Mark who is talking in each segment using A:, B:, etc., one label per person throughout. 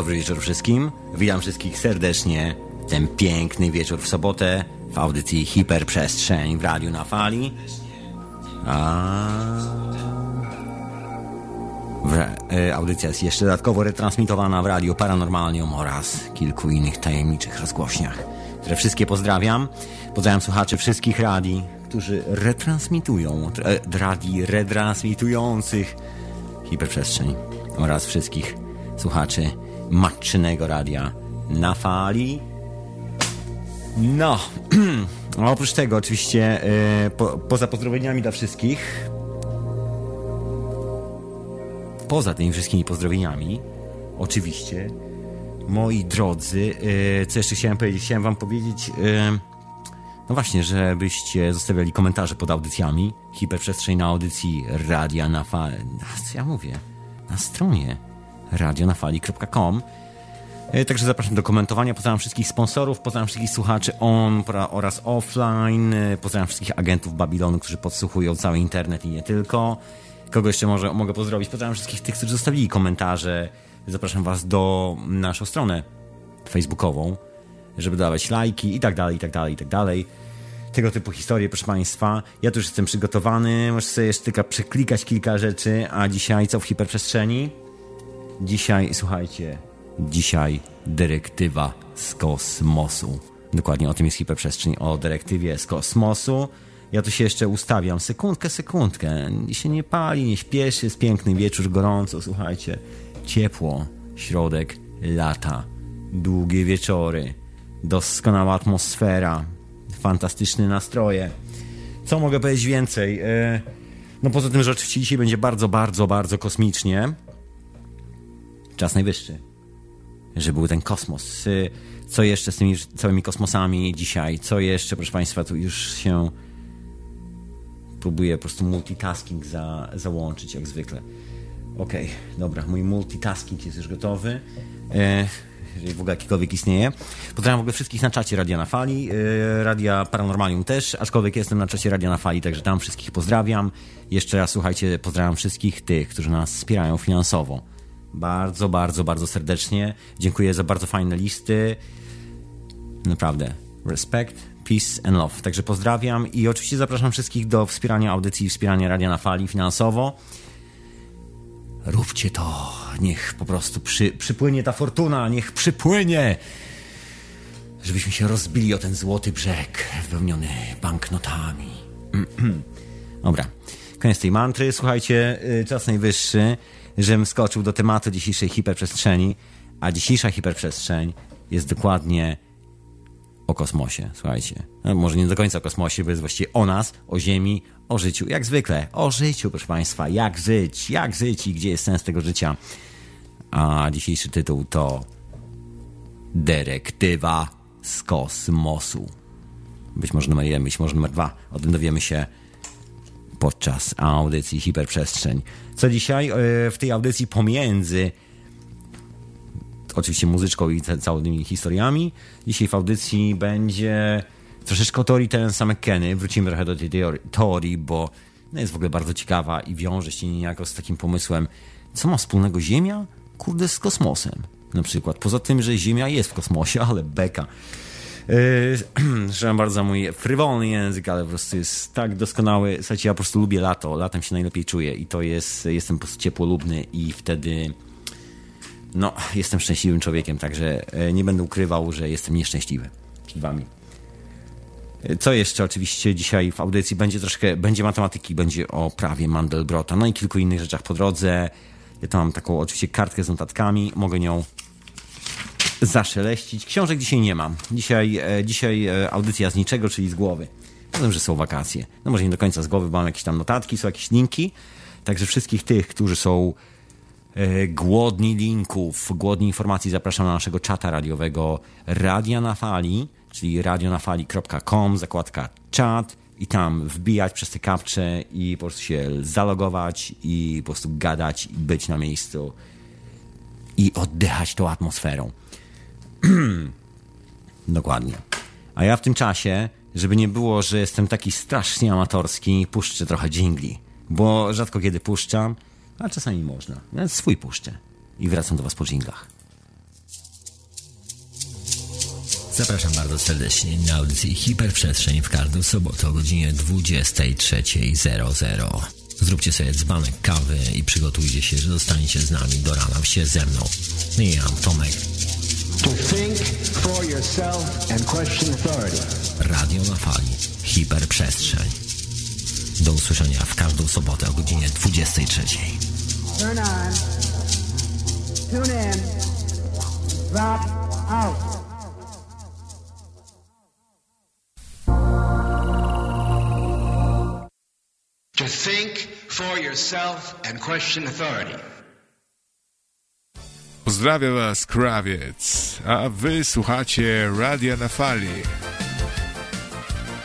A: Dobry wieczór wszystkim. Witam wszystkich serdecznie. Ten piękny wieczór w sobotę w audycji Hiperprzestrzeń w Radiu na Fali. A... E, audycja jest jeszcze dodatkowo retransmitowana w Radiu Paranormalium oraz kilku innych tajemniczych rozgłośniach, które wszystkie pozdrawiam. Pozdrawiam słuchaczy wszystkich radii, którzy retransmitują, e, radii retransmitujących Hiperprzestrzeń oraz wszystkich słuchaczy matczynego radia na fali. No, oprócz tego oczywiście yy, po, poza pozdrowieniami dla wszystkich poza tymi wszystkimi pozdrowieniami oczywiście moi drodzy yy, co jeszcze chciałem powiedzieć chciałem wam powiedzieć yy, no właśnie, żebyście zostawiali komentarze pod audycjami hiperprzestrzeń na audycji radia na co ja mówię na stronie radionafali.com. E, także zapraszam do komentowania. Pozdrawiam wszystkich sponsorów, pozdrawiam wszystkich słuchaczy on oraz offline. E, pozdrawiam wszystkich agentów Babilonu, którzy podsłuchują cały internet i nie tylko. Kogo jeszcze może, mogę pozdrowić? Pozdrawiam wszystkich tych, którzy zostawili komentarze. Zapraszam Was do naszą stronę facebookową, żeby dawać lajki i tak dalej, i tak dalej, i tak dalej. Tego typu historie, proszę Państwa. Ja tu już jestem przygotowany. Muszę sobie jeszcze tylko przeklikać kilka rzeczy. A dzisiaj co w hiperprzestrzeni? Dzisiaj, słuchajcie, dzisiaj dyrektywa z kosmosu. Dokładnie o tym jest hiperprzestrzeń, o dyrektywie z kosmosu. Ja tu się jeszcze ustawiam, sekundkę, sekundkę. I się nie pali, nie śpieszy, jest piękny wieczór, gorąco, słuchajcie. Ciepło, środek lata, długie wieczory, doskonała atmosfera, fantastyczne nastroje. Co mogę powiedzieć więcej? E, no poza tym, że oczywiście dzisiaj będzie bardzo, bardzo, bardzo kosmicznie. Czas najwyższy, że był ten kosmos. Y, co jeszcze z tymi całymi kosmosami dzisiaj? Co jeszcze, proszę Państwa, tu już się próbuję po prostu multitasking za, załączyć, jak zwykle. Okej, okay, dobra, mój multitasking jest już gotowy. E, jeżeli w ogóle jakikolwiek istnieje. Pozdrawiam w ogóle wszystkich na czacie Radia na Fali, e, Radia Paranormalium też, aczkolwiek jestem na czacie Radia na Fali, także tam wszystkich pozdrawiam. Jeszcze raz, słuchajcie, pozdrawiam wszystkich tych, którzy nas wspierają finansowo bardzo, bardzo, bardzo serdecznie. Dziękuję za bardzo fajne listy. Naprawdę. Respect, peace and love. Także pozdrawiam i oczywiście zapraszam wszystkich do wspierania audycji, wspierania Radia na Fali finansowo. Róbcie to. Niech po prostu przy, przypłynie ta fortuna, niech przypłynie. Żebyśmy się rozbili o ten złoty brzeg wypełniony banknotami. Dobra, koniec tej mantry. Słuchajcie, y, czas najwyższy żebym skoczył do tematu dzisiejszej hiperprzestrzeni, a dzisiejsza hiperprzestrzeń jest dokładnie o kosmosie, słuchajcie. No, może nie do końca o kosmosie, bo jest właściwie o nas, o Ziemi, o życiu. Jak zwykle, o życiu, proszę Państwa. Jak żyć, jak żyć i gdzie jest sens tego życia. A dzisiejszy tytuł to Dyrektywa z kosmosu. Być może numer jeden, być może numer dwa. O tym dowiemy się podczas audycji Hiperprzestrzeń. Co dzisiaj e, w tej audycji pomiędzy oczywiście muzyczką i całymi historiami, dzisiaj w audycji będzie troszeczkę o teorii Terensa McKenny. Wrócimy trochę do tej teorii, bo no, jest w ogóle bardzo ciekawa i wiąże się niejako z takim pomysłem, co ma wspólnego Ziemia, kurde, z kosmosem. Na przykład. Poza tym, że Ziemia jest w kosmosie, ale beka. Przepraszam bardzo mój frywolny język, ale po prostu jest tak doskonały. Słuchajcie, ja po prostu lubię lato. Latem się najlepiej czuję i to jest, jestem po prostu ciepłolubny i wtedy no, jestem szczęśliwym człowiekiem, także e, nie będę ukrywał, że jestem nieszczęśliwy przed wami. E, co jeszcze oczywiście dzisiaj w audycji będzie troszkę, będzie matematyki, będzie o prawie Mandelbrota, no i kilku innych rzeczach po drodze. Ja tam mam taką oczywiście kartkę z notatkami, mogę nią zaszeleścić. Książek dzisiaj nie mam. Dzisiaj, e, dzisiaj e, audycja z niczego, czyli z głowy. Wiem, że są wakacje. No może nie do końca z głowy, bo mam jakieś tam notatki, są jakieś linki. Także wszystkich tych, którzy są e, głodni linków, głodni informacji, zapraszam na naszego czata radiowego Radia na Fali, czyli radionafali.com, zakładka czat i tam wbijać przez te kapcze i po prostu się zalogować i po prostu gadać i być na miejscu i oddychać tą atmosferą. Dokładnie. A ja w tym czasie, żeby nie było, że jestem taki strasznie amatorski, puszczę trochę dżingli. Bo rzadko kiedy puszczam, a czasami można. Nawet swój puszczę. I wracam do was po dżinglach.
B: Zapraszam bardzo serdecznie na audycję Hiperprzestrzeń w każdą sobotę o godzinie 23.00. Zróbcie sobie dzbanek kawy i przygotujcie się, że zostaniecie z nami do rana się ze mną. Ja, Tomek. To think for yourself and question authority. Radio na fali. Hiperprzestrzeń. Do usłyszenia w każdą sobotę o godzinie 23. Turn on. Tune in. Drop out.
C: to think for yourself and question authority.
D: Pozdrawiam Was, Krawiec, a Wy słuchacie Radia na Fali.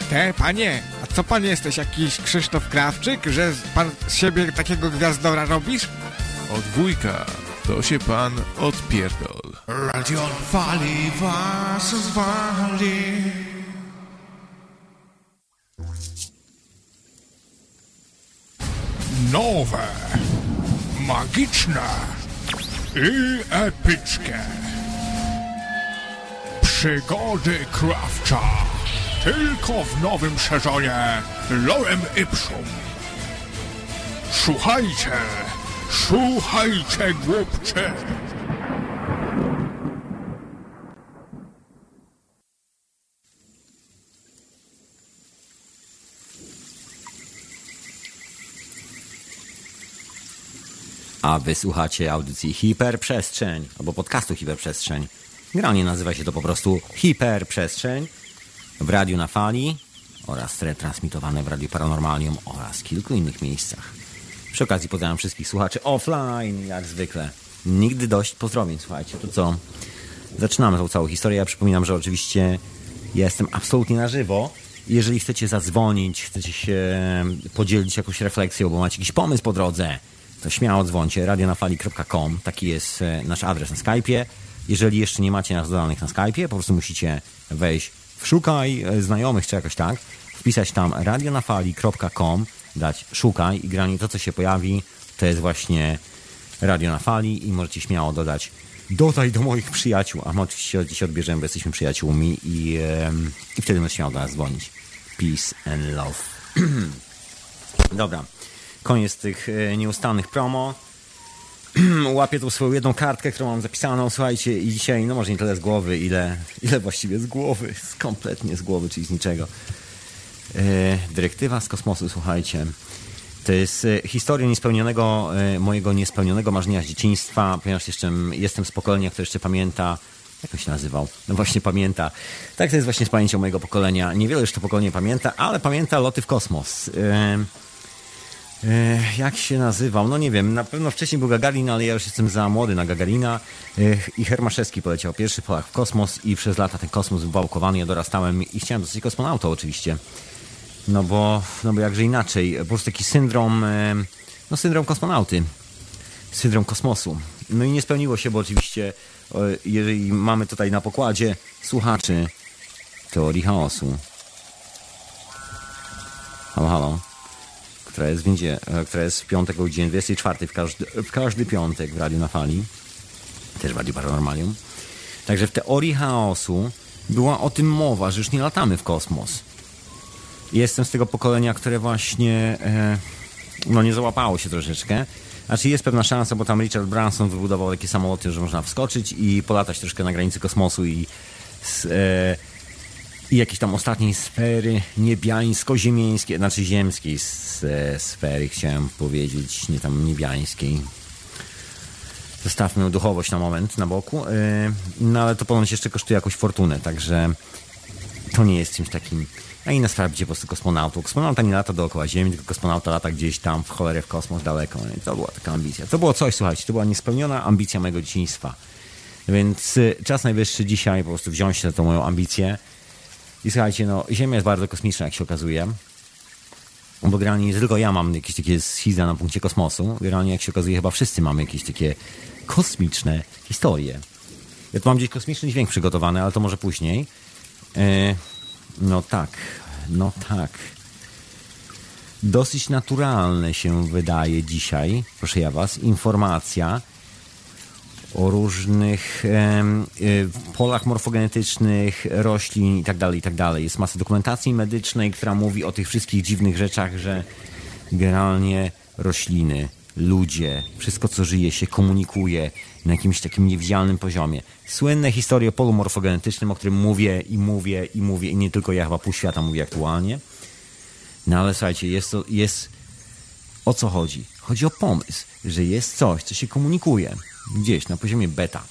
E: Te, panie, a co pan jesteś, jakiś Krzysztof Krawczyk, że pan z siebie takiego gwiazdora robisz?
D: Od wujka, to się pan odpierdol.
F: Radio na Fali was zwali. nowe, magiczne i epickie. Przygody Krawcza tylko w nowym sezonie Lorem Ipsum. Słuchajcie, słuchajcie głupcze.
A: A wysłuchacie audycji Hiperprzestrzeń, albo podcastu Hiperprzestrzeń. Granie nazywa się to po prostu Hiperprzestrzeń w Radiu na Fali oraz retransmitowane w Radiu Paranormalium oraz kilku innych miejscach. Przy okazji pozdrawiam wszystkich słuchaczy offline, jak zwykle. Nigdy dość pozdrowień, słuchajcie. To co? Zaczynamy tą całą historię. Ja przypominam, że oczywiście jestem absolutnie na żywo. Jeżeli chcecie zadzwonić, chcecie się podzielić jakąś refleksją, bo macie jakiś pomysł po drodze, to śmiało dzwoncie, radionafali.com, taki jest e, nasz adres na Skype'ie. Jeżeli jeszcze nie macie nas dodanych na Skype'ie, po prostu musicie wejść w szukaj e, znajomych czy jakoś tak, wpisać tam radionafali.com, dać szukaj i granie to, co się pojawi, to jest właśnie Radio na Fali i możecie śmiało dodać dodaj do moich przyjaciół, a my oczywiście dzisiaj odbierzemy, bo jesteśmy przyjaciółmi i, i wtedy możecie śmiało do nas dzwonić. Peace and love. Dobra koniec tych e, nieustannych promo. Łapię tą swoją jedną kartkę, którą mam zapisaną, słuchajcie, i dzisiaj, no może nie tyle z głowy, ile, ile właściwie z głowy, z kompletnie z głowy, czyli z niczego. E, dyrektywa z kosmosu, słuchajcie. To jest e, historia niespełnionego, mojego niespełnionego marzenia z dzieciństwa, ponieważ jeszcze jestem z pokolenia, które jeszcze pamięta, jak on się nazywał? No właśnie pamięta. Tak to jest właśnie z pamięcią mojego pokolenia. Niewiele już to pokolenie pamięta, ale pamięta loty w kosmos. E, jak się nazywał? No nie wiem, na pewno wcześniej był Gagarin, ale ja już jestem za młody na Gagarina e, i Hermaszewski poleciał pierwszy Polak w kosmos i przez lata ten kosmos był bałkowany, ja dorastałem i chciałem zostać kosmonautą oczywiście. No bo, no bo jakże inaczej, po prostu taki syndrom, e, no syndrom kosmonauty, syndrom kosmosu. No i nie spełniło się, bo oczywiście jeżeli mamy tutaj na pokładzie słuchaczy teorii chaosu. Halo, halo która jest, będzie, e, która jest w piątek o godzinie 24 w każdy, w każdy piątek w Radiu na Fali, też w Radiu Paranormalium. Także w teorii chaosu była o tym mowa, że już nie latamy w kosmos. Jestem z tego pokolenia, które właśnie e, no nie załapało się troszeczkę. Znaczy jest pewna szansa, bo tam Richard Branson wybudował takie samoloty, że można wskoczyć i polatać troszkę na granicy kosmosu i z, e, i jakieś tam ostatniej sfery niebiańsko-ziemieńskiej, znaczy ziemskiej sfery, chciałem powiedzieć, nie tam niebiańskiej. Zostawmy duchowość na moment na boku. Y, no ale to ponoć jeszcze kosztuje jakąś fortunę, także to nie jest czymś takim. A inna sprawa będzie po prostu kosmonautą. Kosmonauta nie lata dookoła Ziemi, tylko kosmonauta lata gdzieś tam w cholerę w kosmos daleko. I to była taka ambicja. To było coś, słuchajcie, to była niespełniona ambicja mojego dzieciństwa. Więc y, czas najwyższy dzisiaj po prostu wziąć się za tą moją ambicję i słuchajcie, no, Ziemia jest bardzo kosmiczna, jak się okazuje. Bo generalnie nie tylko ja mam jakieś takie schiza na punkcie kosmosu. Generalnie, jak się okazuje, chyba wszyscy mamy jakieś takie kosmiczne historie. Ja tu mam gdzieś kosmiczny dźwięk przygotowany, ale to może później. E, no tak, no tak. Dosyć naturalne się wydaje dzisiaj, proszę ja was, informacja o różnych e, polach morfogenetycznych roślin i tak dalej, i tak. Jest masa dokumentacji medycznej, która mówi o tych wszystkich dziwnych rzeczach, że generalnie rośliny, ludzie, wszystko co żyje się komunikuje na jakimś takim niewidzialnym poziomie. Słynne historie o polu morfogenetycznym, o którym mówię i mówię i mówię i nie tylko ja, chyba pół świata mówię aktualnie. No ale słuchajcie, jest, to, jest o co chodzi? Chodzi o pomysł, że jest coś, co się komunikuje gdzieś na poziomie beta.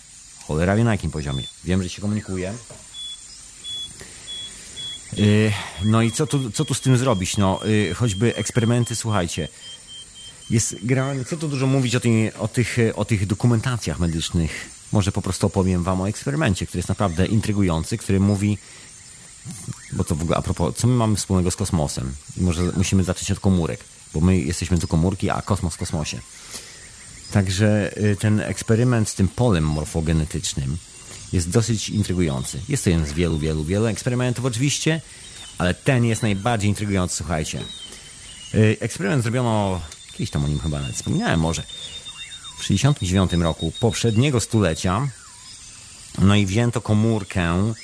A: Cholera wie na jakim poziomie. Wiem, że się komunikuje. Yy, no i co tu, co tu z tym zrobić? No, yy, choćby eksperymenty, słuchajcie. Jest generalnie, co tu dużo mówić o, tej, o, tych, o tych dokumentacjach medycznych. Może po prostu opowiem wam o eksperymencie, który jest naprawdę intrygujący, który mówi, bo to w ogóle a propos, co my mamy wspólnego z kosmosem? I może musimy zacząć od komórek, bo my jesteśmy tu komórki, a kosmos w kosmosie. Także y, ten eksperyment z tym polem morfogenetycznym jest dosyć intrygujący. Jest to jeden z wielu, wielu, wielu eksperymentów oczywiście, ale ten jest najbardziej intrygujący, słuchajcie. Y, eksperyment zrobiono, kiedyś tam o nim chyba nawet wspominałem może, w 1969 roku poprzedniego stulecia. No i wzięto komórkę,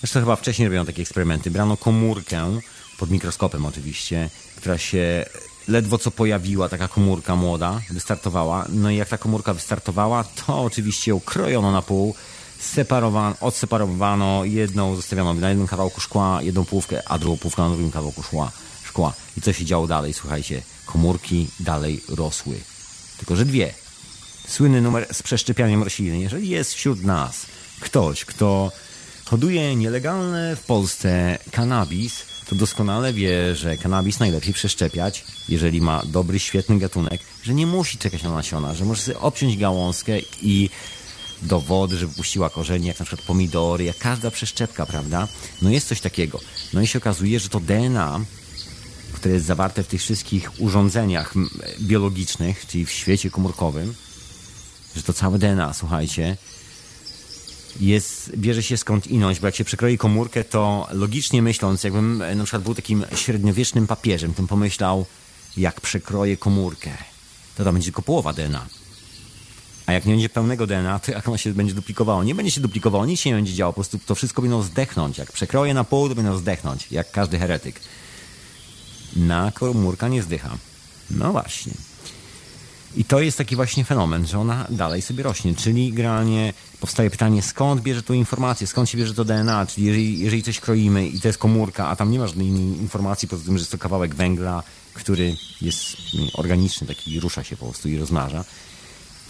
A: zresztą chyba wcześniej robiono takie eksperymenty, brano komórkę, pod mikroskopem oczywiście, która się ledwo co pojawiła taka komórka młoda, wystartowała. No i jak ta komórka wystartowała, to oczywiście ją krojono na pół, separowano, odseparowano, jedną zostawiono na jednym kawałku szkła, jedną półkę, a drugą półkę na drugim kawałku szkła. szkła. I co się działo dalej? Słuchajcie, komórki dalej rosły. Tylko, że dwie. Słynny numer z przeszczepianiem rośliny. Jeżeli jest wśród nas ktoś, kto hoduje nielegalny w Polsce kanabis, to doskonale wie, że kanabis najlepiej przeszczepiać, jeżeli ma dobry, świetny gatunek, że nie musi czekać na nasiona, że może sobie obciąć gałązkę i do wody, żeby puściła korzenie, jak na przykład pomidory, jak każda przeszczepka, prawda? No jest coś takiego. No i się okazuje, że to DNA, które jest zawarte w tych wszystkich urządzeniach biologicznych, czyli w świecie komórkowym, że to całe DNA, słuchajcie, jest, bierze się skąd inąć, bo jak się przekroi komórkę, to logicznie myśląc, jakbym e, na przykład był takim średniowiecznym papieżem, to pomyślał, jak przekroję komórkę, to tam będzie tylko połowa DNA. A jak nie będzie pełnego DNA, to jak ono się będzie duplikowało? Nie będzie się duplikowało, nic się nie będzie działo, po prostu to wszystko będą zdechnąć. Jak przekroję na pół, to będą zdechnąć, jak każdy heretyk. Na komórka nie zdycha. No właśnie. I to jest taki właśnie fenomen, że ona dalej sobie rośnie, czyli generalnie powstaje pytanie, skąd bierze tu informację, skąd się bierze to DNA, czyli jeżeli, jeżeli coś kroimy i to jest komórka, a tam nie ma żadnej informacji poza tym, że jest to kawałek węgla, który jest organiczny, taki rusza się po prostu i rozmarza.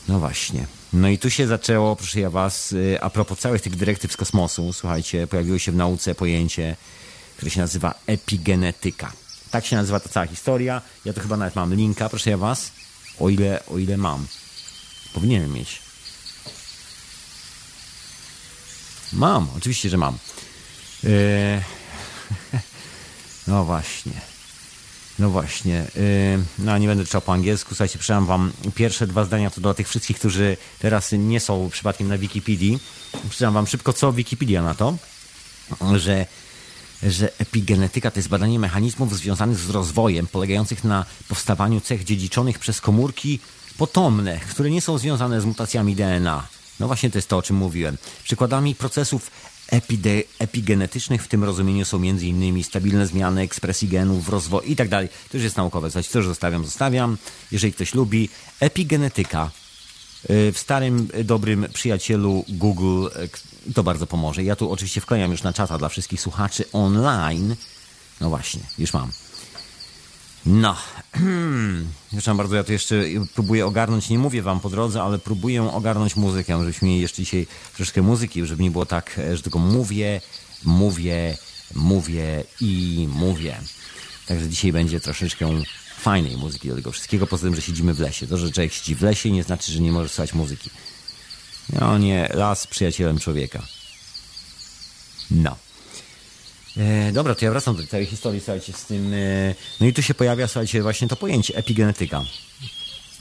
A: No właśnie. No i tu się zaczęło, proszę ja was, y, a propos całych tych dyrektyw z kosmosu, słuchajcie, pojawiło się w nauce pojęcie, które się nazywa epigenetyka. Tak się nazywa ta cała historia. Ja to chyba nawet mam linka, proszę ja was o ile, o ile mam. Powinienem mieć. Mam, oczywiście, że mam. Eee, no właśnie. No właśnie. Eee, no nie będę czytał po angielsku. Słuchajcie, przeczytam wam pierwsze dwa zdania to dla tych wszystkich, którzy teraz nie są przypadkiem na Wikipedii. Przeczytam wam szybko, co Wikipedia na to, że że epigenetyka to jest badanie mechanizmów związanych z rozwojem, polegających na powstawaniu cech dziedziczonych przez komórki potomne, które nie są związane z mutacjami DNA. No właśnie to jest to, o czym mówiłem. Przykładami procesów epide, epigenetycznych w tym rozumieniu są m.in. stabilne zmiany ekspresji genów, rozwój i tak dalej. To już jest naukowe. Coś, co już zostawiam, zostawiam. Jeżeli ktoś lubi, epigenetyka w starym, dobrym przyjacielu Google to bardzo pomoże. Ja tu oczywiście wklejam już na czata dla wszystkich słuchaczy online. No właśnie, już mam. No, zresztą bardzo ja tu jeszcze próbuję ogarnąć, nie mówię wam po drodze, ale próbuję ogarnąć muzykę, żebyśmy mieli jeszcze dzisiaj troszeczkę muzyki, żeby nie było tak, że tylko mówię, mówię, mówię i mówię. Także dzisiaj będzie troszeczkę fajnej muzyki do tego wszystkiego, poza tym, że siedzimy w lesie. To, że człowiek siedzi w lesie nie znaczy, że nie może słuchać muzyki. No nie, las przyjacielem człowieka. No. E, dobra, to ja wracam do tej historii, słuchajcie, z tym... E, no i tu się pojawia, słuchajcie, właśnie to pojęcie epigenetyka.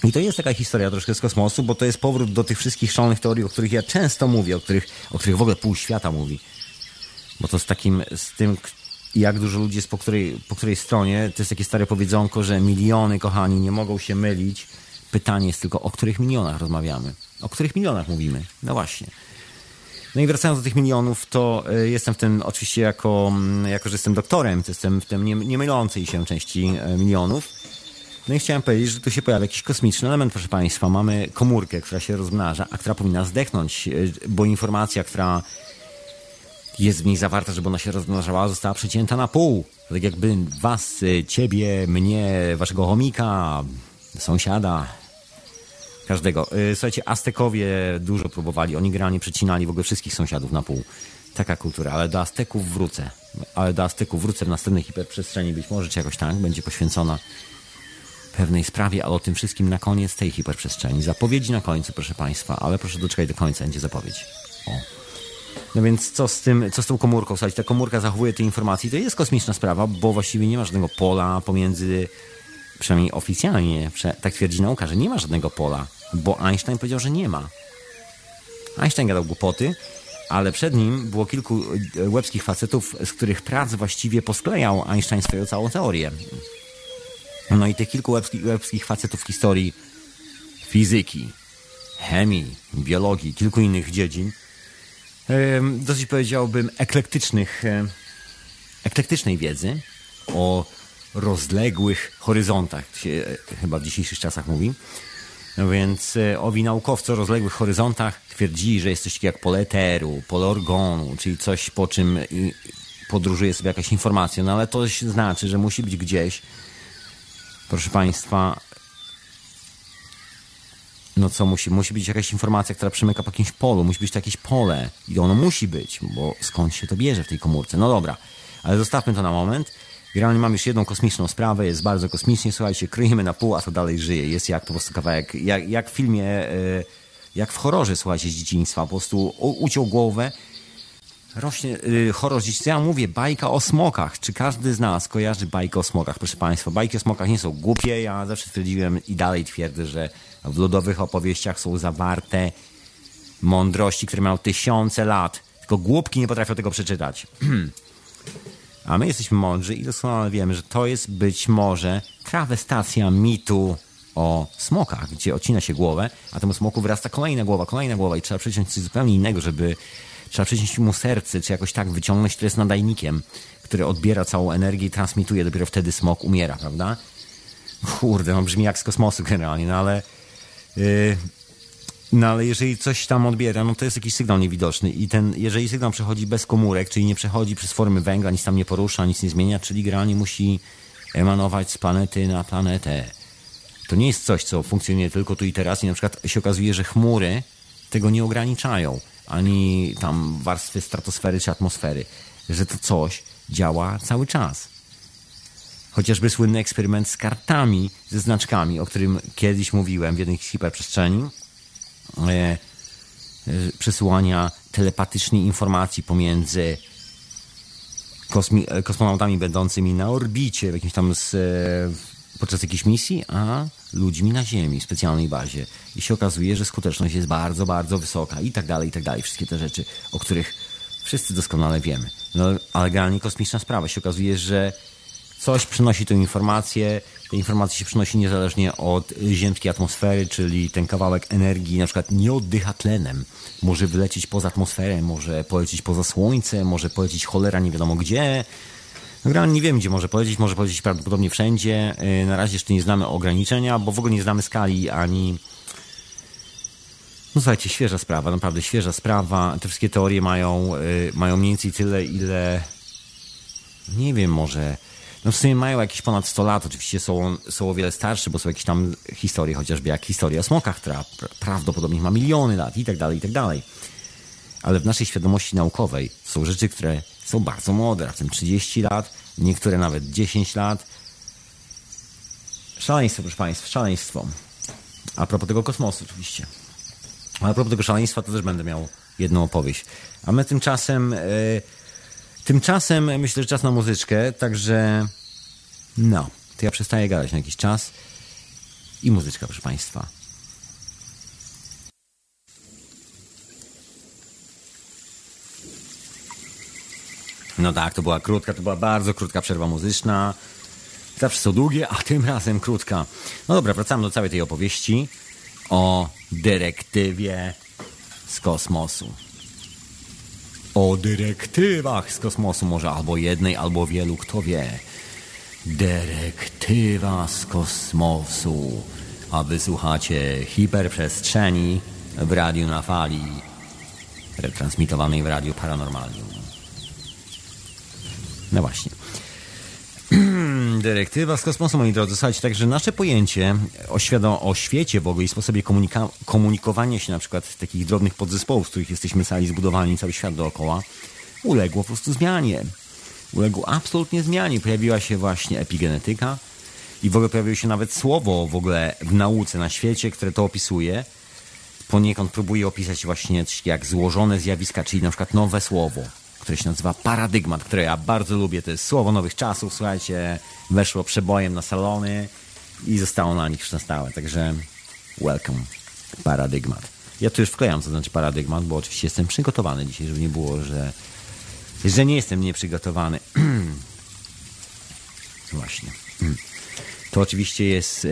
A: I to jest taka historia troszkę z kosmosu, bo to jest powrót do tych wszystkich szalonych teorii, o których ja często mówię, o których, o których w ogóle pół świata mówi. Bo to z takim, z tym, jak dużo ludzi jest po której, po której stronie. To jest takie stare powiedzonko, że miliony, kochani, nie mogą się mylić Pytanie jest tylko, o których milionach rozmawiamy? O których milionach mówimy? No właśnie. No i wracając do tych milionów, to e, jestem w tym oczywiście jako, mm, jako że jestem doktorem, to jestem w tym nie, nie mylącej się części e, milionów. No i chciałem powiedzieć, że tu się pojawia jakiś kosmiczny element, proszę Państwa. Mamy komórkę, która się rozmnaża, a która powinna zdechnąć, e, bo informacja, która jest w niej zawarta, żeby ona się rozmnażała, została przecięta na pół. Tak jakby was, ciebie, mnie, waszego chomika, sąsiada, każdego. Y, słuchajcie, Aztekowie dużo próbowali, oni generalnie przecinali w ogóle wszystkich sąsiadów na pół. Taka kultura, ale do Azteków wrócę. Ale do Azteków wrócę w następnej hiperprzestrzeni, być może czy jakoś tak, będzie poświęcona pewnej sprawie, ale o tym wszystkim na koniec tej hiperprzestrzeni. Zapowiedzi na końcu, proszę Państwa, ale proszę doczekać do końca, będzie zapowiedź. O. No więc co z tym, co z tą komórką? Słuchajcie, ta komórka zachowuje te informacje. To jest kosmiczna sprawa, bo właściwie nie ma żadnego pola pomiędzy, przynajmniej oficjalnie, tak twierdzi nauka, że nie ma żadnego pola bo Einstein powiedział, że nie ma. Einstein gadał głupoty, ale przed nim było kilku e, łebskich facetów, z których prac właściwie posklejał Einstein swoją całą teorię. No i tych kilku łebskich, łebskich facetów w historii fizyki, chemii, biologii, kilku innych dziedzin, dosyć powiedziałbym eklektycznych, e, eklektycznej wiedzy o rozległych horyzontach, się e, chyba w dzisiejszych czasach mówi, no więc e, owi naukowcy o rozległych horyzontach twierdzili, że jest coś takiego jak pole eteru, pole organu, czyli coś po czym podróżuje sobie jakaś informacja. No ale to znaczy, że musi być gdzieś, proszę Państwa, no co musi? Musi być jakaś informacja, która przemyka po jakimś polu, musi być to jakieś pole i ono musi być, bo skąd się to bierze w tej komórce? No dobra, ale zostawmy to na moment. Generalnie mam już jedną kosmiczną sprawę, jest bardzo kosmicznie, słuchajcie, kryjemy na pół, a to dalej żyje. Jest jak po prostu kawałek, jak, jak w filmie, e, jak w horrorze, słuchajcie, z dzieciństwa. Po prostu uciął głowę, rośnie y, horror dzieciństwa. Ja mówię, bajka o smokach. Czy każdy z nas kojarzy bajkę o smokach? Proszę Państwa, bajki o smokach nie są głupie. Ja zawsze twierdziłem i dalej twierdzę, że w ludowych opowieściach są zawarte mądrości, które mają tysiące lat. Tylko głupki nie potrafią tego przeczytać. A my jesteśmy mądrzy i doskonale wiemy, że to jest być może trawestacja mitu o smokach, gdzie odcina się głowę, a temu smoku wyrasta kolejna głowa, kolejna głowa i trzeba przeciąć coś zupełnie innego, żeby trzeba przeciąć mu serce, czy jakoś tak wyciągnąć, które jest nadajnikiem, który odbiera całą energię i transmituje, dopiero wtedy smok umiera, prawda? Kurde, no brzmi jak z kosmosu generalnie, no ale no ale jeżeli coś tam odbiera, no to jest jakiś sygnał niewidoczny i ten, jeżeli sygnał przechodzi bez komórek, czyli nie przechodzi przez formy węgla, nic tam nie porusza, nic nie zmienia, czyli generalnie musi emanować z planety na planetę. To nie jest coś, co funkcjonuje tylko tu i teraz i na przykład się okazuje, że chmury tego nie ograniczają, ani tam warstwy stratosfery czy atmosfery, że to coś działa cały czas. Chociażby słynny eksperyment z kartami, ze znaczkami, o którym kiedyś mówiłem w jednej hiperprzestrzeni, E, e, przesyłania telepatycznej informacji pomiędzy kosmi, e, kosmonautami będącymi na orbicie w jakimś tam z, podczas jakiejś misji, a ludźmi na Ziemi w specjalnej bazie. I się okazuje, że skuteczność jest bardzo, bardzo wysoka i tak dalej, i tak dalej. Wszystkie te rzeczy, o których wszyscy doskonale wiemy. No, ale generalnie kosmiczna sprawa. Się okazuje, że coś przynosi tę informację, te informacje się przynosi niezależnie od ziemskiej atmosfery, czyli ten kawałek energii na przykład nie oddycha tlenem. Może wylecieć poza atmosferę, może polecieć poza słońce, może polecieć cholera nie wiadomo gdzie. No, nie wiem, gdzie może polecieć, może polecieć prawdopodobnie wszędzie. Y, na razie jeszcze nie znamy ograniczenia, bo w ogóle nie znamy skali ani... No słuchajcie, świeża sprawa, naprawdę świeża sprawa. Te wszystkie teorie mają, y, mają mniej więcej tyle, ile... Nie wiem, może no w sumie mają jakieś ponad 100 lat, oczywiście są, są o wiele starsze, bo są jakieś tam historie, chociażby jak historia o smokach, która prawdopodobnie ma miliony lat i tak dalej, i tak dalej. Ale w naszej świadomości naukowej są rzeczy, które są bardzo młode, raptem 30 lat, niektóre nawet 10 lat. Szaleństwo, proszę Państwa, szaleństwo. A propos tego kosmosu oczywiście. A propos tego szaleństwa to też będę miał jedną opowieść. A my tymczasem... Yy, Tymczasem myślę, że czas na muzyczkę, także no, to ja przestaję gadać na jakiś czas i muzyczka, proszę Państwa. No tak, to była krótka, to była bardzo krótka przerwa muzyczna. Zawsze są długie, a tym razem krótka. No dobra, wracamy do całej tej opowieści o dyrektywie z kosmosu. O dyrektywach z kosmosu, może albo jednej, albo wielu, kto wie. Dyrektywa z kosmosu. A wysłuchacie hiperprzestrzeni w radiu na fali, retransmitowanej w radiu Paranormalium. No właśnie. Dyrektywa z kosmosu, moi drodzy. Słuchajcie, także nasze pojęcie o, o świecie w ogóle i sposobie komunika- komunikowania się na przykład takich drobnych podzespołów, z których jesteśmy cali zbudowani, cały świat dookoła, uległo po prostu zmianie. Uległo absolutnie zmianie. Pojawiła się właśnie epigenetyka i w ogóle pojawiło się nawet słowo w ogóle w nauce na świecie, które to opisuje. Poniekąd próbuje opisać właśnie jak złożone zjawiska, czyli na przykład nowe słowo które się nazywa Paradygmat, które ja bardzo lubię. To jest słowo nowych czasów, słuchajcie, weszło przebojem na salony i zostało na nich na stałe. Także welcome, Paradygmat. Ja tu już wklejam, co znaczy paradygmat, bo oczywiście jestem przygotowany dzisiaj, żeby nie było, że, że nie jestem nieprzygotowany. Właśnie. To oczywiście jest e,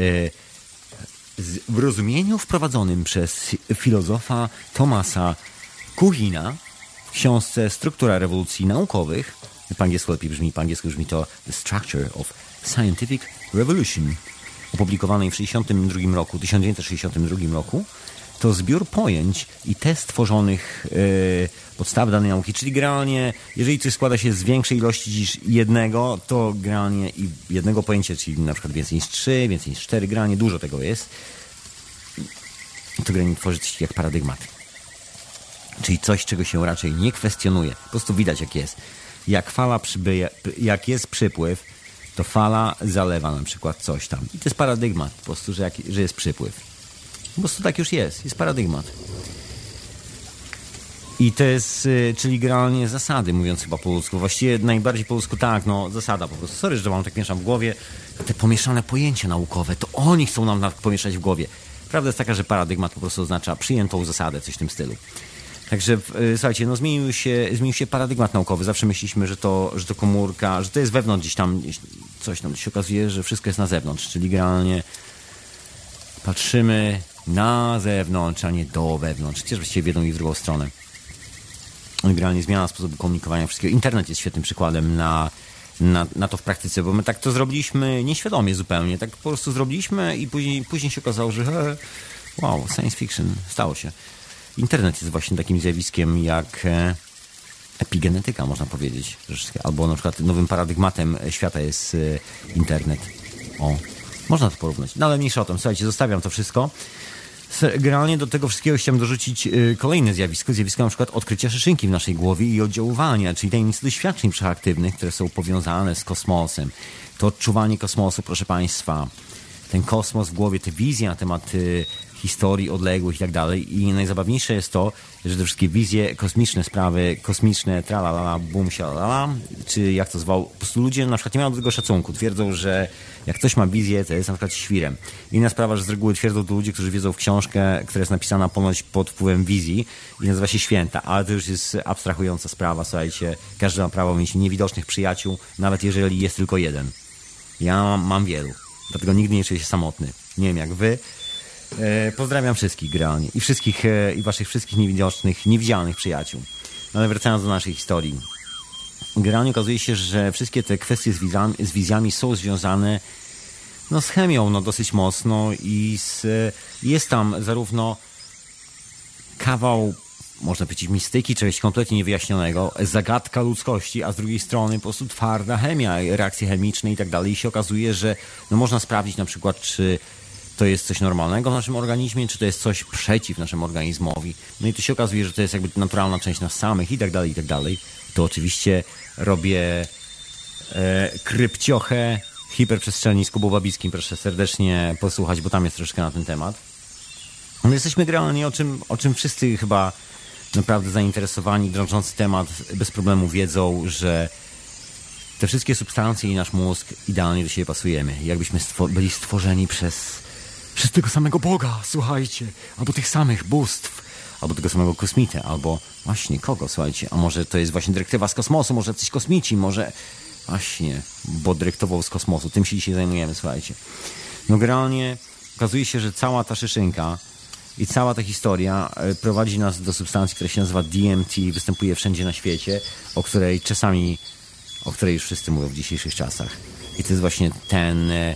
A: w rozumieniu wprowadzonym przez filozofa Tomasa Kuhina, w książce Struktura rewolucji naukowych, po angielsku lepiej brzmi, po angielsku brzmi to The Structure of Scientific Revolution, opublikowanej w 62 roku, 1962 roku, to zbiór pojęć i test tworzonych yy, podstaw danej nauki, czyli generalnie, jeżeli coś składa się z większej ilości niż jednego, to generalnie i jednego pojęcia, czyli na przykład więcej niż trzy, więcej niż cztery, generalnie dużo tego jest, to generalnie tworzy coś jak paradygmat. Czyli coś, czego się raczej nie kwestionuje. Po prostu widać, jak jest. Jak fala przybyje, jak jest przypływ, to fala zalewa na przykład coś tam. I to jest paradygmat, po prostu, że, jak, że jest przypływ. Po prostu tak już jest. Jest paradygmat. I to jest, y, czyli generalnie zasady, mówiąc chyba po ludzku. Właściwie najbardziej po ludzku tak, no zasada po prostu. Sorry, że wam tak mieszam w głowie. Te pomieszane pojęcia naukowe, to oni chcą nam pomieszać w głowie. Prawda jest taka, że paradygmat po prostu oznacza przyjętą zasadę, coś w tym stylu. Także y, słuchajcie, no zmienił się, zmienił się paradygmat naukowy. Zawsze myśleliśmy, że to, że to komórka, że to jest wewnątrz gdzieś tam, coś tam się okazuje, że wszystko jest na zewnątrz, czyli generalnie patrzymy na zewnątrz, a nie do wewnątrz. Chociaż właściwie w jedną i w drugą stronę. Generalnie zmiana sposobu komunikowania wszystkiego. Internet jest świetnym przykładem na, na, na to w praktyce, bo my tak to zrobiliśmy nieświadomie zupełnie. Tak po prostu zrobiliśmy i później, później się okazało, że wow, science fiction, stało się. Internet jest właśnie takim zjawiskiem jak e, epigenetyka, można powiedzieć. Albo na przykład nowym paradygmatem świata jest e, internet. O, można to porównać. No ale mniejsza o tym. Słuchajcie, zostawiam to wszystko. Generalnie do tego wszystkiego chciałem dorzucić e, kolejne zjawisko. Zjawisko na przykład odkrycia szyszynki w naszej głowie i oddziaływania, czyli tajemnicy doświadczeń przeaktywnych, które są powiązane z kosmosem. To odczuwanie kosmosu, proszę Państwa. Ten kosmos w głowie, te wizje na temat historii odległych i tak dalej. I najzabawniejsze jest to, że te wszystkie wizje, kosmiczne sprawy, kosmiczne tralalala, bum, sialala, czy jak to zwał, po prostu ludzie na przykład nie mają do tego szacunku. Twierdzą, że jak ktoś ma wizję, to jest na przykład świrem. Inna sprawa, że z reguły twierdzą to ludzie, którzy wiedzą w książkę, która jest napisana ponoć pod wpływem wizji i nazywa się Święta, ale to już jest abstrahująca sprawa, słuchajcie. Każdy ma prawo mieć niewidocznych przyjaciół, nawet jeżeli jest tylko jeden. Ja mam wielu, dlatego nigdy nie czuję się samotny. Nie wiem jak wy, pozdrawiam wszystkich generalnie i wszystkich, e, i waszych wszystkich niewidocznych, niewidzialnych przyjaciół. No ale wracając do naszej historii. Generalnie okazuje się, że wszystkie te kwestie z wizjami, z wizjami są związane no, z chemią no, dosyć mocno i z, jest tam zarówno kawał, można powiedzieć, mistyki, czegoś kompletnie niewyjaśnionego, zagadka ludzkości, a z drugiej strony po prostu twarda chemia, reakcje chemiczne i tak dalej. I się okazuje, że no, można sprawdzić na przykład, czy to jest coś normalnego w naszym organizmie, czy to jest coś przeciw naszemu organizmowi. No i tu się okazuje, że to jest jakby naturalna część nas samych i tak dalej, i tak dalej. To oczywiście robię e, krypciochę hiperprzestrzeni z Kubą Babickim. Proszę serdecznie posłuchać, bo tam jest troszkę na ten temat. My jesteśmy generalnie o czym, o czym wszyscy chyba naprawdę zainteresowani, drążący temat bez problemu wiedzą, że te wszystkie substancje i nasz mózg idealnie do siebie pasujemy. Jakbyśmy byli stworzeni przez przez tego samego Boga, słuchajcie, albo tych samych bóstw, albo tego samego kosmitę, albo właśnie kogo, słuchajcie, a może to jest właśnie dyrektywa z kosmosu, może coś kosmici, może Właśnie, bo dyrektował z kosmosu. Tym się dzisiaj zajmujemy, słuchajcie. No generalnie okazuje się, że cała ta szyszynka i cała ta historia e, prowadzi nas do substancji, która się nazywa DMT, występuje wszędzie na świecie, o której czasami, o której już wszyscy mówią w dzisiejszych czasach. I to jest właśnie ten, e,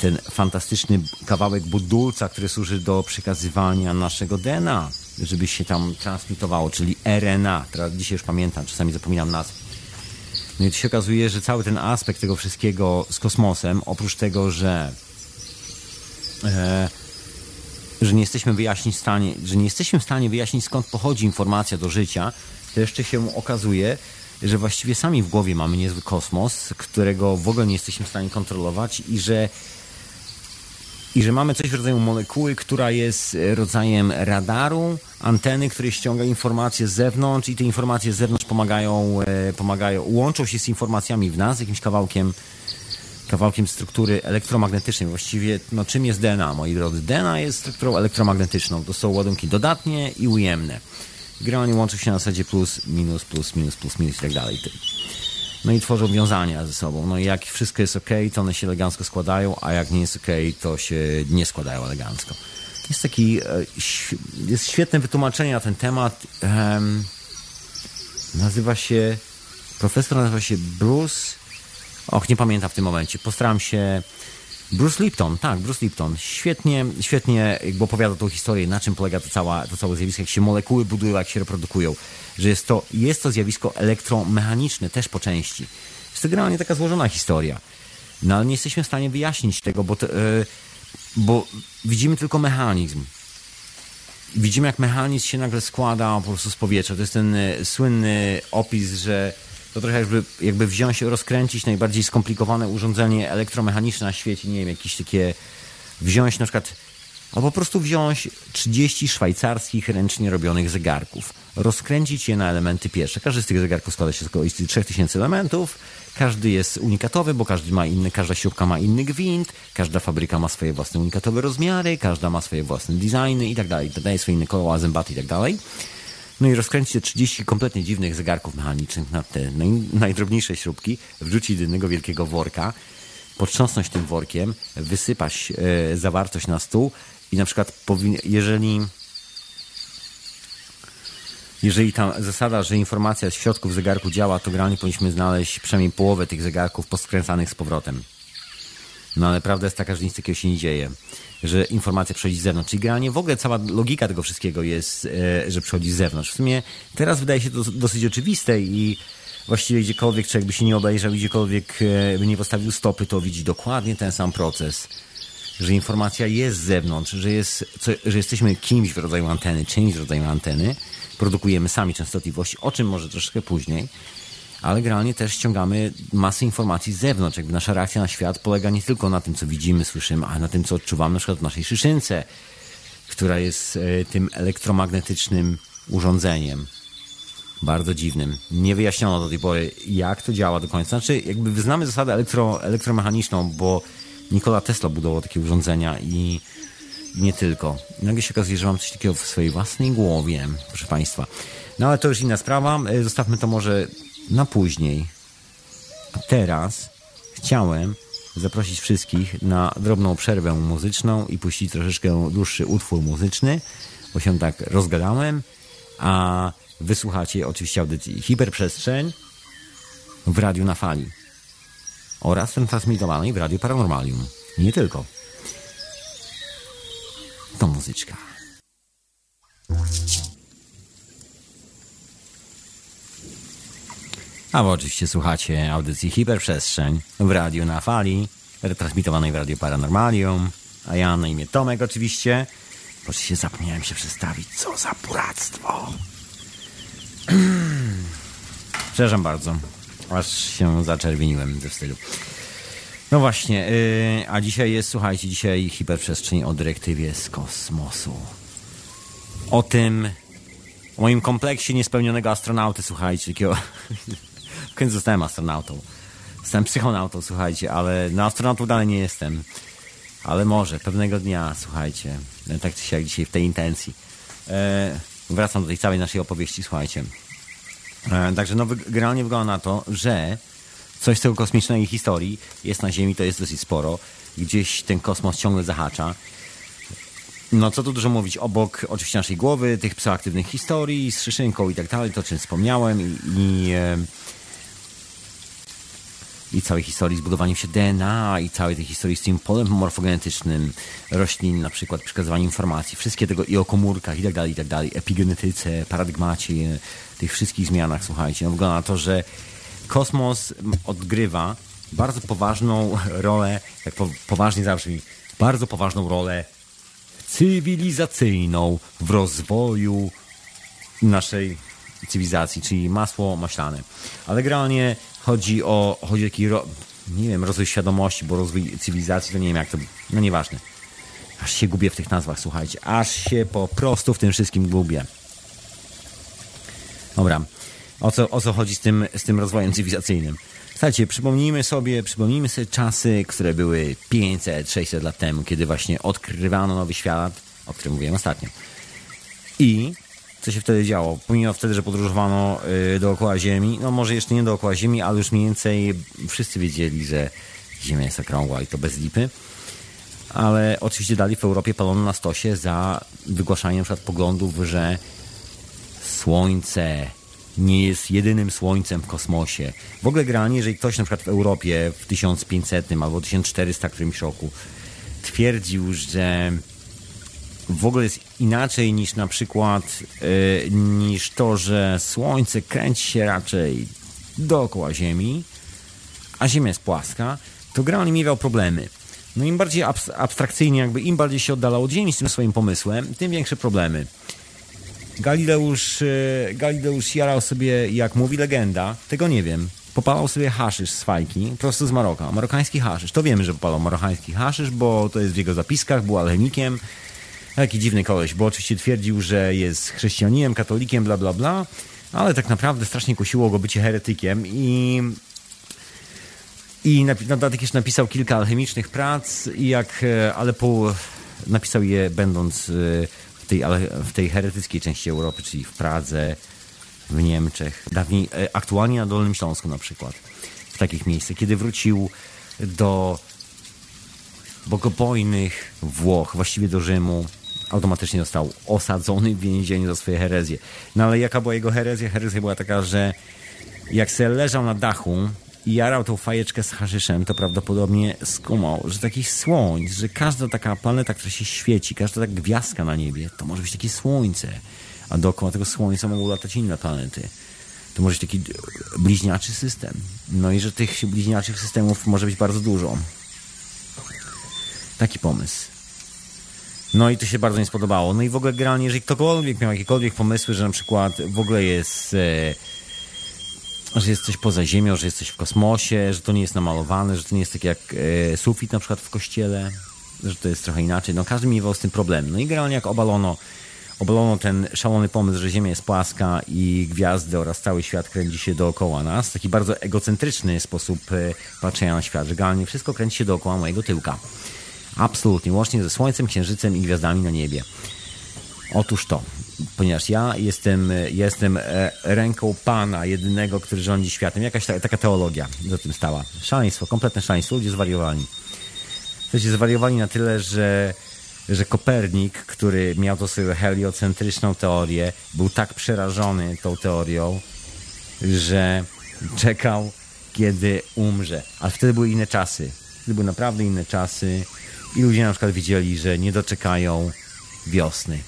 A: ten fantastyczny kawałek budulca, który służy do przekazywania naszego DNA, żeby się tam transmitowało, czyli RNA. Teraz dzisiaj już pamiętam, czasami zapominam nazw. No i to się okazuje, że cały ten aspekt tego wszystkiego z kosmosem, oprócz tego, że e, że nie jesteśmy wyjaśnić stanie, że nie jesteśmy w stanie wyjaśnić skąd pochodzi informacja do życia, to jeszcze się okazuje, że właściwie sami w głowie mamy niezły kosmos, którego w ogóle nie jesteśmy w stanie kontrolować i że i że mamy coś w rodzaju molekuły, która jest rodzajem radaru, anteny, które ściąga informacje z zewnątrz i te informacje z zewnątrz pomagają, e, pomagają łączą się z informacjami w nas, jakimś kawałkiem kawałkiem struktury elektromagnetycznej. Właściwie, no czym jest DNA, moi drodzy? DNA jest strukturą elektromagnetyczną. To są ładunki dodatnie i ujemne. Granie łączy się na zasadzie plus, minus, plus, minus, plus, minus i tak dalej. No i tworzą wiązania ze sobą. No i jak wszystko jest ok, to one się elegancko składają, a jak nie jest ok, to się nie składają elegancko. Jest taki, e, jest świetne wytłumaczenie na ten temat. nazywa się, profesor nazywa się Bruce Och, nie pamiętam w tym momencie. Postaram się. Bruce Lipton, tak, Bruce Lipton. Świetnie, świetnie jakby opowiada tą historię, na czym polega to, cała, to całe zjawisko, jak się molekuły budują, jak się reprodukują. Że jest to, jest to zjawisko elektromechaniczne też po części. Jest to generalnie taka złożona historia. No ale nie jesteśmy w stanie wyjaśnić tego, bo, to, yy, bo widzimy tylko mechanizm. Widzimy, jak mechanizm się nagle składa po prostu z powietrza. To jest ten y, słynny opis, że to trochę jakby, jakby wziąć, rozkręcić najbardziej skomplikowane urządzenie elektromechaniczne na świecie, nie wiem, jakieś takie, wziąć na przykład, albo po prostu wziąć 30 szwajcarskich ręcznie robionych zegarków, rozkręcić je na elementy pierwsze. Każdy z tych zegarków składa się z około 3000 elementów, każdy jest unikatowy, bo każdy ma inny, każda śrubka ma inny gwint, każda fabryka ma swoje własne unikatowe rozmiary, każda ma swoje własne designy i tak dalej, dodaje swoje inne koła, zębaty i tak dalej. No i rozkręcić te 30 kompletnie dziwnych zegarków mechanicznych na te najdrobniejsze śrubki, wrzucić do jednego wielkiego worka, potrząsnąć tym workiem, wysypać e, zawartość na stół i na przykład jeżeli jeżeli ta zasada, że informacja z środków zegarku działa, to generalnie powinniśmy znaleźć przynajmniej połowę tych zegarków poskręcanych z powrotem. No ale prawda jest taka, że nic takiego się nie dzieje że informacja przychodzi z zewnątrz. Czyli generalnie w ogóle cała logika tego wszystkiego jest, e, że przychodzi z zewnątrz. W sumie teraz wydaje się to dosyć oczywiste i właściwie gdziekolwiek człowiek by się nie obejrzał, gdziekolwiek e, by nie postawił stopy, to widzi dokładnie ten sam proces. Że informacja jest z zewnątrz, że, jest, co, że jesteśmy kimś w rodzaju anteny, czymś w rodzaju anteny, produkujemy sami częstotliwości, o czym może troszkę później ale generalnie też ściągamy masę informacji z zewnątrz. Jakby nasza reakcja na świat polega nie tylko na tym, co widzimy, słyszymy, ale na tym, co odczuwamy na przykład w naszej szyszynce, która jest e, tym elektromagnetycznym urządzeniem. Bardzo dziwnym. Nie wyjaśniono do tej pory, jak to działa do końca. Znaczy, jakby wyznamy zasadę elektro, elektromechaniczną, bo Nikola Tesla budował takie urządzenia i nie tylko. Nagle się okazuje, że mam coś takiego w swojej własnej głowie, proszę Państwa. No ale to już inna sprawa. E, zostawmy to może na później. A teraz chciałem zaprosić wszystkich na drobną przerwę muzyczną i puścić troszeczkę dłuższy utwór muzyczny, bo się tak rozgadałem, a wysłuchacie oczywiście audycji Hiperprzestrzeń w Radiu na Fali oraz transmitowanej w Radiu Paranormalium. Nie tylko. To muzyczka. A wy oczywiście słuchacie audycji Hiperprzestrzeń w radiu na fali, retransmitowanej w Radiu Paranormalium. A ja na imię Tomek oczywiście. się zapomniałem się przedstawić. Co za buractwo. Przepraszam bardzo. Aż się zaczerwieniłem ze wstydu. No właśnie, yy, a dzisiaj jest, słuchajcie, dzisiaj hiperprzestrzeń o dyrektywie z kosmosu. O tym, o moim kompleksie niespełnionego astronauty, słuchajcie, takiego końcu zostałem astronautą. Zostałem psychonautą, słuchajcie, ale no astronautą dalej nie jestem. Ale może, pewnego dnia, słuchajcie, tak czy siak dzisiaj w tej intencji. E, wracam do tej całej naszej opowieści, słuchajcie. E, także no, generalnie wygląda na to, że coś z tego kosmicznej historii jest na Ziemi, to jest dosyć sporo. Gdzieś ten kosmos ciągle zahacza. No co tu dużo mówić, obok oczywiście naszej głowy, tych psychoaktywnych historii z szyszynką i tak dalej, to o czym wspomniałem i, i, i całej historii z budowaniem się DNA i całej tej historii z tym polem morfogenetycznym roślin, na przykład przekazywanie informacji, wszystkie tego i o komórkach i tak dalej, i tak dalej, epigenetyce, paradygmacie, tych wszystkich zmianach, słuchajcie, no wygląda na to, że kosmos odgrywa bardzo poważną rolę, jak po, poważnie zabrzmi, bardzo poważną rolę cywilizacyjną w rozwoju naszej cywilizacji, czyli masło maślane. Ale generalnie chodzi o, chodzi o taki, ro, nie wiem, rozwój świadomości, bo rozwój cywilizacji to nie wiem jak to, no nieważne. Aż się gubię w tych nazwach, słuchajcie. Aż się po prostu w tym wszystkim gubię. Dobra. O co, o co chodzi z tym, z tym rozwojem cywilizacyjnym? Słuchajcie, przypomnijmy sobie, przypomnijmy sobie czasy, które były 500, 600 lat temu, kiedy właśnie odkrywano nowy świat, o którym mówiłem ostatnio. I co się wtedy działo? Pomimo wtedy, że podróżowano y, dookoła Ziemi, no może jeszcze nie dookoła Ziemi, ale już mniej więcej wszyscy wiedzieli, że Ziemia jest okrągła i to bez lipy. Ale oczywiście dalej w Europie palono na stosie za wygłaszanie przykład poglądów, że Słońce nie jest jedynym słońcem w kosmosie. W ogóle generalnie, jeżeli ktoś przykład w Europie w 1500 albo 1400 którymś roku twierdził, że w ogóle jest inaczej niż na przykład yy, niż to, że słońce kręci się raczej dookoła Ziemi, a Ziemia jest płaska, to generalnie miał problemy. No im bardziej abstrakcyjnie, jakby im bardziej się oddalał od Ziemi z tym swoim pomysłem, tym większe problemy. Galileusz, e, Galileusz jarał sobie, jak mówi legenda, tego nie wiem, popalał sobie haszysz z fajki, prosto z Maroka. Marokański haszysz. To wiemy, że popalał marokański haszysz, bo to jest w jego zapiskach, był alchemikiem. Taki dziwny koleś, bo oczywiście twierdził, że jest chrześcijaninem, katolikiem, bla, bla, bla, ale tak naprawdę strasznie kusiło go bycie heretykiem i i na, dodatek jeszcze napisał kilka alchemicznych prac, jak, e, ale po, napisał je będąc e, tej, w tej heretyckiej części Europy, czyli w Pradze, w Niemczech, dawniej, e, aktualnie na Dolnym Śląsku na przykład, w takich miejscach. Kiedy wrócił do bogobojnych Włoch, właściwie do Rzymu, automatycznie został osadzony w więzieniu za swoje herezje. No ale jaka była jego herezja? Herezja była taka, że jak se leżał na dachu i jarał tą fajeczkę z haszyszem, to prawdopodobnie skumał, że taki słońc, że każda taka planeta, która się świeci, każda taka gwiazdka na niebie, to może być takie słońce, a dookoła tego słońca mogą latać inne planety. To może być taki bliźniaczy system. No i że tych bliźniaczych systemów może być bardzo dużo. Taki pomysł. No i to się bardzo nie spodobało. No i w ogóle generalnie, jeżeli ktokolwiek miał jakiekolwiek pomysły, że na przykład w ogóle jest... E, że jest coś poza ziemią, że jest coś w kosmosie, że to nie jest namalowane, że to nie jest tak jak e, sufit na przykład w kościele, że to jest trochę inaczej. No każdy miewał z tym problem. No i generalnie jak obalono, obalono ten szalony pomysł, że Ziemia jest płaska i gwiazdy oraz cały świat kręci się dookoła nas, taki bardzo egocentryczny sposób e, patrzenia na świat, że generalnie wszystko kręci się dookoła mojego tyłka. Absolutnie, łącznie ze Słońcem, Księżycem i gwiazdami na niebie. Otóż to ponieważ ja jestem, jestem e, ręką Pana, jedynego, który rządzi światem. Jakaś ta, taka teologia za tym stała. Szaleństwo, kompletne szaleństwo. Ludzie zwariowali. Ludzie zwariowali na tyle, że, że Kopernik, który miał to swoją heliocentryczną teorię, był tak przerażony tą teorią, że czekał, kiedy umrze. Ale wtedy były inne czasy. Wtedy były naprawdę inne czasy i ludzie na przykład widzieli, że nie doczekają wiosny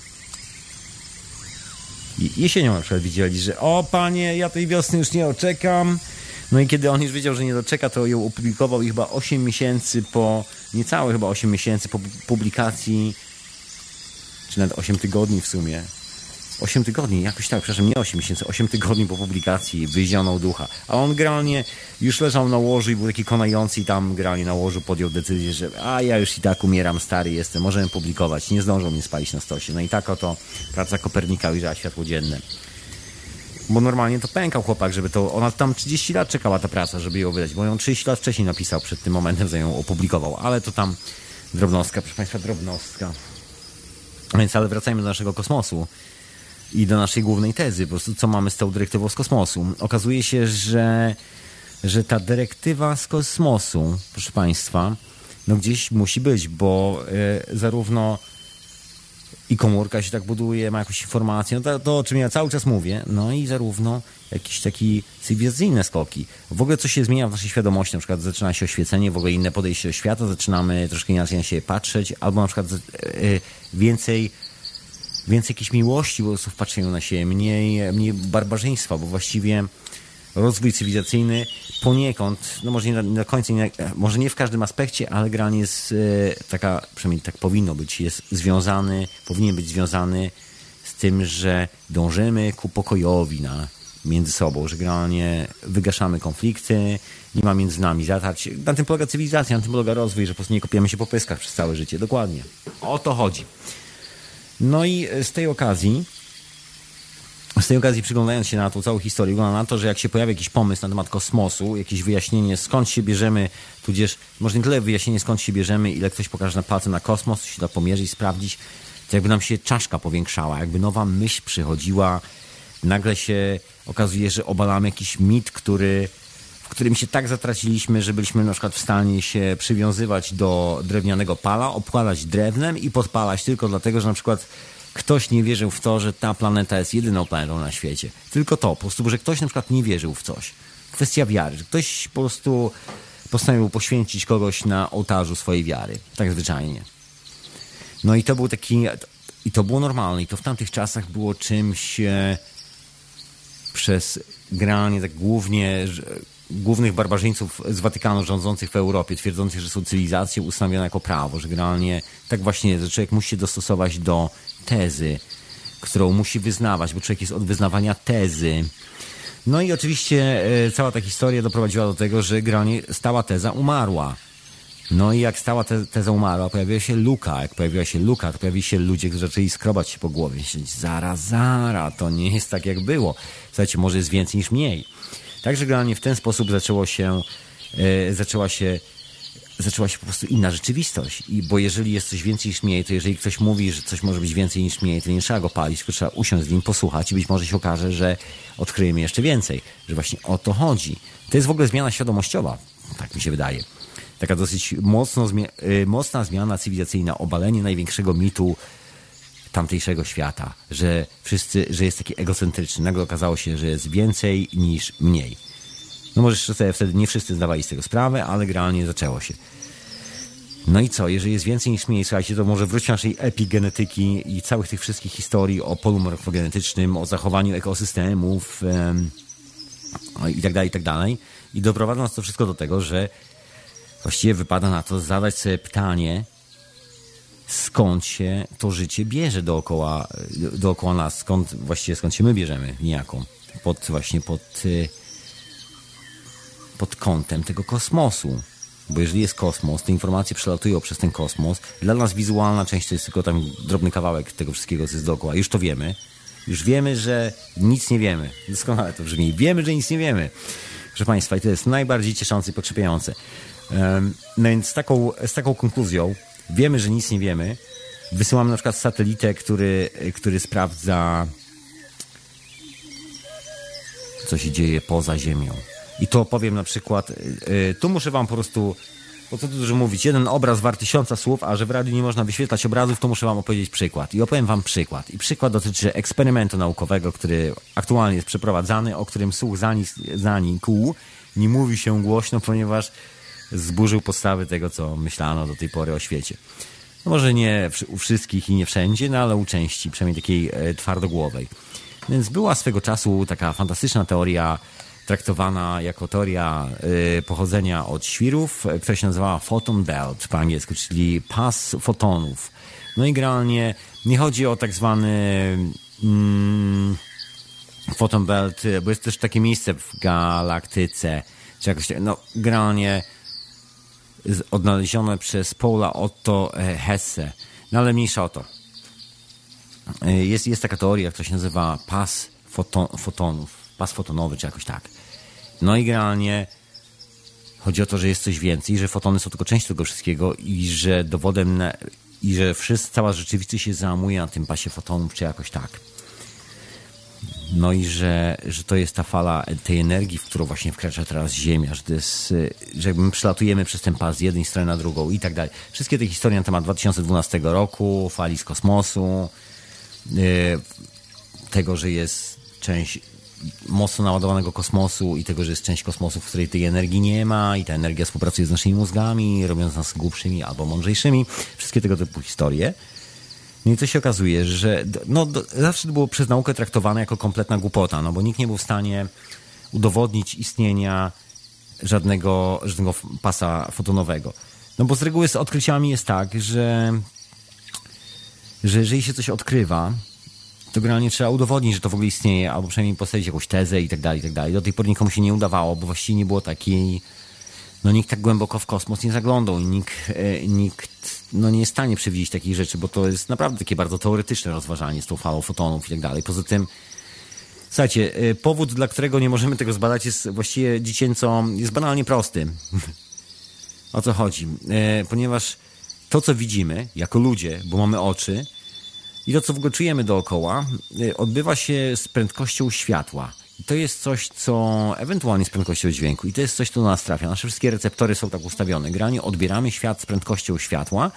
A: jesienią na przykład widzieli, że o panie, ja tej wiosny już nie oczekam. No i kiedy on już wiedział, że nie doczeka, to ją opublikował i chyba 8 miesięcy po, niecałe chyba 8 miesięcy po publikacji, czy nawet 8 tygodni w sumie, 8 tygodni, jakoś tak, przepraszam, nie 8 miesięcy, 8 tygodni po publikacji wyzionął ducha. A on generalnie już leżał na łożu i był taki konający i tam generalnie na łożu podjął decyzję, że a ja już i tak umieram, stary jestem, możemy publikować. Nie zdążą mnie spalić na stosie. No i tak oto praca Kopernika ujrzała światło dzienne. Bo normalnie to pękał chłopak, żeby to... Ona tam 30 lat czekała ta praca, żeby ją wydać, bo ją 30 lat wcześniej napisał przed tym momentem, że ją opublikował. Ale to tam drobnostka, proszę Państwa, drobnostka. Więc ale wracajmy do naszego kosmosu i do naszej głównej tezy, po prostu co mamy z tą dyrektywą z kosmosu. Okazuje się, że że ta dyrektywa z kosmosu, proszę Państwa, no gdzieś musi być, bo y, zarówno i komórka się tak buduje, ma jakąś informację, no to, to, o czym ja cały czas mówię, no i zarówno jakieś takie cywilizacyjne skoki. W ogóle coś się zmienia w naszej świadomości, na przykład zaczyna się oświecenie, w ogóle inne podejście do świata, zaczynamy troszkę inaczej na siebie patrzeć, albo na przykład y, więcej więcej jakiejś miłości po prostu w patrzeniu na siebie, mniej, mniej barbarzyństwa, bo właściwie rozwój cywilizacyjny poniekąd, no może nie na końcu, nie, może nie w każdym aspekcie, ale generalnie jest e, taka, przynajmniej tak powinno być, jest związany, powinien być związany z tym, że dążymy ku pokojowi na, między sobą, że generalnie wygaszamy konflikty, nie ma między nami zatarć. Na tym polega cywilizacja, na tym polega rozwój, że po prostu nie kopiemy się po pyskach przez całe życie. Dokładnie. O to chodzi. No i z tej okazji z tej okazji przyglądając się na tą całą historię, wygląda na to, że jak się pojawia jakiś pomysł na temat kosmosu, jakieś wyjaśnienie skąd się bierzemy, tudzież może nie tyle wyjaśnienie skąd się bierzemy, ile ktoś pokaże na palce na kosmos, się da pomierzyć, sprawdzić, to jakby nam się czaszka powiększała, jakby nowa myśl przychodziła, nagle się okazuje, że obalamy jakiś mit, który, którym się tak zatraciliśmy, że byliśmy na przykład w stanie się przywiązywać do drewnianego pala, obkładać drewnem i podpalać tylko dlatego, że na przykład ktoś nie wierzył w to, że ta planeta jest jedyną planetą na świecie. Tylko to, po prostu, że ktoś na przykład nie wierzył w coś. Kwestia wiary, że ktoś po prostu postanowił poświęcić kogoś na ołtarzu swojej wiary. Tak zwyczajnie. No i to był taki, i to było normalne, i to w tamtych czasach było czymś e, przez granie tak głównie głównych barbarzyńców z Watykanu rządzących w Europie, twierdzących, że są cywilizacje ustanowione jako prawo, że generalnie tak właśnie jest, że człowiek musi się dostosować do tezy, którą musi wyznawać, bo człowiek jest od wyznawania tezy. No i oczywiście e, cała ta historia doprowadziła do tego, że granie stała teza umarła. No i jak stała te, teza umarła, pojawiła się luka. Jak pojawiła się luka, to pojawili się ludzie, którzy zaczęli skrobać się po głowie. Myśleć, zara, zara, to nie jest tak jak było. Słuchajcie, może jest więcej niż mniej. Także generalnie w ten sposób zaczęło się, e, zaczęła się zaczęła się po prostu inna rzeczywistość. I, bo jeżeli jest coś więcej niż mniej, to jeżeli ktoś mówi, że coś może być więcej niż mniej, to nie trzeba go palić, tylko trzeba usiąść z nim, posłuchać i być może się okaże, że odkryjemy jeszcze więcej. Że właśnie o to chodzi. To jest w ogóle zmiana świadomościowa, tak mi się wydaje. Taka dosyć mocno, y, mocna zmiana cywilizacyjna, obalenie największego mitu tamtejszego świata, że wszyscy, że jest taki egocentryczny. Nagle okazało się, że jest więcej niż mniej. No może sobie wtedy nie wszyscy zdawali z tego sprawę, ale generalnie zaczęło się. No i co, jeżeli jest więcej niż mniej, słuchajcie, to może wróćmy naszej epigenetyki i całych tych wszystkich historii o polu morfogenetycznym, o zachowaniu ekosystemów um, i tak dalej, i tak dalej. I doprowadza nas to wszystko do tego, że właściwie wypada na to zadać sobie pytanie, skąd się to życie bierze dookoła, dookoła nas, skąd właściwie skąd się my bierzemy niejako. Pod właśnie pod y, pod kątem tego kosmosu. Bo jeżeli jest kosmos, te informacje przelatują przez ten kosmos. Dla nas wizualna część to jest tylko tam drobny kawałek tego wszystkiego, co jest dookoła. Już to wiemy. Już wiemy, że nic nie wiemy. Doskonale to brzmi. Wiemy, że nic nie wiemy. Proszę Państwa, i to jest najbardziej cieszące i pokrzepiające. No więc z taką, z taką konkluzją wiemy, że nic nie wiemy. Wysyłamy na przykład satelitę, który, który sprawdza, co się dzieje poza Ziemią. I to opowiem na przykład, yy, tu muszę wam po prostu, po co tu dużo mówić, jeden obraz wart tysiąca słów, a że w radiu nie można wyświetlać obrazów, to muszę wam opowiedzieć przykład. I opowiem wam przykład. I przykład dotyczy eksperymentu naukowego, który aktualnie jest przeprowadzany, o którym słuch zanikł. Nie mówi się głośno, ponieważ zburzył podstawy tego, co myślano do tej pory o świecie. No może nie u wszystkich i nie wszędzie, no ale u części, przynajmniej takiej e, twardogłowej. Więc była swego czasu taka fantastyczna teoria traktowana jako teoria y, pochodzenia od świrów, która się nazywała photon belt po angielsku, czyli pas fotonów. No i generalnie nie chodzi o tak zwany mm, photon belt, bo jest też takie miejsce w galaktyce, czy jakoś, no generalnie odnalezione przez Paula Otto e, Hesse. No ale mniejsza o to. E, jest, jest taka teoria, która się nazywa pas foton, fotonów pas fotonowy, czy jakoś tak. No i generalnie chodzi o to, że jest coś więcej, że fotony są tylko część tego wszystkiego i że dowodem na, i że wszyscy, cała rzeczywistość się załamuje na tym pasie fotonów, czy jakoś tak. No i że, że to jest ta fala tej energii, w którą właśnie wkracza teraz Ziemia, że, to jest, że my przelatujemy przez ten pas z jednej strony na drugą i tak dalej. Wszystkie te historie na temat 2012 roku, fali z kosmosu, yy, tego, że jest część mocno naładowanego kosmosu i tego, że jest część kosmosu, w której tej energii nie ma i ta energia współpracuje z naszymi mózgami, robiąc nas głupszymi albo mądrzejszymi. Wszystkie tego typu historie. No i to się okazuje, że no, zawsze to było przez naukę traktowane jako kompletna głupota, no bo nikt nie był w stanie udowodnić istnienia żadnego, żadnego pasa fotonowego. No bo z reguły z odkryciami jest tak, że, że jeżeli się coś odkrywa, to generalnie trzeba udowodnić, że to w ogóle istnieje, albo przynajmniej postawić jakąś tezę i tak dalej, i tak dalej. Do tej pory nikomu się nie udawało, bo właściwie nie było takiej no nikt tak głęboko w kosmos nie zaglądał i nikt, e, nikt no nie jest w stanie przewidzieć takich rzeczy, bo to jest naprawdę takie bardzo teoretyczne rozważanie z tą falą fotonów i tak dalej. Poza tym, słuchajcie, e, powód, dla którego nie możemy tego zbadać jest właściwie dziecięco, jest banalnie prosty. o co chodzi? E, ponieważ to, co widzimy jako ludzie, bo mamy oczy i to, co w ogóle czujemy dookoła, odbywa się z prędkością światła. To jest coś, co ewentualnie z prędkością dźwięku i to jest coś, co do nas trafia. Nasze wszystkie receptory są tak ustawione. Granie odbieramy świat z prędkością światła,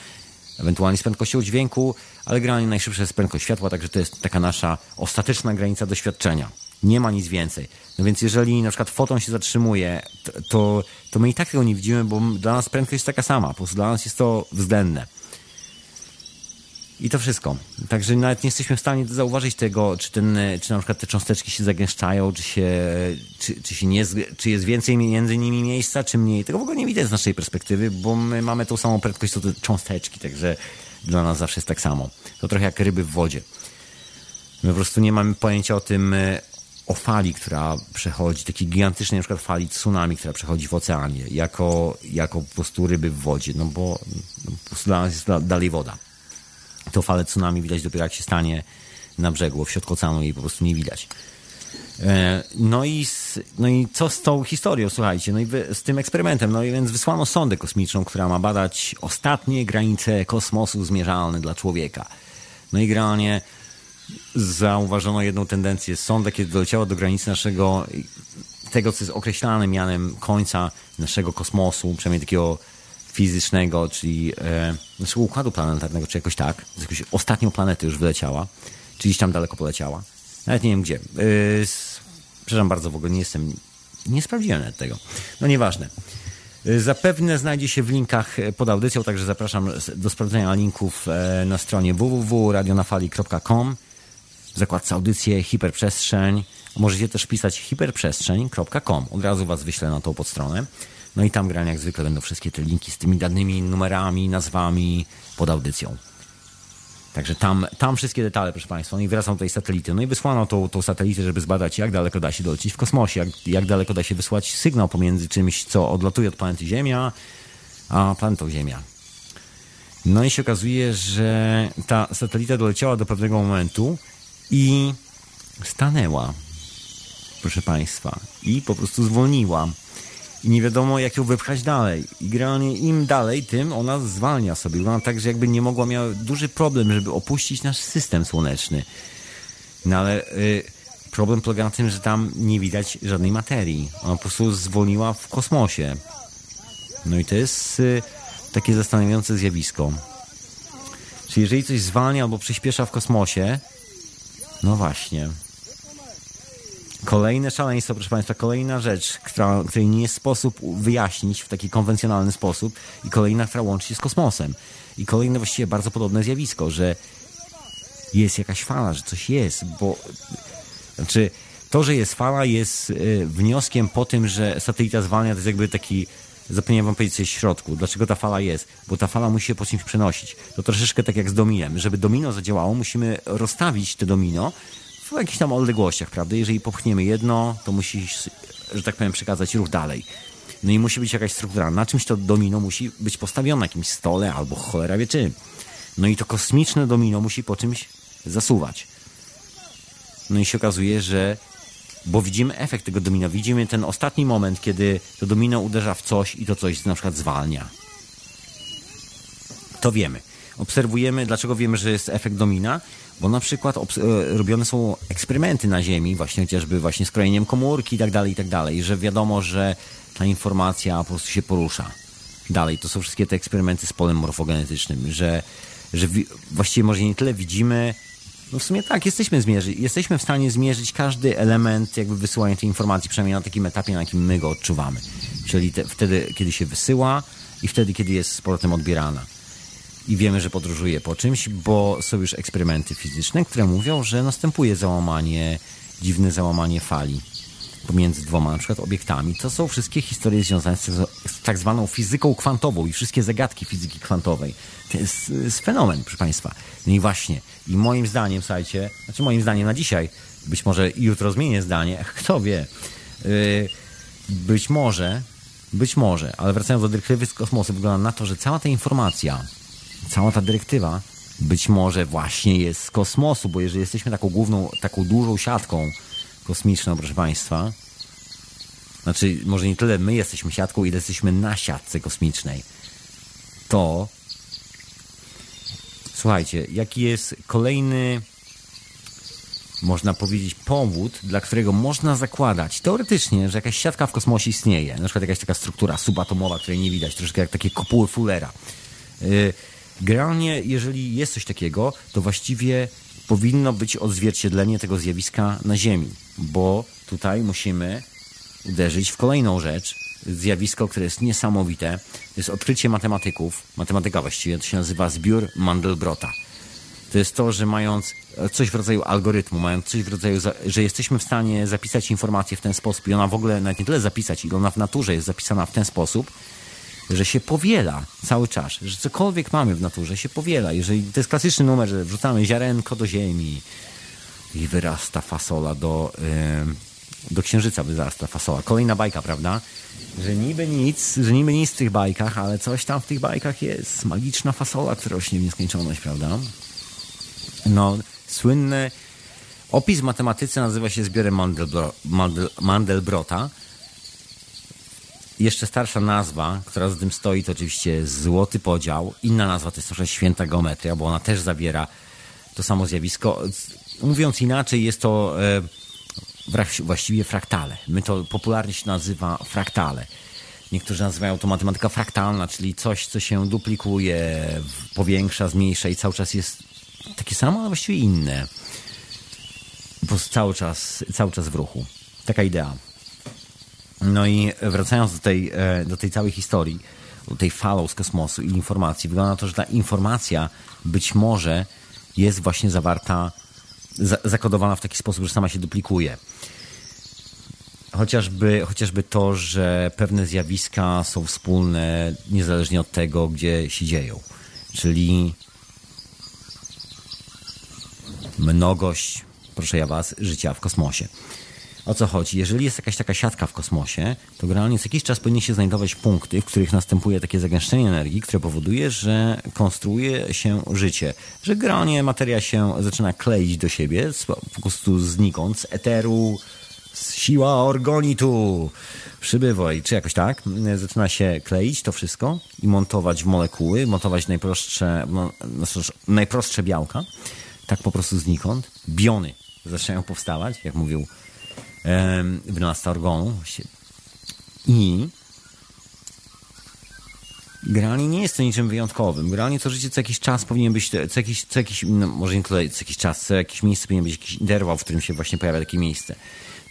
A: ewentualnie z prędkością dźwięku, ale granie najszybsze jest prędkość światła, także to jest taka nasza ostateczna granica doświadczenia. Nie ma nic więcej. No więc jeżeli na przykład foton się zatrzymuje, to, to my i tak tego nie widzimy, bo dla nas prędkość jest taka sama. Po prostu dla nas jest to względne. I to wszystko. Także nawet nie jesteśmy w stanie zauważyć tego, czy, ten, czy na przykład te cząsteczki się zagęszczają, czy, się, czy, czy, się nie, czy jest więcej między nimi miejsca, czy mniej. Tego w ogóle nie widać z naszej perspektywy, bo my mamy tą samą prędkość, co te cząsteczki, także dla nas zawsze jest tak samo. To trochę jak ryby w wodzie. My po prostu nie mamy pojęcia o tym, o fali, która przechodzi, takiej gigantycznej na przykład fali tsunami, która przechodzi w oceanie, jako, jako po prostu ryby w wodzie, no bo no, prostu dla nas jest dalej woda to falę tsunami widać dopiero jak się stanie na brzegu, w środku oceanu jej po prostu nie widać. E, no i, no i co z tą historią, słuchajcie, no i z tym eksperymentem, no i więc wysłano sondę kosmiczną, która ma badać ostatnie granice kosmosu zmierzalne dla człowieka. No i generalnie zauważono jedną tendencję. Sonda, kiedy doleciała do granicy naszego, tego, co jest określane mianem końca naszego kosmosu, przynajmniej takiego fizycznego, czyli e, naszego układu planetarnego, czy jakoś tak, z jakąś ostatnią planety już wyleciała, czy gdzieś tam daleko poleciała. Nawet nie wiem gdzie. E, przepraszam bardzo, w ogóle nie jestem, nie sprawdziłem nawet tego. No nieważne. E, zapewne znajdzie się w linkach pod audycją, także zapraszam do sprawdzenia linków na stronie www.radionafali.com w zakładce audycje hiperprzestrzeń. Możecie też pisać hiperprzestrzeń.com. Od razu Was wyślę na tą podstronę. No i tam grania jak zwykle będą wszystkie te linki z tymi danymi, numerami, nazwami pod audycją. Także tam, tam wszystkie detale, proszę Państwa. No i wracam do tej satelity. No i wysłano tą, tą satelitę, żeby zbadać, jak daleko da się dolecieć w kosmosie, jak, jak daleko da się wysłać sygnał pomiędzy czymś, co odlatuje od planety Ziemia, a planetą Ziemia. No i się okazuje, że ta satelita doleciała do pewnego momentu i stanęła, proszę Państwa, i po prostu zwolniła i nie wiadomo, jak ją wypchać dalej. I generalnie im dalej, tym ona zwalnia sobie. Ona tak, że jakby nie mogła, miała duży problem, żeby opuścić nasz system słoneczny. No ale y, problem polega na tym, że tam nie widać żadnej materii. Ona po prostu zwolniła w kosmosie. No i to jest y, takie zastanawiające zjawisko. Czyli jeżeli coś zwalnia albo przyspiesza w kosmosie, no właśnie, Kolejne szaleństwo, proszę Państwa, kolejna rzecz, która, której nie jest sposób wyjaśnić w taki konwencjonalny sposób i kolejna, która łączy się z kosmosem. I kolejne właściwie bardzo podobne zjawisko, że jest jakaś fala, że coś jest, bo znaczy to, że jest fala jest y, wnioskiem po tym, że satelita zwalnia, to jest jakby taki zapomniałem wam powiedzieć coś w środku. Dlaczego ta fala jest? Bo ta fala musi się po czymś przenosić. To troszeczkę tak jak z dominem. Żeby domino zadziałało, musimy rozstawić te domino w jakichś tam odległościach, prawda? Jeżeli popchniemy jedno, to musi, że tak powiem, przekazać ruch dalej. No i musi być jakaś struktura. Na czymś to domino musi być postawione, na jakimś stole albo cholera wie czym. No i to kosmiczne domino musi po czymś zasuwać. No i się okazuje, że bo widzimy efekt tego domina, widzimy ten ostatni moment, kiedy to domino uderza w coś i to coś na przykład zwalnia. To wiemy. Obserwujemy, dlaczego wiemy, że jest efekt domina? Bo na przykład e, robione są eksperymenty na Ziemi, właśnie chociażby właśnie z komórki i tak dalej, i tak dalej, że wiadomo, że ta informacja po prostu się porusza. Dalej, to są wszystkie te eksperymenty z polem morfogenetycznym, że, że właściwie może nie tyle widzimy, no w sumie tak, jesteśmy, zmierzy, jesteśmy w stanie zmierzyć każdy element jakby wysyłania tej informacji, przynajmniej na takim etapie, na jakim my go odczuwamy. Czyli te, wtedy, kiedy się wysyła i wtedy, kiedy jest z powrotem odbierana i wiemy, że podróżuje po czymś, bo są już eksperymenty fizyczne, które mówią, że następuje załamanie, dziwne załamanie fali pomiędzy dwoma na przykład obiektami. To są wszystkie historie związane z, tak zwaną fizyką kwantową i wszystkie zagadki fizyki kwantowej. To jest, jest fenomen, proszę Państwa. No i właśnie, i moim zdaniem, słuchajcie, znaczy moim zdaniem na dzisiaj, być może jutro zmienię zdanie, kto wie, yy, być może, być może, ale wracając do dyrektywy z kosmosu, wygląda na to, że cała ta informacja, cała ta dyrektywa być może właśnie jest z kosmosu, bo jeżeli jesteśmy taką główną, taką dużą siatką kosmiczną, proszę Państwa, znaczy może nie tyle my jesteśmy siatką, ile jesteśmy na siatce kosmicznej, to słuchajcie, jaki jest kolejny można powiedzieć, powód, dla którego można zakładać teoretycznie, że jakaś siatka w kosmosie istnieje. Na przykład jakaś taka struktura subatomowa, której nie widać, troszkę jak takie kopuły Fullera. Yy, generalnie, jeżeli jest coś takiego, to właściwie powinno być odzwierciedlenie tego zjawiska na Ziemi, bo tutaj musimy uderzyć w kolejną rzecz, zjawisko, które jest niesamowite. To jest odkrycie matematyków, matematyka właściwie, to się nazywa zbiór Mandelbrota. To jest to, że mając coś w rodzaju algorytmu, mając coś w rodzaju, że jesteśmy w stanie zapisać informację w ten sposób i ona w ogóle nawet nie tyle zapisać, ile ona w naturze jest zapisana w ten sposób, że się powiela cały czas, że cokolwiek mamy w naturze się powiela. Jeżeli to jest klasyczny numer, że wrzucamy ziarenko do ziemi i wyrasta fasola do, yy, do księżyca wyrasta fasola. Kolejna bajka, prawda? Że niby nic, że niby nic w tych bajkach, ale coś tam w tych bajkach jest. Magiczna fasola, która rośnie w nieskończoność, prawda? No, słynny opis w matematyce nazywa się zbiorem Mandelbro, Mandel, Mandelbrota jeszcze starsza nazwa, która za tym stoi, to oczywiście złoty podział. Inna nazwa to jest troszkę święta geometria, bo ona też zawiera to samo zjawisko. Mówiąc inaczej, jest to e, właściwie fraktale. My to popularnie się nazywa fraktale. Niektórzy nazywają to matematyka fraktalna, czyli coś, co się duplikuje, powiększa, zmniejsza i cały czas jest takie samo, ale właściwie inne. Prostu cały czas, cały czas w ruchu. Taka idea. No i wracając do tej, e, do tej całej historii, do tej falą z kosmosu i informacji, wygląda na to, że ta informacja być może jest właśnie zawarta, zakodowana w taki sposób, że sama się duplikuje. Chociażby, chociażby to, że pewne zjawiska są wspólne niezależnie od tego, gdzie się dzieją. Czyli mnogość, proszę ja was, życia w kosmosie o co chodzi. Jeżeli jest jakaś taka siatka w kosmosie, to generalnie co jakiś czas powinny się znajdować punkty, w których następuje takie zagęszczenie energii, które powoduje, że konstruuje się życie. Że generalnie materia się zaczyna kleić do siebie, po prostu znikąd, z eteru, z siła organitu przybywaj, czy jakoś tak, zaczyna się kleić to wszystko i montować w molekuły, montować najprostsze, no, najprostsze białka, tak po prostu znikąd. Biony zaczynają powstawać, jak mówił wynalazca organu. I generalnie nie jest to niczym wyjątkowym. Generalnie to życie co jakiś czas powinien być, co jakiś, co jakiś no może nie tutaj co jakiś czas, co jakiś miejsce powinien być jakiś interwał, w którym się właśnie pojawia takie miejsce.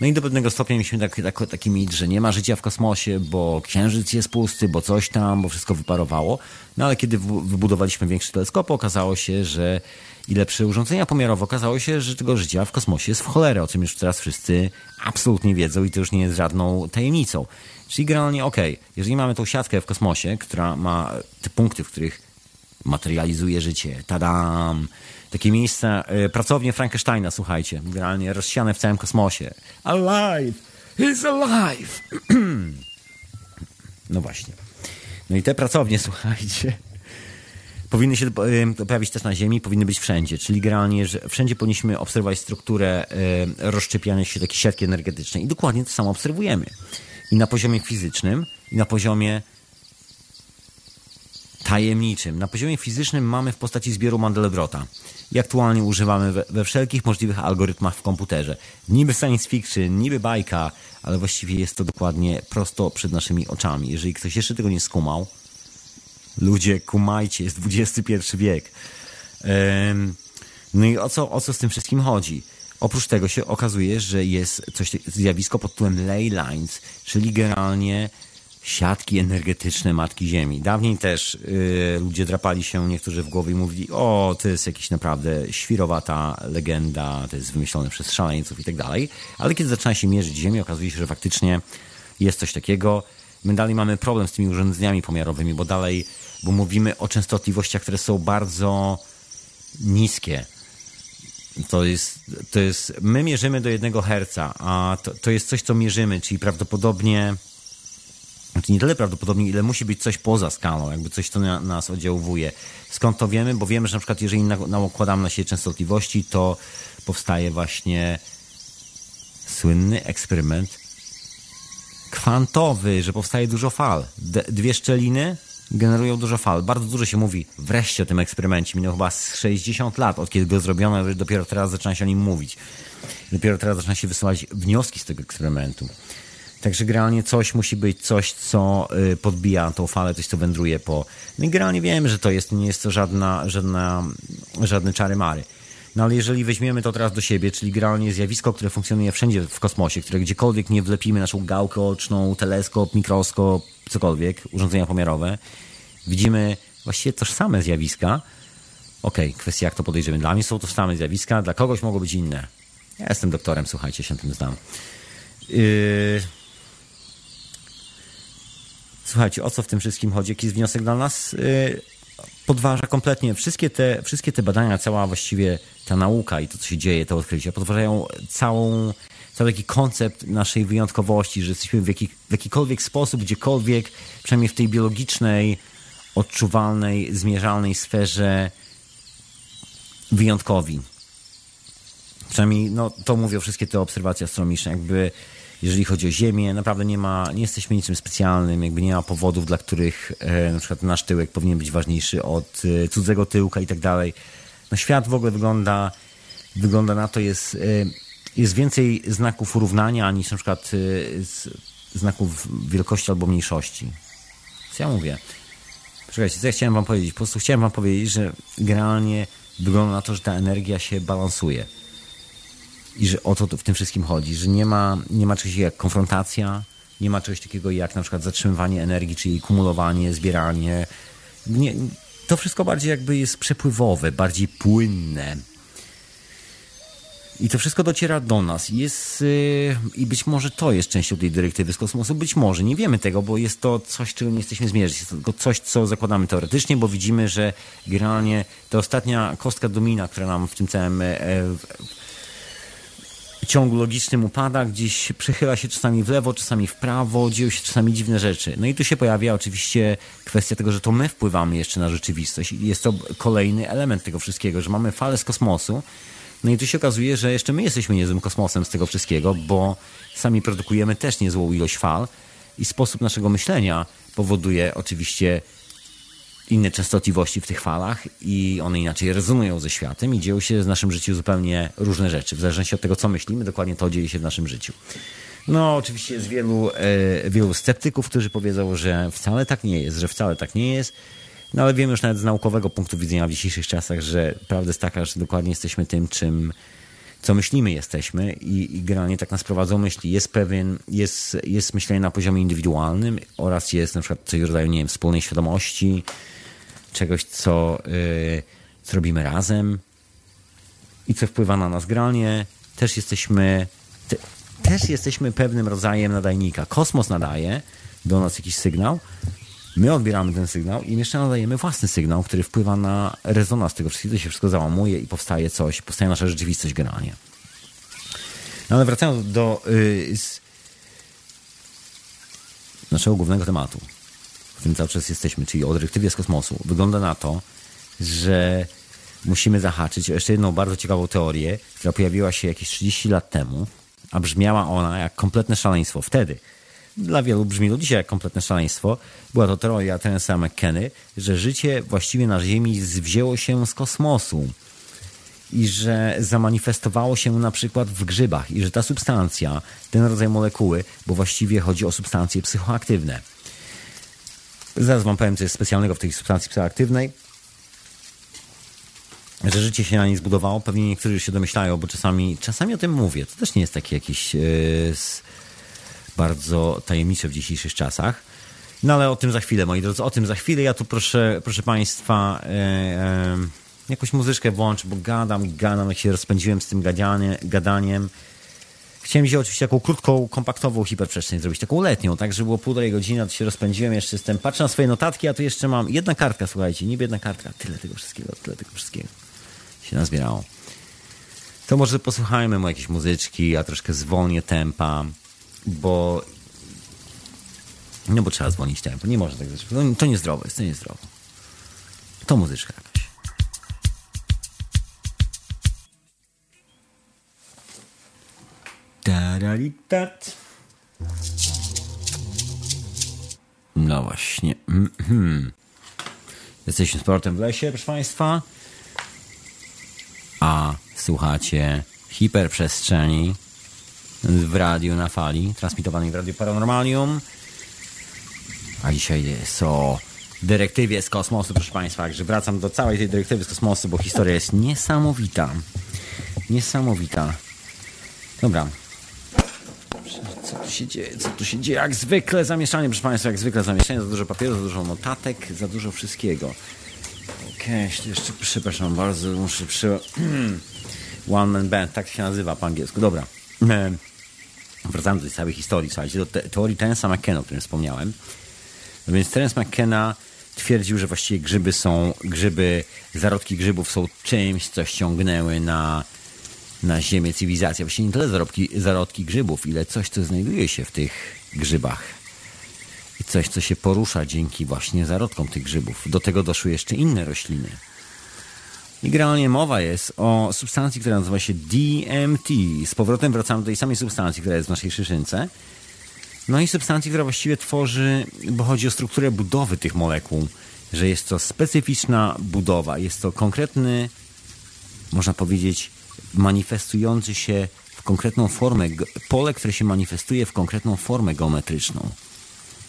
A: No i do pewnego stopnia mieliśmy taki, taki, taki mit, że nie ma życia w kosmosie, bo księżyc jest pusty, bo coś tam, bo wszystko wyparowało. No ale kiedy wybudowaliśmy większy teleskop, okazało się, że i lepsze urządzenia pomiarowe. Okazało się, że tego życia w kosmosie jest w cholerę, o czym już teraz wszyscy absolutnie wiedzą i to już nie jest żadną tajemnicą. Czyli generalnie, okej, okay, jeżeli mamy tą siatkę w kosmosie, która ma te punkty, w których materializuje życie, tadam, takie miejsca, y, pracownie Frankensteina, słuchajcie, generalnie rozsiane w całym kosmosie. Alive! He's alive! no właśnie. No i te pracownie, słuchajcie, powinny się pojawić też na Ziemi, powinny być wszędzie. Czyli generalnie, że wszędzie powinniśmy obserwować strukturę rozszczepiania się takiej siatki energetycznej. I dokładnie to samo obserwujemy. I na poziomie fizycznym, i na poziomie tajemniczym. Na poziomie fizycznym mamy w postaci zbioru Mandelebrota i aktualnie używamy we, we, wszelkich możliwych algorytmach w komputerze. Niby science fiction, niby bajka, ale właściwie jest to dokładnie prosto przed naszymi oczami. Jeżeli ktoś jeszcze tego nie skumał, ludzie, kumajcie, jest XXI wiek. No i o co, o co z tym wszystkim chodzi? Oprócz tego się okazuje, że jest coś zjawisko pod tytułem ley lines, czyli generalnie siatki energetyczne Matki Ziemi. Dawniej też yy, ludzie drapali się niektórzy w głowie i mówili, o, to jest jakiś naprawdę świrowata legenda, to jest wymyślone przez szaleńców i tak dalej. Ale kiedy zaczyna się mierzyć Ziemię, okazuje się, że faktycznie jest coś takiego. My dalej mamy problem z tymi urządzeniami pomiarowymi, bo dalej, bo mówimy o częstotliwościach, które są bardzo niskie. To jest, to jest, my mierzymy do jednego herca, a to, to jest coś, co mierzymy, czyli prawdopodobnie znaczy nie tyle prawdopodobnie, ile musi być coś poza skalą, jakby coś, co na nas oddziałuje. Skąd to wiemy? Bo wiemy, że na przykład jeżeli nakładamy na siebie częstotliwości, to powstaje właśnie słynny eksperyment kwantowy, że powstaje dużo fal. D dwie szczeliny generują dużo fal. Bardzo dużo się mówi wreszcie o tym eksperymencie. Minęło chyba 60 lat, od kiedy go zrobiono, dopiero teraz zaczyna się o nim mówić. Dopiero teraz zaczyna się wysyłać wnioski z tego eksperymentu. Także generalnie coś musi być, coś, co y, podbija tą falę, coś, co wędruje po... No i generalnie wiemy, że to jest, nie jest to żadna, żadna, żadne czary-mary. No ale jeżeli weźmiemy to teraz do siebie, czyli generalnie zjawisko, które funkcjonuje wszędzie w kosmosie, które gdziekolwiek nie wlepimy naszą gałkę oczną, teleskop, mikroskop, cokolwiek, urządzenia pomiarowe, widzimy właściwie tożsame zjawiska. Okej, okay, kwestia jak to podejrzymy. Dla mnie są tożsame zjawiska, dla kogoś mogą być inne. Ja jestem doktorem, słuchajcie, się tym znam. Yy... Słuchajcie, o co w tym wszystkim chodzi? Jaki jest wniosek dla nas? Yy... Podważa kompletnie wszystkie te, wszystkie te badania, cała właściwie ta nauka i to, co się dzieje, te odkrycia, podważają całą, cały taki koncept naszej wyjątkowości, że jesteśmy w, jaki, w jakikolwiek sposób, gdziekolwiek, przynajmniej w tej biologicznej, odczuwalnej, zmierzalnej sferze wyjątkowi. Przynajmniej no, to mówią wszystkie te obserwacje astronomiczne. Jakby jeżeli chodzi o Ziemię, naprawdę nie ma, nie jesteśmy niczym specjalnym, jakby nie ma powodów, dla których e, na przykład nasz tyłek powinien być ważniejszy od e, cudzego tyłka i tak dalej. No świat w ogóle wygląda, wygląda na to, jest, e, jest więcej znaków równania niż na przykład znaków wielkości albo mniejszości. Co ja mówię? Czekajcie, co ja chciałem wam powiedzieć? Po prostu chciałem wam powiedzieć, że generalnie wygląda na to, że ta energia się balansuje. I że o to w tym wszystkim chodzi, że nie ma, nie ma czegoś jak konfrontacja, nie ma czegoś takiego jak na przykład zatrzymywanie energii, czyli kumulowanie, zbieranie. Nie, to wszystko bardziej jakby jest przepływowe, bardziej płynne. I to wszystko dociera do nas. Jest, yy, I być może to jest częścią tej dyrektywy z kosmosu. Być może, nie wiemy tego, bo jest to coś, czego nie jesteśmy zmierzyć. Jest to coś, co zakładamy teoretycznie, bo widzimy, że generalnie ta ostatnia kostka domina, która nam w tym całym e, ciągu logicznym upada, gdzieś przechyla się czasami w lewo, czasami w prawo, dzieją się czasami dziwne rzeczy. No i tu się pojawia oczywiście kwestia tego, że to my wpływamy jeszcze na rzeczywistość i jest to kolejny element tego wszystkiego, że mamy falę z kosmosu, no i tu się okazuje, że jeszcze my jesteśmy niezłym kosmosem z tego wszystkiego, bo sami produkujemy też niezłą ilość fal i sposób naszego myślenia powoduje oczywiście inne częstotliwości w tych falach i one inaczej rezonują ze światem i dzieją się w naszym życiu zupełnie różne rzeczy. W zależności od tego, co myślimy, dokładnie to dzieje się w naszym życiu. No, oczywiście jest wielu, e, wielu sceptyków, którzy powiedzą, że wcale tak nie jest, że wcale tak nie jest. No ale wiemy już nawet z naukowego punktu widzenia w dzisiejszych czasach, że prawda jest taka, że dokładnie jesteśmy tym, czym co myślimy jesteśmy i, i generalnie tak nas prowadzą myśli. Jest pewien, jest, jest myślenie na poziomie indywidualnym oraz jest na przykład coś w rodzaju, nie wiem, wspólnej świadomości, czegoś, co, yy, co robimy razem i co wpływa na nas granie. Też jesteśmy, te, też jesteśmy pewnym rodzajem nadajnika. Kosmos nadaje do nas jakiś sygnał, my odbieramy ten sygnał i jeszcze nadajemy własny sygnał, który wpływa na rezonans tego wszystkiego, się wszystko załamuje i powstaje coś, powstaje nasza rzeczywistość generalnie. No ale wracając do yy, naszego głównego tematu którym cały czas jesteśmy, czyli o dyrektywie z kosmosu, wygląda na to, że musimy zahaczyć o jeszcze jedną bardzo ciekawą teorię, która pojawiła się jakieś 30 lat temu, a brzmiała ona jak kompletne szaleństwo wtedy. dla wielu brzmi do dzisiaj jak kompletne szaleństwo. Była to teoria Terensa McKenny, że życie właściwie na Ziemi wzięło się z kosmosu i że zamanifestowało się na przykład w grzybach i że ta substancja, ten rodzaj molekuły, bo właściwie chodzi o substancje psychoaktywne. Zaraz wam powiem, co jest specjalnego w tej substancji psychoaktywnej. Że życie się na niej zbudowało. Pewnie niektórzy się domyślają, bo czasami, czasami o tym mówię. To też nie jest takie jakieś yy, bardzo tajemnicze w dzisiejszych czasach. No ale o tym za chwilę, moi drodzy, o tym za chwilę. Ja tu proszę, proszę Państwa, e, e, jakąś muzyczkę włączę, bo gadam, gadam, jak się rozpędziłem z tym gadanie, gadaniem. Chciałem dzisiaj oczywiście taką krótką, kompaktową hiperprzestrzeń zrobić, taką letnią, tak, żeby było półtorej godziny, to się rozpędziłem, jeszcze jestem, patrzę na swoje notatki, a tu jeszcze mam jedna kartka, słuchajcie, niby jedna kartka, tyle tego wszystkiego, tyle tego wszystkiego się nazbierało. To może posłuchajmy mu jakieś muzyczki, ja troszkę zwolnię tempa, bo no bo trzeba zwolnić tempo. Nie może tak zrobić. No, to niezdrowo jest, to niezdrowo. To muzyczka jakaś. Taralitat. No właśnie. Mm -hmm. Jesteśmy z portem w lesie, proszę Państwa. A słuchacie hiperprzestrzeni w radiu na fali, transmitowanej w Radiu Paranormalium. A dzisiaj jest o dyrektywie z kosmosu, proszę Państwa. Także wracam do całej tej dyrektywy z kosmosu, bo historia jest niesamowita. Niesamowita. Dobra. Co tu się dzieje? Co tu się dzieje? Jak zwykle zamieszanie, proszę Państwa, jak zwykle zamieszanie. Za dużo papieru, za dużo notatek, za dużo wszystkiego. Okej, okay, jeszcze przepraszam bardzo, muszę przy... One Man Band, tak się nazywa po angielsku. Dobra. Wracając do tej całej historii, słuchajcie, do te teorii Terensa McKenna, o którym wspomniałem. No więc Terence McKenna twierdził, że właściwie grzyby są, grzyby, zarodki grzybów są czymś, co ściągnęły na, na ziemię cywilizację. Właściwie nie tyle zarodki, zarodki grzybów, ile coś, co znajduje się w tych grzybach. I coś, co się porusza dzięki właśnie zarodkom tych grzybów. Do tego doszły jeszcze inne rośliny. I generalnie mowa jest o substancji, która nazywa się DMT. Z powrotem wracamy do tej samej substancji, która jest w naszej szyszynce. No i substancji, która właściwie tworzy, bo chodzi o strukturę budowy tych molekuł, że jest to specyficzna budowa, jest to konkretny, można powiedzieć, manifestujący się w konkretną formę, pole, które się manifestuje w konkretną formę geometryczną.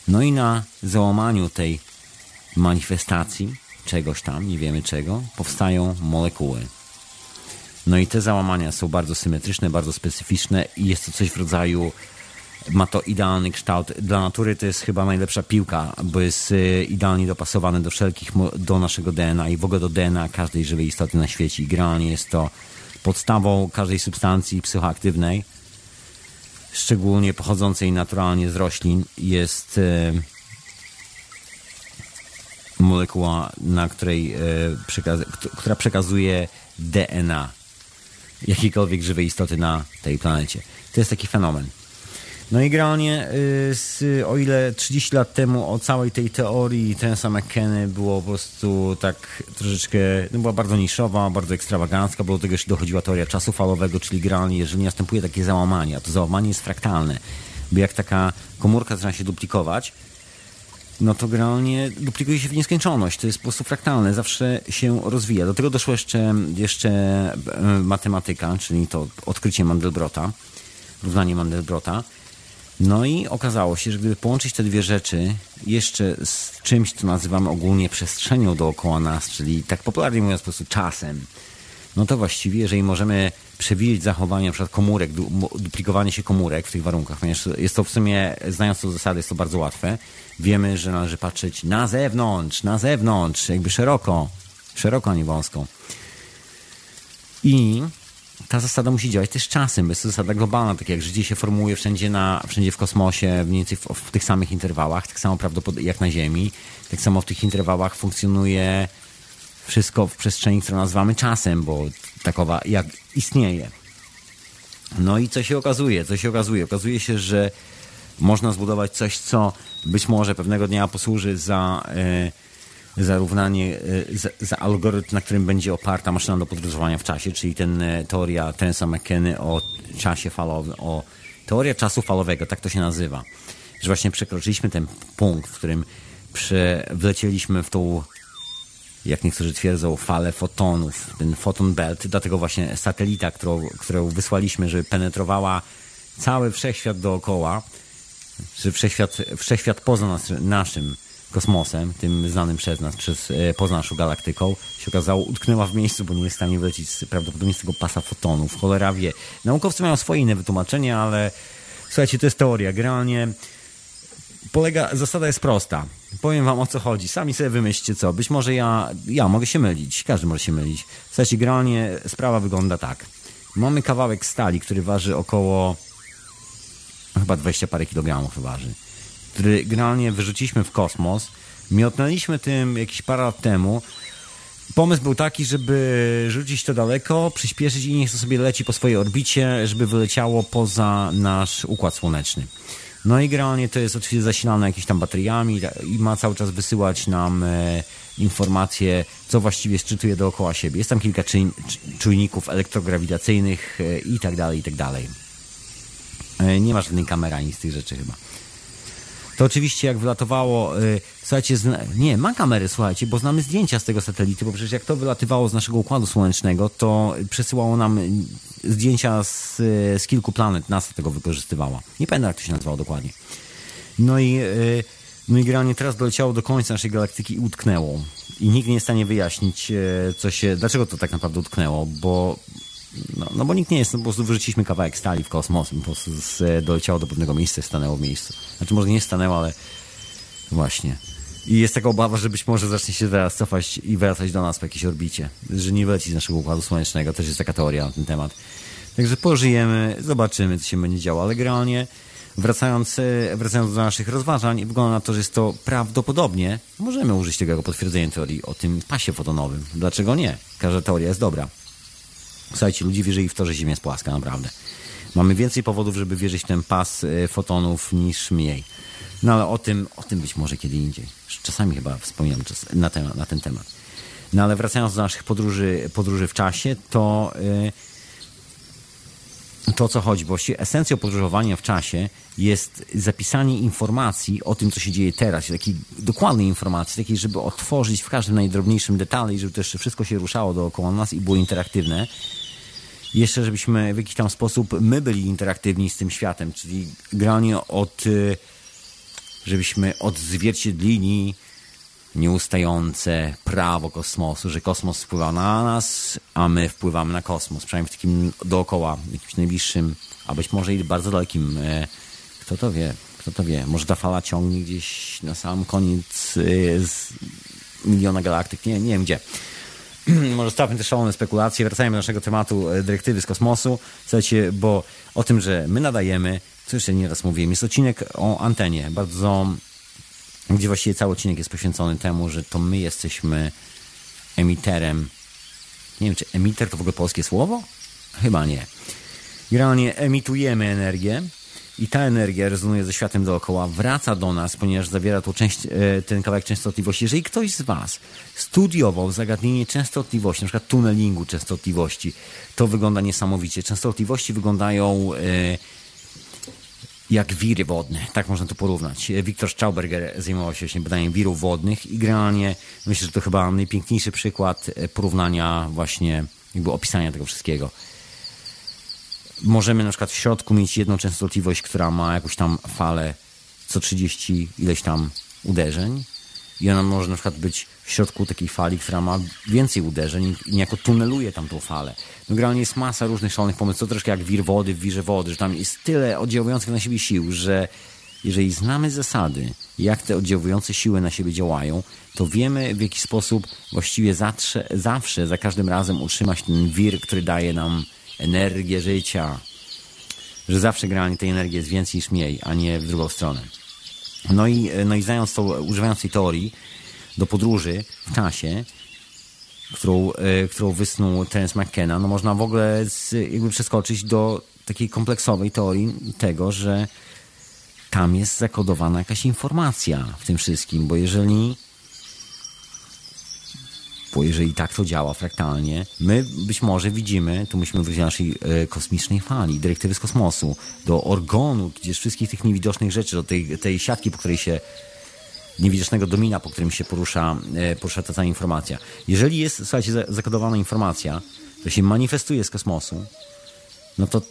A: No i na załamaniu tej manifestacji czegoś tam, nie wiemy czego, powstają molekuły. No i te załamania są bardzo symetryczne, bardzo specyficzne i jest to coś w rodzaju ma to idealny kształt. Dla natury to jest chyba najlepsza piłka, bo jest y, idealnie dopasowane do wszelkich, do naszego DNA i w ogóle do DNA każdej żywej istoty na świecie. I generalnie jest to podstawą każdej substancji psychoaktywnej, szczególnie pochodzącej naturalnie z roślin, jest y, molekuła, na której, y, która przekazuje DNA jakiejkolwiek żywej istoty na tej planecie. To jest taki fenomen. No i generalnie, y, o ile 30 lat temu o całej tej teorii Tensa McKenny było po prostu tak troszeczkę, no była bardzo niszowa, bardzo ekstrawagancka, bo do tego jeszcze dochodziła teoria czasu falowego, czyli generalnie, jeżeli następuje takie załamanie, a to załamanie jest fraktalne, bo jak taka komórka zaczyna się duplikować, no to generalnie duplikuje się w nieskończoność. To jest po prostu fraktalne, zawsze się rozwija. Do tego doszło jeszcze, jeszcze e, matematyka, czyli to odkrycie Mandelbrota, równanie Mandelbrota, no i okazało się, że gdyby połączyć te dwie rzeczy jeszcze z czymś, co nazywamy ogólnie przestrzenią dookoła nas, czyli tak popularnie mówiąc po prostu czasem, no to właściwie, jeżeli możemy przewidzieć zachowanie np. komórek, duplikowanie się komórek w tych warunkach, ponieważ jest to w sumie, znając to zasady, jest to bardzo łatwe. Wiemy, że należy patrzeć na zewnątrz, na zewnątrz, jakby szeroko, szeroko, a nie wąsko. I ta zasada musi działać też czasem, bo jest to zasada globalna, tak jak życie się formułuje wszędzie, na, wszędzie w kosmosie, mniej więcej w, w tych samych interwałach, tak samo prawdopodobnie jak na Ziemi, tak samo w tych interwałach funkcjonuje wszystko w przestrzeni, którą nazywamy czasem, bo takowa jak istnieje. No i co się okazuje? Co się okazuje? Okazuje się, że można zbudować coś, co być może pewnego dnia posłuży za... Yy, zarównanie, za, za, algorytm, na którym będzie oparta maszyna do podróżowania w czasie, czyli ten e, teoria Tensa McKenny o czasie falowym, o teoria czasu falowego, tak to się nazywa. że właśnie przekroczyliśmy ten punkt, w którym prze, wlecieliśmy w tą, jak niektórzy twierdzą, falę fotonów, ten foton belt, dlatego właśnie satelita, którą, którą wysłaliśmy, żeby penetrowała cały wszechświat dookoła, że wszechświat, wszechświat poza nas, naszym kosmosem, tym znanym przez nas, przez, e, poza naszą galaktyką, się okazało, utknęła w miejscu, bo nie jest w stanie wlecieć z, prawdopodobnie z tego pasa fotonów. Cholera wie. Naukowcy mają swoje inne wytłumaczenia, ale słuchajcie, to jest teoria. Generalnie polega, zasada jest prosta. Powiem wam o co chodzi. Sami sobie wymyślcie co. Być może ja, ja mogę się mylić. Każdy może się mylić. Słuchajcie, generalnie sprawa wygląda tak. Mamy kawałek stali, który waży około chyba 20 parę kilogramów waży który generalnie wyrzuciliśmy w kosmos. Miotnęliśmy tym jakiś parę lat temu. Pomysł był taki, żeby rzucić to daleko, przyspieszyć i niech to sobie leci po swojej orbicie, żeby wyleciało poza nasz układ słoneczny. No i generalnie to jest oczywiście zasilane jakimiś tam bateriami i ma cały czas wysyłać nam e, informacje, co właściwie szczytuje dookoła siebie. Jest tam kilka czujników elektrograwitacyjnych e, i tak dalej, i tak dalej. E, nie ma żadnej kamery ani z tych rzeczy chyba to oczywiście jak wylatowało, y, słuchajcie, nie, ma kamery, słuchajcie, bo znamy zdjęcia z tego satelity, bo przecież jak to wylatywało z naszego Układu Słonecznego, to przesyłało nam zdjęcia z, y, z kilku planet, NASA tego wykorzystywała. Nie pamiętam, jak to się nazywało dokładnie. No i, y, no i generalnie teraz doleciało do końca naszej galaktyki i utknęło. I nikt nie jest w stanie wyjaśnić, co się, dlaczego to tak naprawdę utknęło, bo no, no bo nikt nie jest, no po prostu wyrzuciliśmy kawałek stali w kosmos i po prostu z, doleciało do pewnego miejsca stanęło w miejscu. Znaczy może nie stanęło, ale właśnie. I jest taka obawa, że być może zacznie się teraz cofać i wracać do nas po jakiejś orbicie. Że nie wleci z naszego Układu Słonecznego. Też jest taka teoria na ten temat. Także pożyjemy, zobaczymy, co się będzie działo. Ale generalnie wracając, e, wracając do naszych rozważań, wygląda na to, że jest to prawdopodobnie, możemy użyć tego jako potwierdzenie teorii o tym pasie fotonowym. Dlaczego nie? Każda teoria jest dobra. Słuchajcie, ludzie wierzyli w to, że Ziemia jest płaska, naprawdę. Mamy więcej powodów, żeby wierzyć w ten pas e, fotonów niż mniej. No ale o tym, o tym być może kiedy indziej. Czasami chyba wspominam na ten, na ten temat. No ale wracając do naszych podróży, podróży w czasie, to yy, to, co chodzi. Właściwie esencją podróżowania w czasie jest zapisanie informacji o tym, co się dzieje teraz, takiej dokładnej informacji, takiej, żeby otworzyć w każdym najdrobniejszym detalu i żeby też wszystko się ruszało dookoła nas i było interaktywne. Jeszcze, żebyśmy w jakiś tam sposób my byli interaktywni z tym światem, czyli granie od, y, żebyśmy odzwierciedlili nieustające prawo kosmosu, że kosmos wpływa na nas, a my wpływamy na kosmos, przynajmniej w takim dookoła, jakimś najbliższym, a być może i bardzo dalekim. E, kto to wie? Kto to wie? Może ta fala ciągnie gdzieś na sam koniec e, z miliona galaktyk, nie, nie wiem gdzie. może stawmy te szalone spekulacje, wracajmy do naszego tematu e, dyrektywy z kosmosu. Słuchajcie, bo o tym, że my nadajemy, co jeszcze nieraz mówiłem, jest odcinek o antenie, bardzo gdzie właściwie cały odcinek jest poświęcony temu, że to my jesteśmy emiterem. Nie wiem, czy emiter to w ogóle polskie słowo? Chyba nie. Generalnie emitujemy energię i ta energia rezonuje ze światem dookoła, wraca do nas, ponieważ zawiera tą część, e, ten kawałek częstotliwości. Jeżeli ktoś z Was studiował zagadnienie częstotliwości, na przykład tunnelingu częstotliwości, to wygląda niesamowicie. Częstotliwości wyglądają e, jak wiry wodne, tak można to porównać. Wiktor Stauberger zajmował się właśnie badaniem wirów wodnych i generalnie myślę, że to chyba najpiękniejszy przykład porównania właśnie jakby opisania tego wszystkiego. Możemy na przykład w środku mieć jedną częstotliwość, która ma jakąś tam falę co 30 ileś tam uderzeń i ona może na przykład być w środku takiej fali, która ma więcej uderzeń i niejako tuneluje tam tą falę. No generalnie jest masa różnych szalonych pomysłów, to troszkę jak wir wody w wirze wody, że tam jest tyle oddziałujących na siebie sił, że jeżeli znamy zasady, jak te oddziałujące siły na siebie działają, to wiemy w jaki sposób właściwie zawsze, zawsze za każdym razem utrzymać ten wir, który daje nam energię życia. Że zawsze generalnie tej energii jest więcej niż mniej, a nie w drugą stronę. No i, no i znając to, używając tej teorii do podróży w czasie, którą, e, którą wysnuł Terence McKenna, no można w ogóle z, jakby przeskoczyć do takiej kompleksowej teorii tego, że tam jest zakodowana jakaś informacja w tym wszystkim, bo jeżeli Bo jeżeli tak to działa fraktalnie, my być może widzimy, tu musimy wrócić do naszej e, kosmicznej fali, dyrektywy z kosmosu, do organu, gdzie wszystkich tych niewidocznych rzeczy, do tej, tej siatki, po której się niewidocznego domina, po którym się porusza, e, porusza ta cała informacja. Jeżeli jest, słuchajcie, zakodowana informacja, to się manifestuje z kosmosu, no to,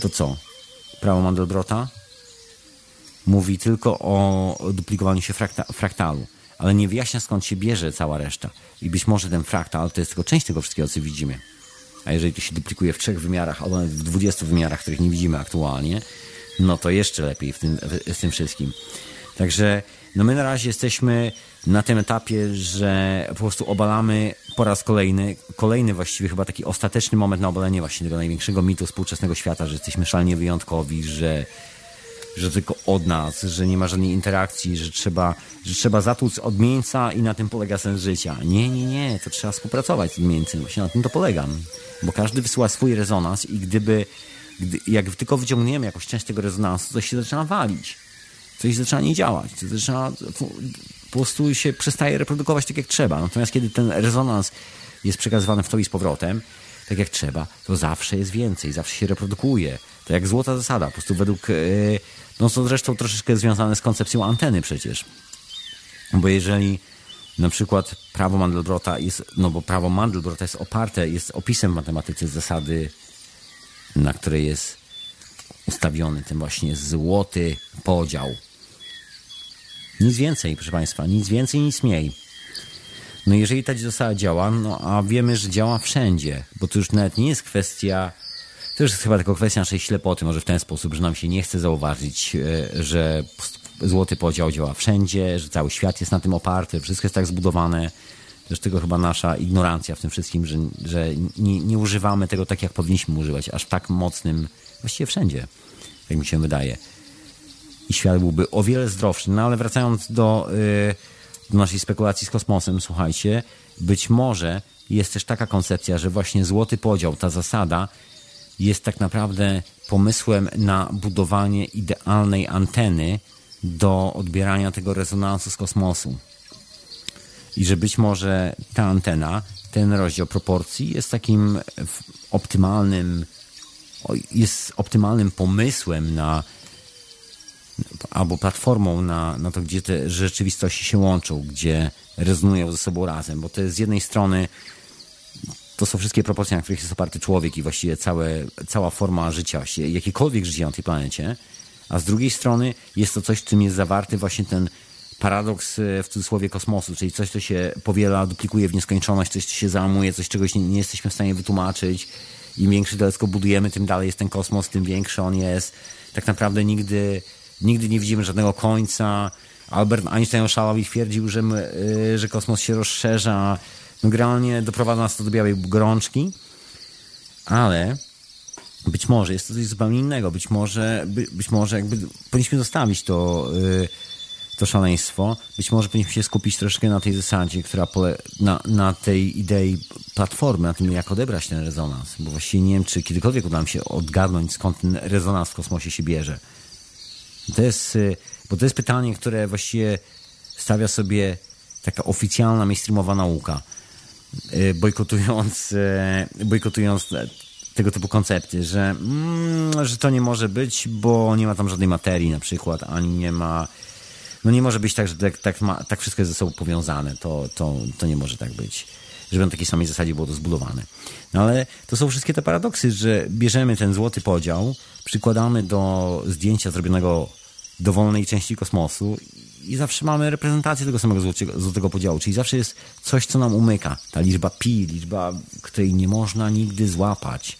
A: to co? Prawo Mandelbrota mówi tylko o duplikowaniu się frakta, fraktalu, ale nie wyjaśnia skąd się bierze cała reszta. I być może ten fraktal to jest tylko część tego wszystkiego, co widzimy. A jeżeli to się duplikuje w trzech wymiarach, albo w dwudziestu wymiarach, których nie widzimy aktualnie, no to jeszcze lepiej w tym, w, w tym wszystkim. Także no my na razie jesteśmy na tym etapie, że po prostu obalamy po raz kolejny, kolejny właściwie chyba taki ostateczny moment na obalenie właśnie tego największego mitu współczesnego świata, że jesteśmy szalnie wyjątkowi, że, że tylko od nas, że nie ma żadnej interakcji, że trzeba, że trzeba zatłuc odmieńca i na tym polega sens życia. Nie, nie, nie, to trzeba współpracować z odmieńcem, właśnie na tym to polegam, bo każdy wysyła swój rezonans i gdyby, gdy, jak tylko wyciągniemy jakąś część tego rezonansu, to się zaczyna walić coś zaczyna nie działać, coś zaczyna, po prostu się przestaje reprodukować tak jak trzeba. Natomiast kiedy ten rezonans jest przekazywany w to i z powrotem, tak jak trzeba, to zawsze jest więcej, zawsze się reprodukuje. To jak złota zasada, po prostu według, e, no to zresztą troszeczkę związane z koncepcją anteny przecież. Bo jeżeli na przykład prawo Mandelbrota jest, no bo prawo Mandelbrota jest oparte, jest opisem w matematyce zasady, na której jest ustawiony ten właśnie złoty podział nic więcej, proszę Państwa, nic więcej, nic mniej. No jeżeli ta zasada działa, no a wiemy, że działa wszędzie, bo to już nawet nie jest kwestia, to już jest chyba tylko kwestia naszej ślepoty, może w ten sposób, że nam się nie chce zauważyć, e, że złoty podział działa wszędzie, że cały świat jest na tym oparty, wszystko jest tak zbudowane. Też tego chyba nasza ignorancja w tym wszystkim, że, że nie, nie używamy tego tak, jak powinniśmy używać, aż tak mocnym, właściwie wszędzie, jak mi się wydaje i świat byłby o wiele zdrowszy. No ale wracając do, yy, do naszej spekulacji z kosmosem, słuchajcie, być może jest też taka koncepcja, że właśnie złoty podział, ta zasada jest tak naprawdę pomysłem na budowanie idealnej anteny do odbierania tego rezonansu z kosmosu. I że być może ta antena, ten rozdział proporcji jest takim optymalnym, jest optymalnym pomysłem na albo platformą na, na to, gdzie te rzeczywistości się łączą, gdzie rezonują ze sobą razem, bo to jest z jednej strony to są wszystkie proporcje, na których jest oparty człowiek i właściwie całe, cała forma życia, jakiekolwiek życie na tej planecie, a z drugiej strony jest to coś, w czym jest zawarty właśnie ten paradoks e, w cudzysłowie kosmosu, czyli coś, co się powiela, duplikuje w nieskończoność, coś, co się załamuje, coś, czegoś nie, nie jesteśmy w stanie wytłumaczyć. Im większy teleskop budujemy, tym dalej jest ten kosmos, tym większy on jest. Tak naprawdę nigdy nigdy nie widzimy żadnego końca. Albert Einstein oszalał i twierdził, że, my, y, że kosmos się rozszerza. Generalnie doprowadza nas to do białej gorączki, ale być może jest to coś zupełnie innego. Być może, by, być może jakby powinniśmy zostawić to, yy, to szaleństwo. Być może powinniśmy się skupić troszkę na tej zasadzie, która pole, na, na tej idei platformy, na tym, jak odebrać ten rezonans. Bo właściwie nie wiem, czy kiedykolwiek uda nam się odgadnąć, skąd ten rezonans w kosmosie się bierze. To jest, y, bo to jest pytanie, które właściwie stawia sobie taka oficjalna, mainstreamowa nauka, y, bojkotując, y, bojkotując tego typu koncepty, że, mm, że to nie może być, bo nie ma tam żadnej materii na przykład, ani nie ma no nie może być tak, że tak, tak, ma, tak wszystko jest ze sobą powiązane. To, to, to nie może tak być. Żeby na takiej samej zasadzie było to zbudowane. No ale to są wszystkie te paradoksy, że bierzemy ten złoty podział, przykładamy do zdjęcia zrobionego dowolnej części kosmosu i zawsze mamy reprezentację tego samego złotego, złotego podziału, czyli zawsze jest coś, co nam umyka. Ta liczba pi, liczba, której nie można nigdy złapać.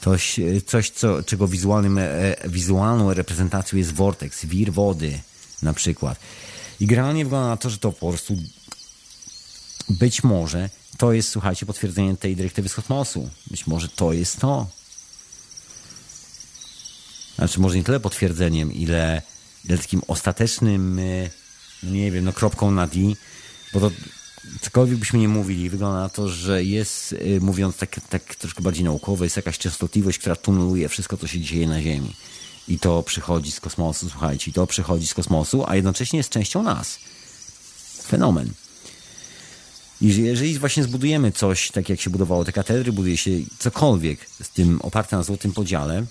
A: Coś, coś co, czego wizualnym, e, wizualną reprezentacją jest vortex, wir wody na przykład. I generalnie wygląda na to, że to po prostu być może to jest, słuchajcie, potwierdzenie tej dyrektywy z kosmosu. Być może to jest to znaczy może nie tyle potwierdzeniem, ile, ile takim ostatecznym, e, no nie wiem, no kropką na D, bo to cokolwiek byśmy nie mówili, wygląda na to, że jest, e, mówiąc tak, tak troszkę bardziej naukowo, jest jakaś częstotliwość, która tuneluje wszystko, co się dzieje na Ziemi. I to przychodzi z kosmosu, słuchajcie, i to przychodzi z kosmosu, a jednocześnie jest częścią nas. Fenomen. I że jeżeli właśnie zbudujemy coś, tak jak się budowało te katedry, buduje się cokolwiek z tym oparte na złotym podziale,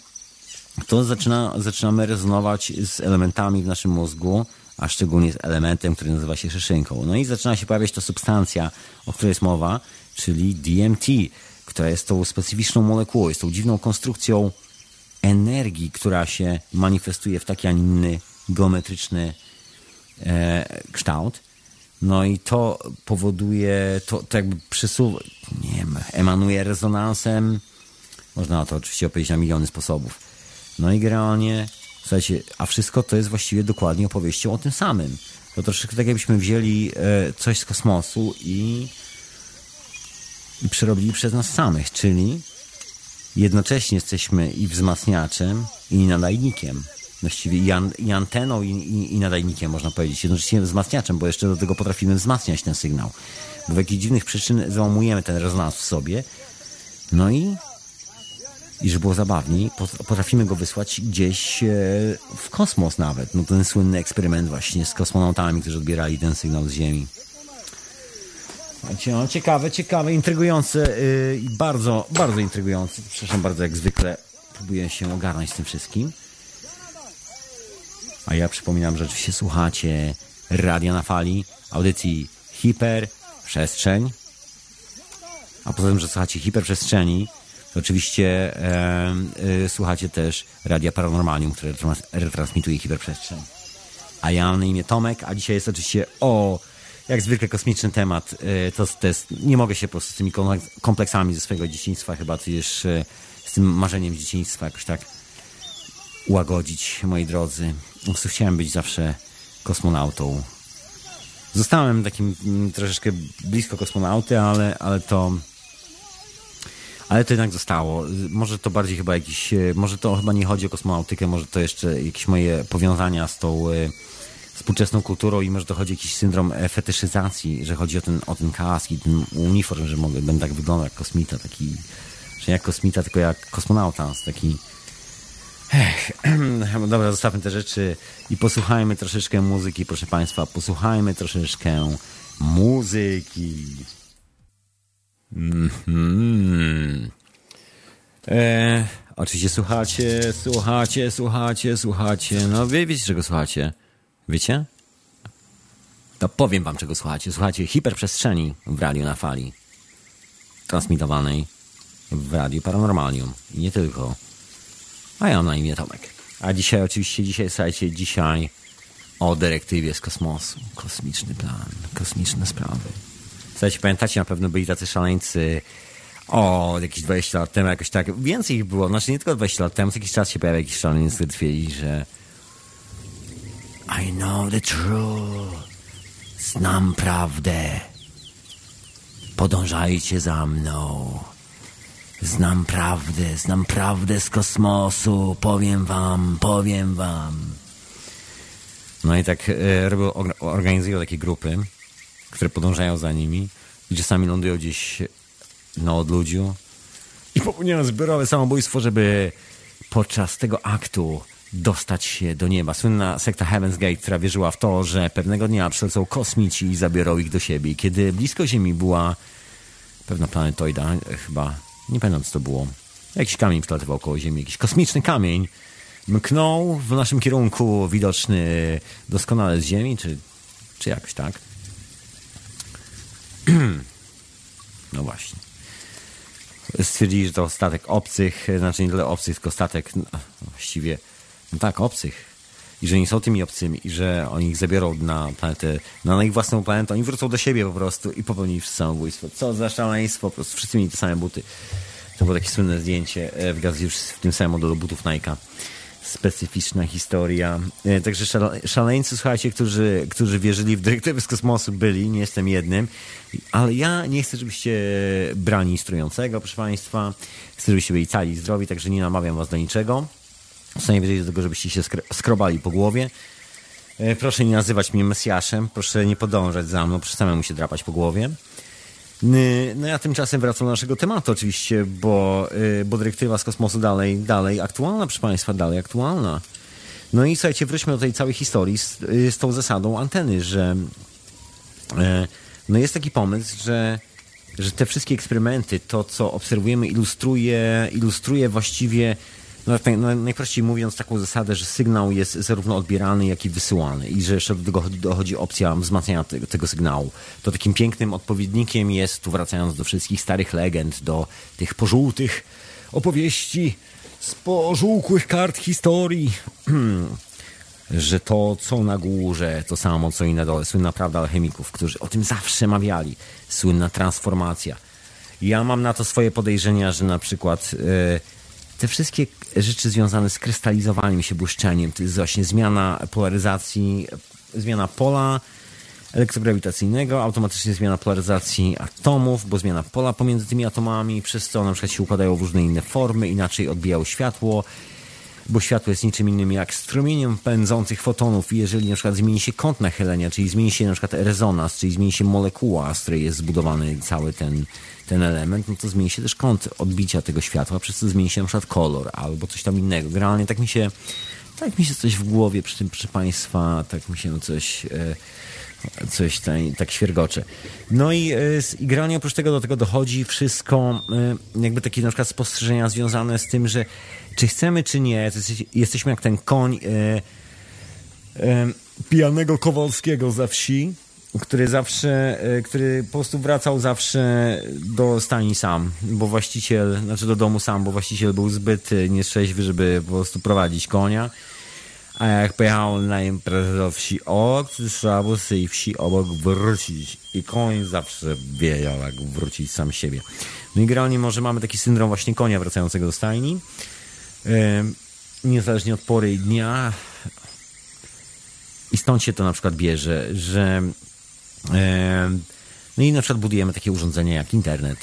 A: to zaczyna, zaczynamy rezonować z elementami w naszym mózgu, a szczególnie z elementem, który nazywa się szyszynką. No i zaczyna się pojawiać ta substancja, o której jest mowa, czyli DMT, która jest tą specyficzną molekułą, jest tą dziwną konstrukcją energii, która się manifestuje w taki, a inny geometryczny e, kształt. No i to powoduje, to, to jakby przysuwa, nie wiem, emanuje rezonansem. Można to oczywiście opowiedzieć na miliony sposobów. No i generalnie, słuchajcie, a wszystko to jest właściwie dokładnie opowieścią o tym samym. To troszeczkę tak jakbyśmy wzięli e, coś z kosmosu i, i przerobili przez nas samych, czyli jednocześnie jesteśmy i wzmacniaczem, i nadajnikiem. Właściwie i, an, i anteną, i, i, i, nadajnikiem, można powiedzieć. Jednocześnie wzmacniaczem, bo jeszcze do tego potrafimy wzmacniać ten sygnał. Bo w jakichś dziwnych przyczyn załamujemy ten rezonans w sobie. No i, i żeby było zabawniej, potrafimy go wysłać gdzieś e, w kosmos nawet. No ten słynny eksperyment właśnie z kosmonautami, którzy odbierali ten sygnał z Ziemi. No, ciekawe, ciekawe, intrygujące y, i bardzo, bardzo intrygujące. Przepraszam bardzo, jak zwykle próbuję się ogarnąć z tym wszystkim. A ja przypominam, że oczywiście słuchacie Radia na Fali, audycji Hiperprzestrzeń. A poza tym, że słuchacie Hiperprzestrzeni, to oczywiście e, e, słuchacie też Radia Paranormalium, które retransmituje Hiperprzestrzeń. A ja mam na imię Tomek, a dzisiaj jest oczywiście o jak zwykle kosmiczny temat. To, to jest, nie mogę się po prostu z tymi kompleksami ze swojego dzieciństwa chyba, tudzież e, z tym marzeniem z dzieciństwa jakoś tak ułagodzić, moi drodzy. Chciałem być zawsze kosmonautą. Zostałem takim mm, troszeczkę blisko kosmonauty, ale, ale to ale to jednak zostało. Może to bardziej chyba jakiś, e, może to chyba nie chodzi o kosmonautykę, może to jeszcze jakieś moje powiązania z tą współczesną kulturą i może dochodzi jakiś syndrom e, fetyszyzacji, że chodzi o ten, o ten kask i ten uniform, że mogę, będę tak wyglądał jak kosmita, taki, że jak kosmita, tylko jak kosmonauta, taki Ech, dobra, zostawmy te rzeczy i posłuchajmy troszeczkę muzyki, proszę Państwa, posłuchajmy troszeczkę muzyki. Mm -hmm. e, oczywiście słuchacie, słuchacie, słuchacie, słuchacie. No wie, wiecie czego słuchacie. Wiecie? To powiem wam, czego słuchacie. Słuchacie hiperprzestrzeni w radiu na fali. Transmitowanej w radiu Paranormalium. I nie tylko. A ja mam na imię Tomek. A dzisiaj oczywiście, dzisiaj, słuchajcie, dzisiaj o dyrektywie z kosmosu. Kosmiczny plan, kosmiczne sprawy. Słuchajcie, pamiętacie, na pewno byli tacy szaleńcy o, jakieś 20 lat temu, jakoś tak. Więcej ich było, znaczy nie tylko 20 lat temu, co jakiś czas się pojawia jakiś szaleniec, który twierdzi, że i know the truth. Znam prawdę. Podążajcie za mną. Znam prawdę, znam prawdę z kosmosu. Powiem wam, powiem wam. No i tak e, organizują takie grupy, które podążają za nimi i czasami lądują gdzieś na odludziu i popełniają zbiorowe samobójstwo, żeby podczas tego aktu dostać się do nieba. Słynna sekta Heaven's Gate, która wierzyła w to, że pewnego dnia przylecą kosmici i zabiorą ich do siebie. Kiedy blisko Ziemi była pewna planetoida, chyba, nie pamiętam co to było, jakiś kamień przelatywał koło Ziemi, jakiś kosmiczny kamień, mknął w naszym kierunku, widoczny doskonale z Ziemi, czy, czy jakoś tak. no właśnie stwierdzili, że to statek obcych, znaczy nie tyle obcych, tylko statek no, właściwie no tak, obcych. I że nie są tymi obcymi, i że oni ich zabiorą na planetę, na ich własną planetę, oni wrócą do siebie po prostu i popełnili samobójstwo. Co za szaleństwo, po prostu wszyscy mieli te same buty. To było takie słynne zdjęcie e, w gazecie w tym samym modelu butów Nike'a. Specyficzna historia. E, także szaleńcy, słuchajcie, którzy, którzy wierzyli w dyrektywy z kosmosu byli, nie jestem jednym, ale ja nie chcę, żebyście brali instruującego, proszę Państwa. Chcę, żebyście byli cali zdrowi, także nie namawiam Was do niczego co najwyżej do tego, żebyście się skrobali po głowie. E, proszę nie nazywać mnie Mesjaszem, proszę nie podążać za mną, proszę samemu się drapać po głowie. No ja tymczasem wracam do naszego tematu oczywiście, bo, e, bo dyrektywa z kosmosu dalej, dalej aktualna, proszę Państwa, dalej aktualna. No i słuchajcie, wróćmy do tej całej historii z, z tą zasadą anteny, że e, No jest taki pomysł, że, że te wszystkie eksperymenty, to co obserwujemy, ilustruje, ilustruje właściwie, no, tak, no, najprościej mówiąc, taką zasadę, że sygnał jest zarówno odbierany, jak i wysyłany i że jeszcze do tego dochodzi opcja wzmacniania tego, tego sygnału. To takim pięknym odpowiednikiem jest, tu wracając do wszystkich starych legend, do tych pożółtych opowieści z pożółkłych kart historii, że to, co na górze, to samo, co i na dole. Słynna prawda alchemików, którzy o tym zawsze mawiali. Słynna transformacja. Ja mam na to swoje podejrzenia, że na przykład e, te wszystkie rzeczy związane z krystalizowaniem się, błyszczeniem, to jest właśnie zmiana polaryzacji, zmiana pola elektrograwitacyjnego, automatycznie zmiana polaryzacji atomów, bo zmiana pola pomiędzy tymi atomami, przez co na przykład się układają w różne inne formy, inaczej odbijało światło, bo światło jest niczym innym jak strumieniem pędzących fotonów i jeżeli na przykład zmieni się kąt nachylenia, czyli zmieni się na przykład rezonans, czyli zmieni się molekuła, z której jest zbudowany cały ten, ten element, no to zmieni się też kąt odbicia tego światła, przez co zmieni się na przykład kolor albo coś tam innego. Generalnie tak mi się, tak mi się coś w głowie przy tym, proszę Państwa, tak mi się coś... E, coś tutaj, tak świergocze. No i, e, i granie oprócz tego do tego dochodzi wszystko, e, jakby takie na przykład spostrzeżenia związane z tym, że czy chcemy, czy nie, jesteśmy jak ten koń e, e, pijanego Kowalskiego ze wsi, który zawsze, e, który po prostu wracał zawsze do stajni sam, bo właściciel, znaczy do domu sam, bo właściciel był zbyt nieszczęśliwy, żeby po prostu prowadzić konia a jak pojechał na imprezę do wsi obok, trzeba było z tej wsi obok wrócić. I koń zawsze wiedział, jak wrócić sam siebie. No i generalnie może mamy taki syndrom właśnie konia wracającego do stajni. Niezależnie od pory dnia. I stąd się to na przykład bierze, że no i na przykład budujemy takie urządzenia jak internet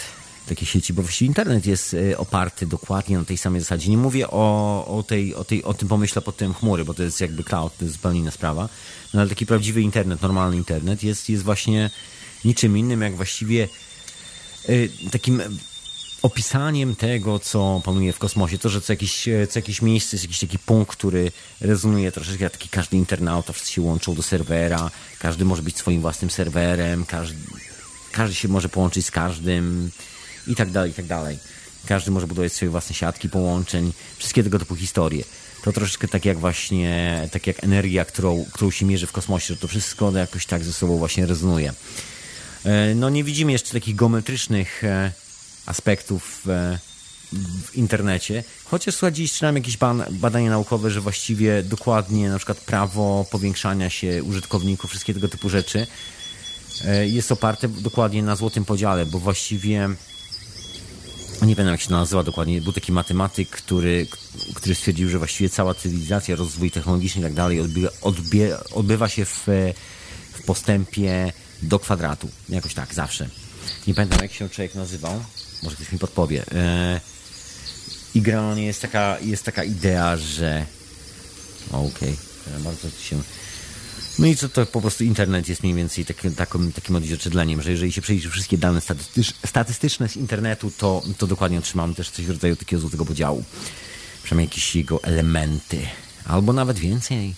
A: takie sieci, bo właściwie internet jest e, oparty dokładnie na tej samej zasadzie. Nie mówię o, o, tej, o, tej, o tym pomyśle pod tym chmury, bo to jest jakby cloud, to jest zupełnie inna sprawa. No ale taki prawdziwy internet, normalny internet jest, jest właśnie niczym innym, jak właściwie y, takim opisaniem tego, co panuje w kosmosie. To, że co jakieś, e, co jakieś miejsce jest jakiś taki punkt, który rezonuje troszeczkę taki każdy internauta, wszyscy się łączą do serwera, każdy może być swoim własnym serwerem, każdy, każdy się może połączyć z każdym i tak dalej, i tak dalej. Każdy może budować swoje własne siatki połączeń, wszystkie tego typu historie. To troszeczkę tak jak właśnie, tak jak energia, którą, którą się mierzy w kosmosie, że to wszystko jakoś tak ze sobą właśnie rezonuje. E, no nie widzimy jeszcze takich geometrycznych e, aspektów e, w internecie, chociaż słuchajcie, dziś czytałem jakieś badania naukowe, że właściwie dokładnie na przykład prawo powiększania się użytkowników, wszystkie tego typu rzeczy jest oparte dokładnie na złotym podziale, bo właściwie nie pamiętam jak się nazywa dokładnie, był taki matematyk, który, który stwierdził, że właściwie cała cywilizacja, rozwój technologiczny i tak dalej odbywa, odbywa się w, w postępie do kwadratu. Jakoś tak, zawsze. Nie pamiętam jak się człowiek nazywał, może ktoś mi podpowie. E, I generalnie jest taka, jest taka idea, że okej, okay, bardzo się no i co to po prostu internet jest mniej więcej takim, takim, takim odzwierciedleniem, że jeżeli się przejdzie wszystkie dane statystycz, statystyczne z internetu, to, to dokładnie otrzymamy też coś w rodzaju takiego złotego podziału. Przynajmniej jakieś jego elementy. Albo nawet więcej.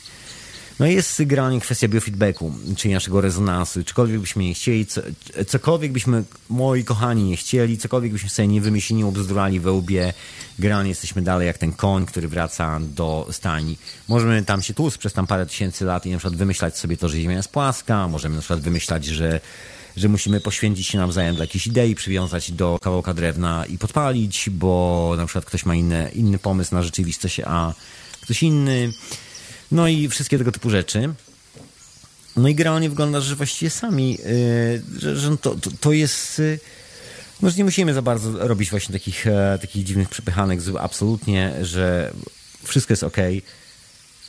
A: No i jest generalnie kwestia biofeedbacku, czyli naszego rezonansu. Czykolwiek byśmy nie chcieli, co, cokolwiek byśmy, moi kochani, nie chcieli, cokolwiek byśmy sobie nie wymyślili, obzdurali we łbie, generalnie jesteśmy dalej jak ten koń, który wraca do stajni. Możemy tam się tłuc przez tam parę tysięcy lat i na przykład wymyślać sobie to, że Ziemia jest płaska, możemy na przykład wymyślać, że że musimy poświęcić się nawzajem dla jakiejś idei, przywiązać do kawałka drewna i podpalić, bo na przykład ktoś ma inny, inny pomysł na rzeczywistość, a ktoś inny no i wszystkie tego typu rzeczy. No i generalnie wygląda, że właściwie sami, yy, że, że to, to, to, jest... Yy, no, że nie musimy za bardzo robić właśnie takich, e, takich dziwnych przepychanek, absolutnie, że wszystko jest ok,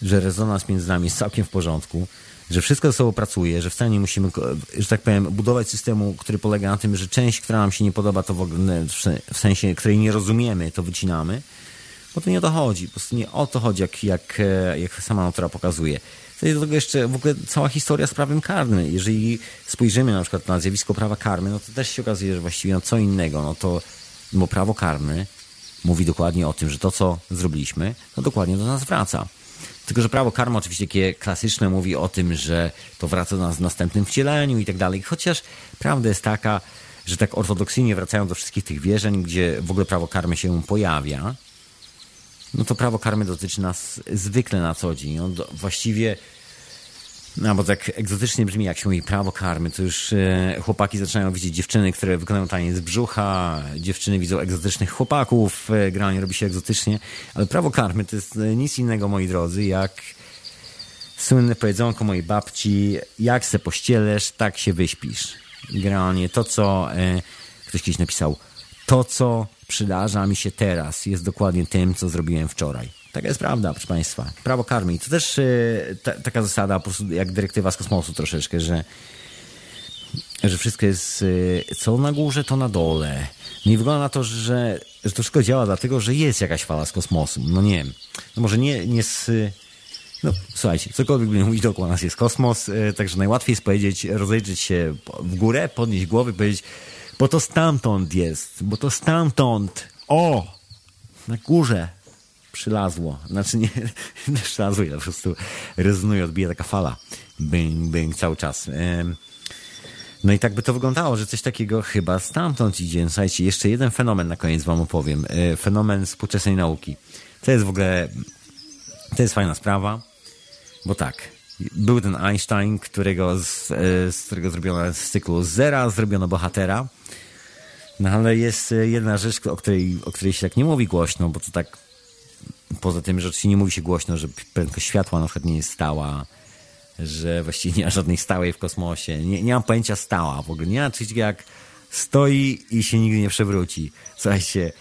A: że rezonans między nami jest całkiem w porządku, że wszystko ze sobą pracuje, że wcale nie musimy, że tak powiem, budować systemu, który polega na tym, że część, która nam się nie podoba, to w ogóle, w sensie, której nie rozumiemy, to wycinamy, bo to nie o to chodzi. Po prostu nie o to chodzi, jak, jak, e, jak sama natura pokazuje. Do tego jeszcze w ogóle cała historia z prawem karnym. Jeżeli spojrzymy na przykład na zjawisko prawa karmy, no to też się okazuje, że właściwie no co innego, no to bo prawo karne mówi dokładnie o tym, że to, co zrobiliśmy, no dokładnie do nas wraca. Tylko, że prawo karmy oczywiście takie klasyczne mówi o tym, że to wraca do nas w następnym wcieleniu i tak dalej. Chociaż prawda jest taka, że tak ortodoksyjnie wracają do wszystkich tych wierzeń, gdzie w ogóle prawo karmy się pojawia, no to prawo karmy dotyczy nas zwykle na co dzień. No, właściwie no bo tak egzotycznie brzmi, jak się mówi prawo karmy, to już e, chłopaki zaczynają widzieć dziewczyny, które wykonują taniec brzucha, dziewczyny widzą egzotycznych chłopaków, e, granie robi się egzotycznie, ale prawo karmy to jest e, nic innego, moi drodzy, jak słynne powiedzonko mojej babci, jak se pościelesz, tak się wyśpisz. Generalnie to, co e, ktoś kiedyś napisał, to, co przydarza mi się teraz, jest dokładnie tym, co zrobiłem wczoraj. Taka jest prawda, proszę Państwa. Prawo karmy. To też e, ta, taka zasada, po prostu jak dyrektywa z kosmosu troszeczkę, że, że wszystko jest e, co na górze, to na dole. No i wygląda na to, że, że to wszystko działa dlatego, że jest jakaś fala z kosmosu. No nie wiem. No może nie, nie z... No, słuchajcie, cokolwiek by mówić, dookoła nas jest kosmos, e, także najłatwiej jest powiedzieć, rozejrzeć się w górę, podnieść głowę i powiedzieć, bo to stamtąd jest, bo to stamtąd, o, na górze, przylazło. Znaczy nie, nie przylazło, ale po prostu rezonuje, odbija taka fala. Bing, bing, cały czas. No i tak by to wyglądało, że coś takiego chyba stamtąd idzie. Słuchajcie, jeszcze jeden fenomen na koniec wam opowiem. E, fenomen współczesnej nauki. To jest w ogóle, to jest fajna sprawa, bo tak, był ten Einstein, którego z, e, z którego zrobiono z cyklu Zera, zrobiono bohatera. No ale jest jedna rzecz, o której, o której się tak nie mówi głośno, bo to tak poza tym, że nie mówi się głośno, że prędkość światła na przykład nie jest stała, że właściwie nie ma żadnej stałej w kosmosie. Nie, nie mam pojęcia stała w ogóle. Nie ma czegoś jak stoi i się nigdy nie przewróci. Słuchajcie,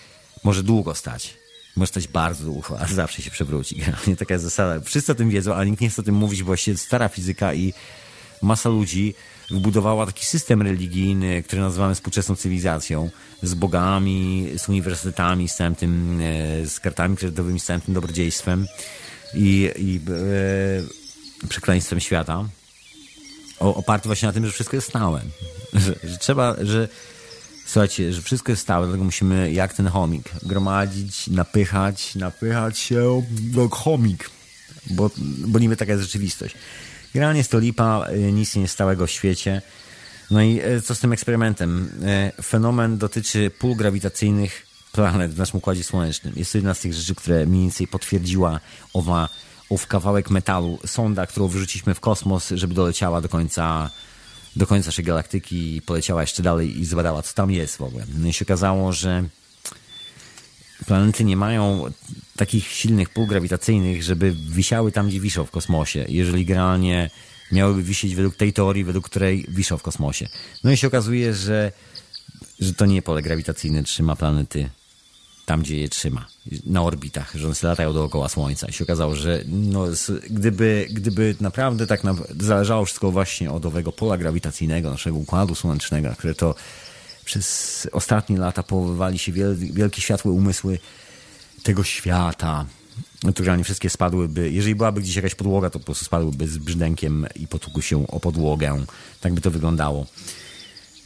A: może długo stać. Może stać bardzo a zawsze się przewróci. Nie taka jest zasada. Wszyscy o tym wiedzą, ale nikt nie chce o tym mówić, bo właściwie stara fizyka i masa ludzi wybudowała taki system religijny, który nazywamy współczesną cywilizacją, z bogami, z uniwersytetami, z całym tym, e, z kartami kredytowymi, z całym tym dobrodziejstwem i, i e, przekleństwem świata, o, oparty właśnie na tym, że wszystko jest stałe. Że, że trzeba, że słuchajcie, że wszystko jest stałe, dlatego musimy jak ten chomik gromadzić, napychać, napychać się jak chomik, bo, bo niby taka jest rzeczywistość. Generalnie jest to lipa, y, nic nie jest stałego w świecie. No i y, co z tym eksperymentem? Y, fenomen dotyczy pól grawitacyjnych planet w naszym Układzie Słonecznym. Jest to jedna z tych rzeczy, które mniej więcej potwierdziła owa, ów kawałek metalu, sonda, którą wyrzuciliśmy w kosmos, żeby doleciała do końca, do końca naszej galaktyki i poleciała jeszcze dalej i zbadała, co tam jest w ogóle. No i się okazało, że planety nie mają takich silnych pól grawitacyjnych, żeby wisiały tam, gdzie wiszą w kosmosie. Jeżeli generalnie miałyby wisieć według tej teorii, według której wiszą w kosmosie. No i się okazuje, że, że to nie pole grawitacyjne trzyma planety tam, gdzie je trzyma, na orbitach, że one latają dookoła Słońca. I się okazało, że no, gdyby, gdyby naprawdę tak zależało wszystko właśnie od owego pola grawitacyjnego, naszego układu słonecznego, które to przez ostatnie lata powoływali się wielkie światłe umysły tego świata, które nie wszystkie spadłyby, jeżeli byłaby gdzieś jakaś podłoga, to po prostu spadłyby z brzdękiem i potłukły się o podłogę. Tak by to wyglądało.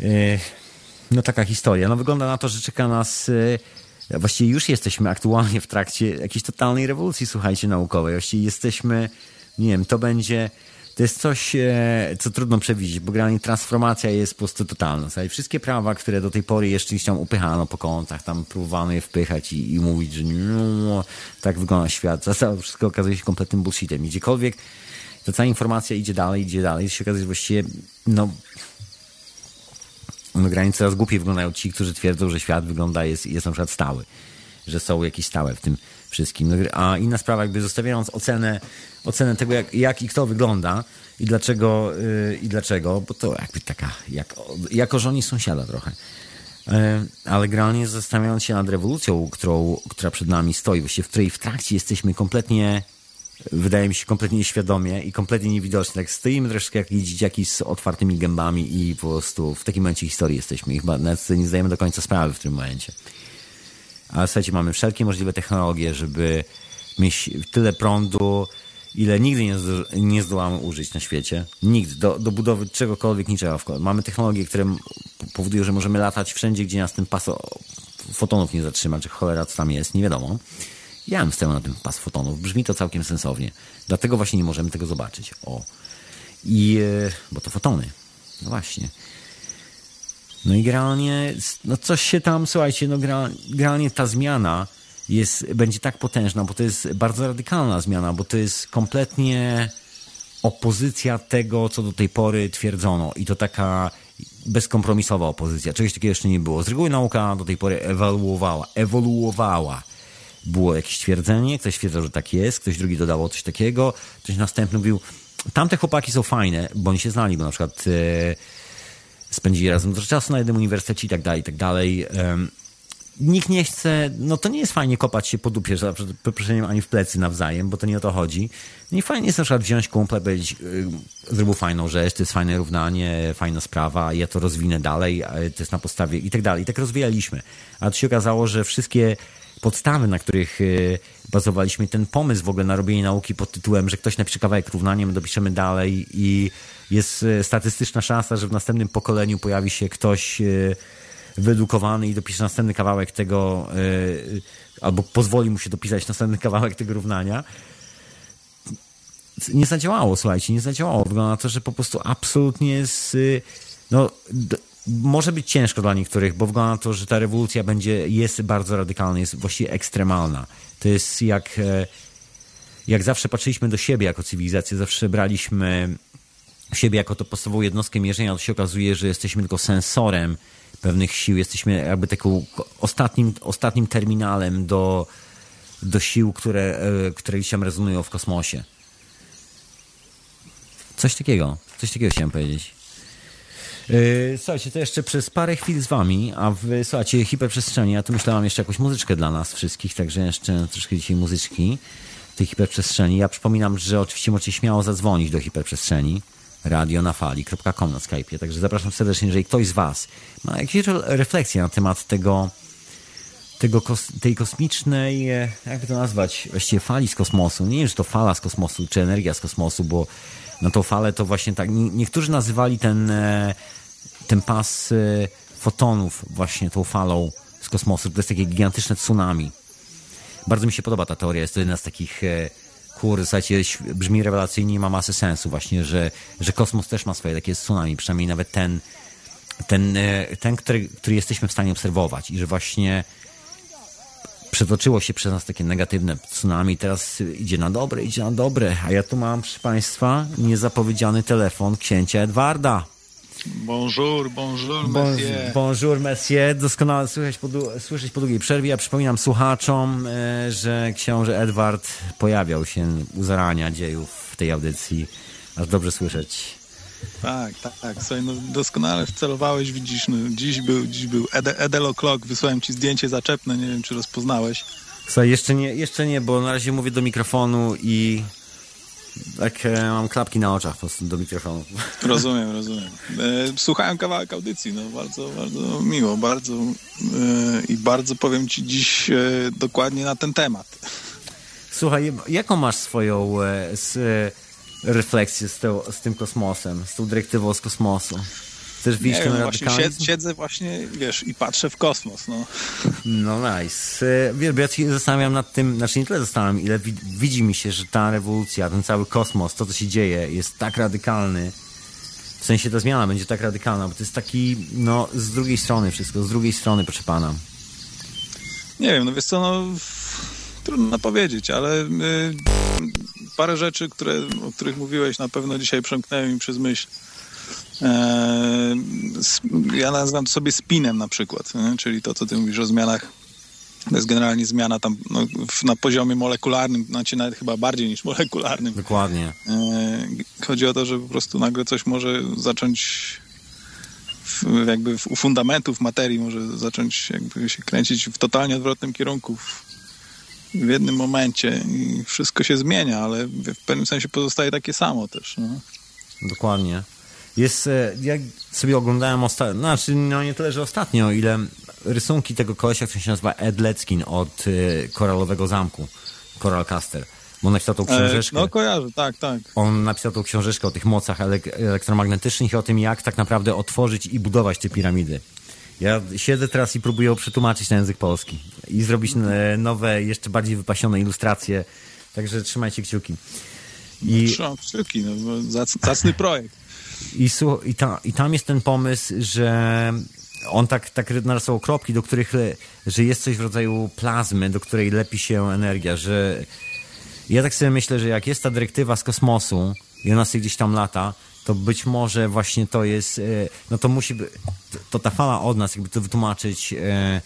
A: E, no taka historia. No wygląda na to, że czeka nas e, właściwie już jesteśmy aktualnie w trakcie jakiejś totalnej rewolucji, słuchajcie, naukowej. Właściwie jesteśmy, nie wiem, to będzie to jest coś, e, co trudno przewidzieć, bo generalnie transformacja jest po prostu totalna. Słuchaj, wszystkie prawa, które do tej pory jeszcze gdzieś tam upychano po kątach, tam próbowano je wpychać i, i mówić, że no, tak wygląda świat. To wszystko okazuje się kompletnym bullshitem. I gdziekolwiek ta cała informacja idzie dalej, idzie dalej, to się okazuje, że właściwie, no, granice coraz głupiej wyglądają ci, którzy twierdzą, że świat wygląda, jest, jest na przykład stały, że są jakieś stałe w tym wszystkim. No, a inna sprawa, jakby zostawiając ocenę, ocenę tego, jak, jak i kto wygląda i dlaczego, yy, i dlaczego, bo to jakby taka, jak, jako żoni sąsiada trochę. Yy, ale generalnie zastanawiając się nad rewolucją, którą, która przed nami stoi, właściwie w której w trakcie jesteśmy kompletnie wydaje mi się kompletnie nieświadomie i kompletnie niewidoczni. Tak stoimy troszkę jak dzieciaki z otwartymi gębami i po prostu w takim momencie historii jesteśmy. I chyba nawet nie zdajemy do końca sprawy w tym momencie. Ale słuchajcie, mamy wszelkie możliwe technologie, żeby mieć tyle prądu, ile nigdy nie, nie zdołamy użyć na świecie. Nigdy. Do, do budowy czegokolwiek, niczego. Mamy technologie, które powodują, że możemy latać wszędzie, gdzie nas ten pas fotonów nie zatrzyma, czy cholera co tam jest, nie wiadomo. Ja wstał na ten pas fotonów. Brzmi to całkiem sensownie. Dlatego właśnie nie możemy tego zobaczyć. O. I, e, bo to fotony. No właśnie. No i generalnie, no coś się tam, słuchajcie, no generalnie ta zmiana jest, będzie tak potężna, bo to jest bardzo radykalna zmiana, bo to jest kompletnie opozycja tego, co do tej pory twierdzono. I to taka bezkompromisowa opozycja. Czegoś takiego jeszcze nie było. Z reguły nauka do tej pory ewoluowała. ewoluowała. Było jakieś twierdzenie, ktoś twierdził, że tak jest, ktoś drugi dodawał coś takiego, ktoś następny mówił, tamte chłopaki są fajne, bo oni się znali, bo na przykład e, spędzili razem dużo czasu na jednym uniwersytecie i tak dalej, i tak dalej. E, nikt nie chce, no to nie jest fajnie kopać się po dupie, za przeproszeniem, ani w plecy nawzajem, bo to nie o to chodzi. No i fajnie jest na przykład wziąć kumple, powiedzieć, yy, zrobił fajną rzecz, to jest fajne równanie, fajna sprawa, ja to rozwinę dalej, to jest na podstawie i tak dalej. I tak rozwijaliśmy. A to się okazało, że wszystkie podstawy, na których yy, bazowaliśmy, ten pomysł w ogóle na robienie nauki pod tytułem, że ktoś napisze kawałek równania, my dopiszemy dalej i jest yy, statystyczna szansa, że w następnym pokoleniu pojawi się ktoś yy, wyedukowany i dopisze następny kawałek tego, albo pozwoli mu się dopisać następny kawałek tego równania. Nie zadziałało, słuchajcie, nie zadziałało. Wygląda na to, że po prostu absolutnie jest, no, może być ciężko dla niektórych, bo wygląda na to, że ta rewolucja będzie, jest bardzo radykalna, jest właściwie ekstremalna. To jest jak, e, jak zawsze patrzyliśmy do siebie jako cywilizację, zawsze braliśmy siebie jako to podstawową jednostkę mierzenia, to się okazuje, że jesteśmy tylko sensorem pewnych sił. Jesteśmy jakby taką ostatnim, ostatnim terminalem do, do sił, które, e, które gdzieś tam rezonują w kosmosie. Coś takiego. Coś takiego chciałem powiedzieć. E, słuchajcie, to jeszcze przez parę chwil z wami, a w, słuchajcie, hiperprzestrzeni, ja tu myślałam jeszcze jakąś muzyczkę dla nas wszystkich, także jeszcze troszkę dzisiaj muzyczki tej hiperprzestrzeni. Ja przypominam, że oczywiście możecie śmiało zadzwonić do hiperprzestrzeni radionafali.com na Skype'ie. Także zapraszam serdecznie, jeżeli ktoś z Was ma jakieś refleksje na temat tego, tego tej kosmicznej, e, jak to nazwać, właściwie fali z kosmosu. Nie wiem, czy to fala z kosmosu, czy energia z kosmosu, bo na tą falę to właśnie tak, niektórzy nazywali ten, e, ten pas e, fotonów właśnie tą falą z kosmosu. To jest takie gigantyczne tsunami. Bardzo mi się podoba ta teoria, jest to jedna z takich kurde, słuchajcie, brzmi rewelacyjnie i ma masę sensu właśnie, że, że kosmos też ma swoje takie tsunami, przynajmniej nawet ten, ten, e, ten który, który jesteśmy w stanie obserwować i że właśnie przetoczyło się przez nas takie negatywne tsunami, teraz idzie na dobre, idzie na dobre, a ja tu mam, proszę Państwa, niezapowiedziany telefon księcia Edwarda.
G: Bonjour, bonjour, monsieur.
A: Bonjour, monsieur. Doskonale słyszeć po, słyszeć po długiej przerwie. Ja przypominam słuchaczom, e, że książę Edward pojawiał się u zarania dziejów w tej audycji. Aż dobrze słyszeć.
G: Tak, tak, tak. Słuchaj, no doskonale wcelowałeś, widzisz, no, dziś był, dziś był Ede, Edelo Clock, wysłałem ci zdjęcie zaczepne, nie wiem, czy rozpoznałeś.
A: Słuchaj, jeszcze nie, jeszcze nie, bo na razie mówię do mikrofonu i tak e, mam klapki na oczach po prostu do mikrofonu.
G: Rozumiem, rozumiem. E, słuchałem kawałek audycji, no bardzo, bardzo miło, bardzo e, i bardzo powiem ci dziś e, dokładnie na ten temat.
A: Słuchaj, jaką masz swoją e, z, e, refleksję z, z tym kosmosem, z tą dyrektywą z kosmosu? Chcesz widzieć ten
G: radykalizm? Siedzę właśnie, wiesz, i patrzę w kosmos, no.
A: No nice. E, wiesz, ja się zastanawiam nad tym, znaczy nie tyle zastanawiam, ile widzi mi się, że ta rewolucja, ten cały kosmos, to co się dzieje, jest tak radykalny, w sensie ta zmiana będzie tak radykalna, bo to jest taki, no, z drugiej strony wszystko, z drugiej strony, proszę pana.
G: Nie wiem, no wiesz co, no, trudno powiedzieć, ale y, parę rzeczy, które, o których mówiłeś, na pewno dzisiaj przemknęły mi przez myśl. Eee, ja nazywam to sobie spinem na przykład, nie? czyli to, co ty mówisz o zmianach to jest generalnie zmiana tam no, na poziomie molekularnym, znaczy nawet chyba bardziej niż molekularnym.
A: Dokładnie.
G: Eee, chodzi o to, że po prostu nagle coś może zacząć w, jakby u fundamentów materii może zacząć jakby się kręcić w totalnie odwrotnym kierunku w, w jednym momencie i wszystko się zmienia, ale w pewnym sensie pozostaje takie samo też. No.
A: Dokładnie. Jest, e, jak sobie oglądałem ostatnio, znaczy no nie tyle, że ostatnio, ile rysunki tego kolesia, który się nazywa Ed Leckin od y, Koralowego Zamku, Coral Caster. On napisał tą e, książeczkę.
G: no kojarzę, tak, tak.
A: On napisał tą książeczkę o tych mocach elek elektromagnetycznych i o tym, jak tak naprawdę otworzyć i budować te piramidy. Ja siedzę teraz i próbuję przetłumaczyć na język polski i zrobić e, nowe, jeszcze bardziej wypasione ilustracje. Także trzymajcie kciuki.
G: I, Trzymam kciuki, no, zacny projekt.
A: I, i, ta, I tam jest ten pomysł, że on tak, tak narysował kropki, do których, że jest coś w rodzaju plazmy, do której lepi się energia, że ja tak sobie myślę, że jak jest ta dyrektywa z kosmosu i ona sobie gdzieś tam lata, to być może właśnie to jest, e, no to musi być, to ta fala od nas, jakby to wytłumaczyć, e,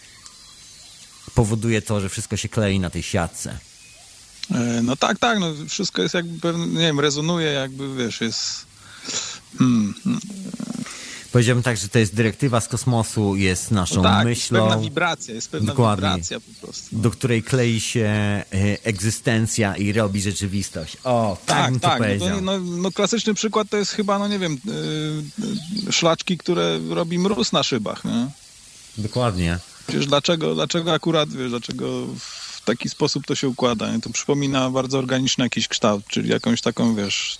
A: powoduje to, że wszystko się klei na tej siatce.
G: E, no tak, tak, no wszystko jest jakby, nie wiem, rezonuje jakby, wiesz, jest... Hmm, hmm
A: powiedziałbym tak, że to jest dyrektywa z kosmosu, jest naszą
G: no tak,
A: myślą.
G: Jest pewna wibracja, jest pewna Dokładnie, wibracja po prostu.
A: Do której klei się e, egzystencja i robi rzeczywistość. O, tak, tak
G: tak,
A: to powiedział.
G: No, no, no, klasyczny przykład to jest chyba, no nie wiem, yy, szlaczki, które robi mróz na szybach, nie?
A: Dokładnie.
G: Wiesz, dlaczego, dlaczego akurat, wiesz, dlaczego w taki sposób to się układa, nie? To przypomina bardzo organiczny jakiś kształt, czyli jakąś taką, wiesz,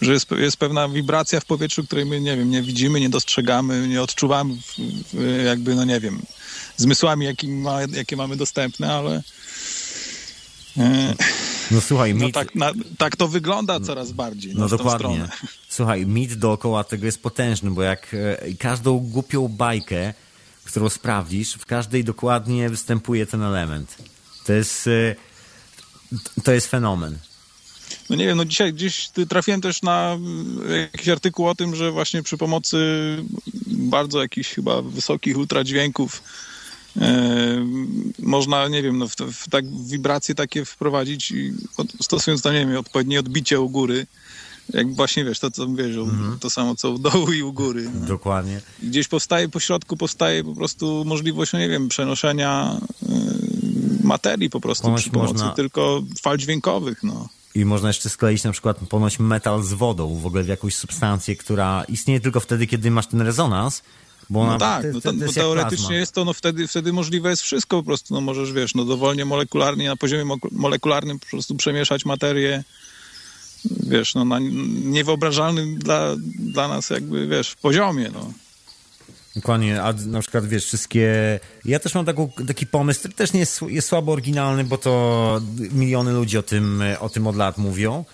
G: że jest, jest pewna wibracja w powietrzu, której my, nie wiem, nie widzimy, nie dostrzegamy, nie odczuwamy jakby, no nie wiem, zmysłami, jakie, ma, jakie mamy dostępne, ale...
A: E, no słuchaj,
G: no mit... tak, na, tak to wygląda coraz bardziej. No, no dokładnie.
A: Słuchaj, mit dookoła tego jest potężny, bo jak e, każdą głupią bajkę, którą sprawdzisz, w każdej dokładnie występuje ten element. To jest, e, to jest fenomen.
G: No nie wiem, no dzisiaj gdzieś trafiłem też na jakiś artykuł o tym, że właśnie przy pomocy bardzo jakichś chyba wysokich ultradźwięków e, można, nie wiem, no w, w, tak wibracje takie wprowadzić i od, stosując to, nie wiem, odpowiednie odbicie u góry, jak właśnie wiesz, to co wiesz, mm -hmm. to samo co u dołu i u góry.
A: No. Dokładnie.
G: Gdzieś powstaje po środku, powstaje po prostu możliwość, no nie wiem, przenoszenia y, materii po prostu Ponoć przy pomocy można... tylko fal dźwiękowych, no.
A: I można jeszcze skleić na przykład ponoć metal z wodą, w ogóle w jakąś substancję, która istnieje tylko wtedy, kiedy masz ten rezonans, bo
G: no tak, no to, bo teoretycznie jest to, no wtedy, wtedy możliwe jest wszystko po prostu, no możesz, wiesz, no dowolnie molekularnie, na poziomie molekularnym po prostu przemieszać materię, wiesz, no na niewyobrażalnym dla, dla nas jakby, wiesz, poziomie, no.
A: Dokładnie, a na przykład wiesz, wszystkie. Ja też mam taką, taki pomysł, który też nie jest, jest słabo oryginalny, bo to miliony ludzi o tym, o tym od lat mówią,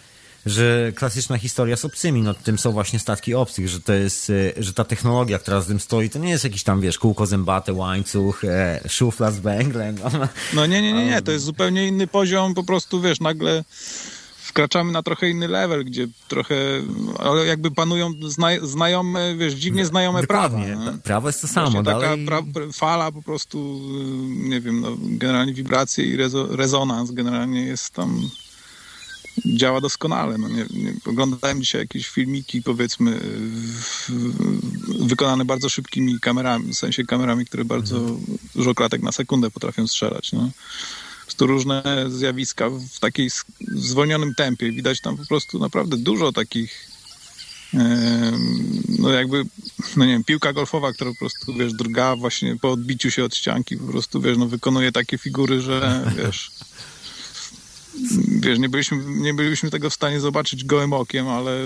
A: że klasyczna historia z obcymi, no tym są właśnie statki obcych, że to jest, że ta technologia, która z tym stoi, to nie jest jakiś tam, wiesz, kółko zębate, łańcuch, e, szufla z węglem.
G: No, no nie, nie, nie, nie, to jest zupełnie inny poziom, po prostu, wiesz, nagle wkraczamy na trochę inny level, gdzie trochę, ale jakby panują zna, znajome, wiesz, dziwnie znajome Dokładnie. prawa.
A: Prawo jest to samo. Dalej...
G: Taka pra, fala po prostu, nie wiem, no, generalnie wibracje i rezo, rezonans generalnie jest tam działa doskonale. No nie, nie, oglądałem dzisiaj jakieś filmiki, powiedzmy, w, wykonane bardzo szybkimi kamerami, w sensie kamerami, które bardzo mhm. dużo klatek na sekundę potrafią strzelać. No prostu różne zjawiska w takiej zwolnionym tempie. Widać tam po prostu naprawdę dużo takich no jakby, no nie wiem, piłka golfowa, która po prostu, wiesz, drga właśnie po odbiciu się od ścianki, po prostu, wiesz, no wykonuje takie figury, że, wiesz, wiesz, nie byliśmy, nie byliśmy tego w stanie zobaczyć gołym okiem, ale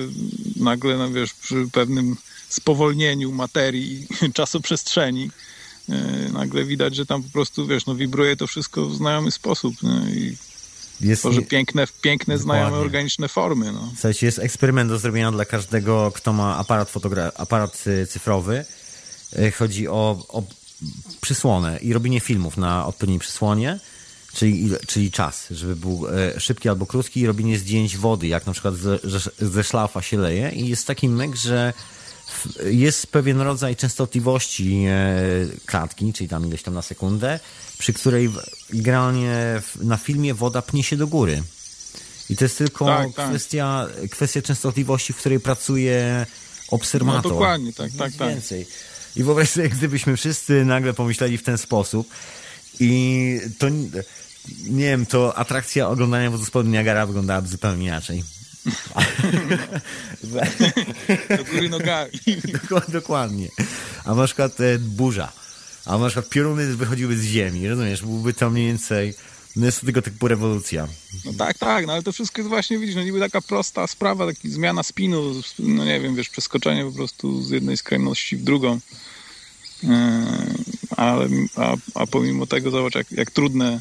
G: nagle, no wiesz, przy pewnym spowolnieniu materii i czasoprzestrzeni nagle widać, że tam po prostu, wiesz, no wibruje to wszystko w znajomy sposób no, i jest tworzy piękne, piękne znajome organiczne formy. No.
A: Słuchajcie, jest eksperyment do zrobienia dla każdego, kto ma aparat, fotogra- aparat y, cyfrowy. E, chodzi o, o przysłonę i robienie filmów na odpowiedniej przysłonie, czyli, czyli czas, żeby był e, szybki albo krótki i robienie zdjęć wody, jak na przykład ze, ze szlafa się leje i jest taki myk, że jest pewien rodzaj częstotliwości e, klatki, czyli tam ileś tam na sekundę, przy której generalnie na filmie woda pnie się do góry. I to jest tylko tak, tak. kwestia, tak. kwestia częstotliwości, w której pracuje obserwator. No
G: dokładnie, tak, tak, tak.
A: Więcej. I wyobraź sobie, gdybyśmy wszyscy nagle pomyśleli w ten sposób i to, nie wiem, to atrakcja oglądania wodospadu Niagara wyglądałaby zupełnie inaczej.
G: Do góry nogami.
A: Dokładnie. A na przykład e, burza. A na przykład pioruny wychodziły z ziemi, rozumiesz? Byłby to mniej więcej... No jest to tego typu rewolucja.
G: No tak, tak, no ale to wszystko jest właśnie, widzisz, no niby taka prosta sprawa, taka zmiana spinu, no nie wiem, wiesz, przeskoczenie po prostu z jednej skrajności w drugą. ale, a, a pomimo tego zobacz, jak, jak trudne,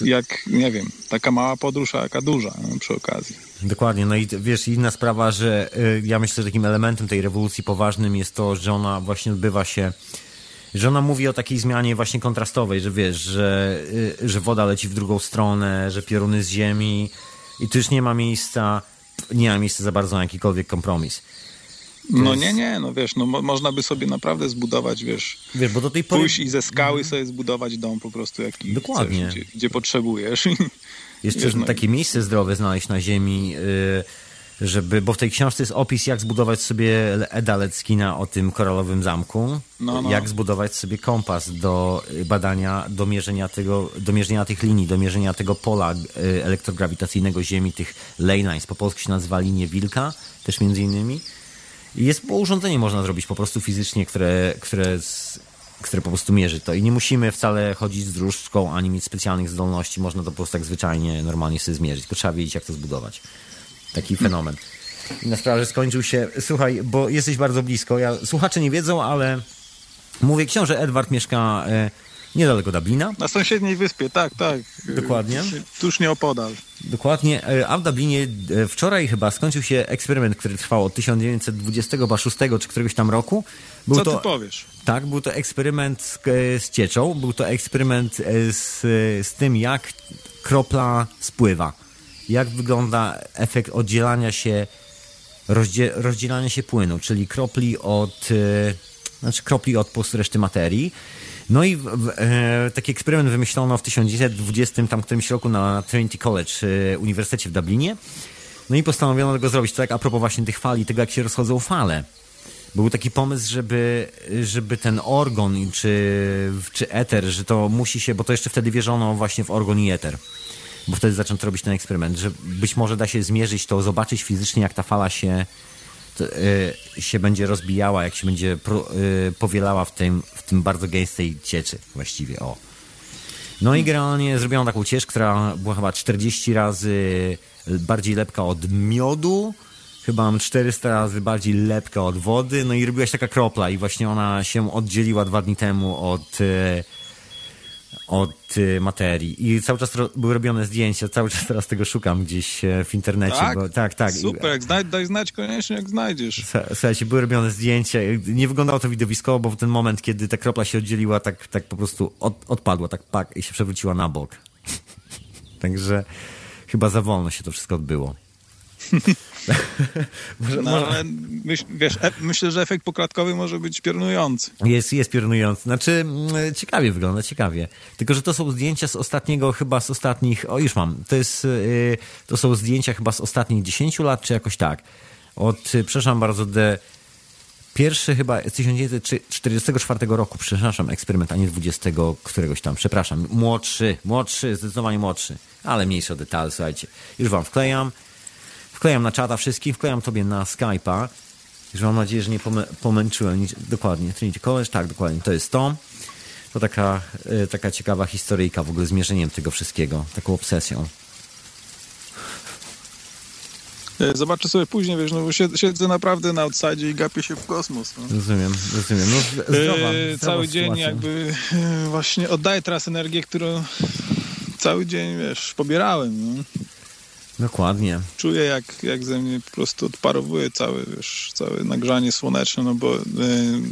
G: jak, nie wiem, taka mała podróż, a jaka duża no, przy okazji.
A: Dokładnie, no i wiesz, inna sprawa, że y, ja myślę, że takim elementem tej rewolucji poważnym jest to, że ona właśnie odbywa się że ona mówi o takiej zmianie właśnie kontrastowej, że wiesz, że, y, że woda leci w drugą stronę, że pioruny z ziemi i tu już nie ma miejsca, nie ma miejsca za bardzo na jakikolwiek kompromis.
G: No jest... nie, nie, no wiesz, no mo można by sobie naprawdę zbudować, wiesz,
A: wiesz bo do tej pory...
G: pójść i ze skały sobie zbudować dom po prostu jaki Dokładnie. Chcesz, gdzie, gdzie potrzebujesz.
A: Jeszcze wiesz, no takie miejsce zdrowe znaleźć na ziemi, yy żeby, bo w tej książce jest opis, jak zbudować sobie Eda Leckina o tym koralowym zamku, no, no. jak zbudować sobie kompas do badania, do mierzenia, tego, do mierzenia tych linii, do mierzenia tego pola e, elektrograwitacyjnego Ziemi, tych ley lines, po polsku się nazywa linie wilka, też między innymi. Jest urządzenie można zrobić po prostu fizycznie, które, które, które po prostu mierzy to. I nie musimy wcale chodzić z dróżką, ani mieć specjalnych zdolności, można to po prostu tak zwyczajnie, normalnie sobie zmierzyć, tylko trzeba wiedzieć, jak to zbudować. Taki fenomen. Inna sprawa, że skończył się. Słuchaj, bo jesteś bardzo blisko. Ja, słuchacze nie wiedzą, ale mówię, książę Edward mieszka e, niedaleko Dublina.
G: Na sąsiedniej wyspie, tak, tak.
A: Dokładnie.
G: Tuż nieopodal.
A: Dokładnie. E, a w Dublinie e, wczoraj chyba skończył się eksperyment, który trwał od 1926 czy któregoś tam roku.
G: Był Co to, ty powiesz?
A: Tak, był to eksperyment z, e, z cieczą. Był to eksperyment z, z tym, jak kropla spływa jak wygląda efekt oddzielania się, rozdzie, rozdzielania się płynu, czyli kropli od, znaczy kropli od po reszty materii. No i e, taki eksperyment wymyślono w 1920 tam którymś roku na Trinity College, e, Uniwersytecie w Dublinie. No i postanowiono tego zrobić, tak a propos właśnie tych fali, tego jak się rozchodzą fale. Był taki pomysł, żeby, żeby ten organ czy, czy eter, że to musi się, bo to jeszcze wtedy wierzono właśnie w organ i eter bo wtedy zaczęto robić ten eksperyment, że być może da się zmierzyć to, zobaczyć fizycznie, jak ta fala się, się będzie rozbijała, jak się będzie y, powielała w tym, w tym bardzo gęstej cieczy właściwie, o. No i generalnie zrobiono taką ciecz, która była chyba 40 razy bardziej lepka od miodu, chyba mam 400 razy bardziej lepka od wody, no i robiła się taka kropla i właśnie ona się oddzieliła dwa dni temu od y, od y, materii. I cały czas były robione zdjęcia, cały czas teraz tego szukam gdzieś e, w internecie.
G: Tak?
A: Bo, tak, tak.
G: Super, jak znaj daj znać koniecznie, jak znajdziesz.
A: Słuchajcie, były robione zdjęcia. Nie wyglądało to widowiskowo, bo w ten moment, kiedy ta kropla się oddzieliła, tak, tak po prostu od, odpadła, tak pak i się przewróciła na bok. Także chyba za wolno się to wszystko odbyło.
G: może, no, może... ale myśl, wiesz, e, myślę, że efekt pokładkowy może być piorunujący.
A: Jest, jest piorunujący. Znaczy, mm, ciekawie wygląda, ciekawie. Tylko, że to są zdjęcia z ostatniego, chyba z ostatnich, o już mam, to jest, yy, to są zdjęcia chyba z ostatnich 10 lat, czy jakoś tak. Od, y, przepraszam bardzo, de, pierwszy chyba z 1944 roku, przepraszam, eksperyment, a nie 20 któregoś tam, przepraszam, młodszy, młodszy, zdecydowanie młodszy, ale mniejszy o detale, słuchajcie. Już wam wklejam. Wklejam na czata wszystkich, wklejam tobie na Skype'a. Że mam nadzieję, że nie pomęczyłem. Dokładnie, Trinity College, tak, dokładnie, to jest to. To taka, e, taka ciekawa historyjka w ogóle z mierzeniem tego wszystkiego, taką obsesją.
G: E, zobaczę sobie później, wiesz, no bo siedzę naprawdę na outside i gapię się w kosmos. No.
A: Rozumiem, rozumiem. No, zdrowa, zdrowa
G: cały sytuacja. dzień jakby właśnie oddaję teraz energię, którą cały dzień, wiesz, pobierałem. No.
A: Dokładnie.
G: Czuję, jak, jak ze mnie po prostu odparowuje całe, wiesz, całe nagrzanie słoneczne, no bo y,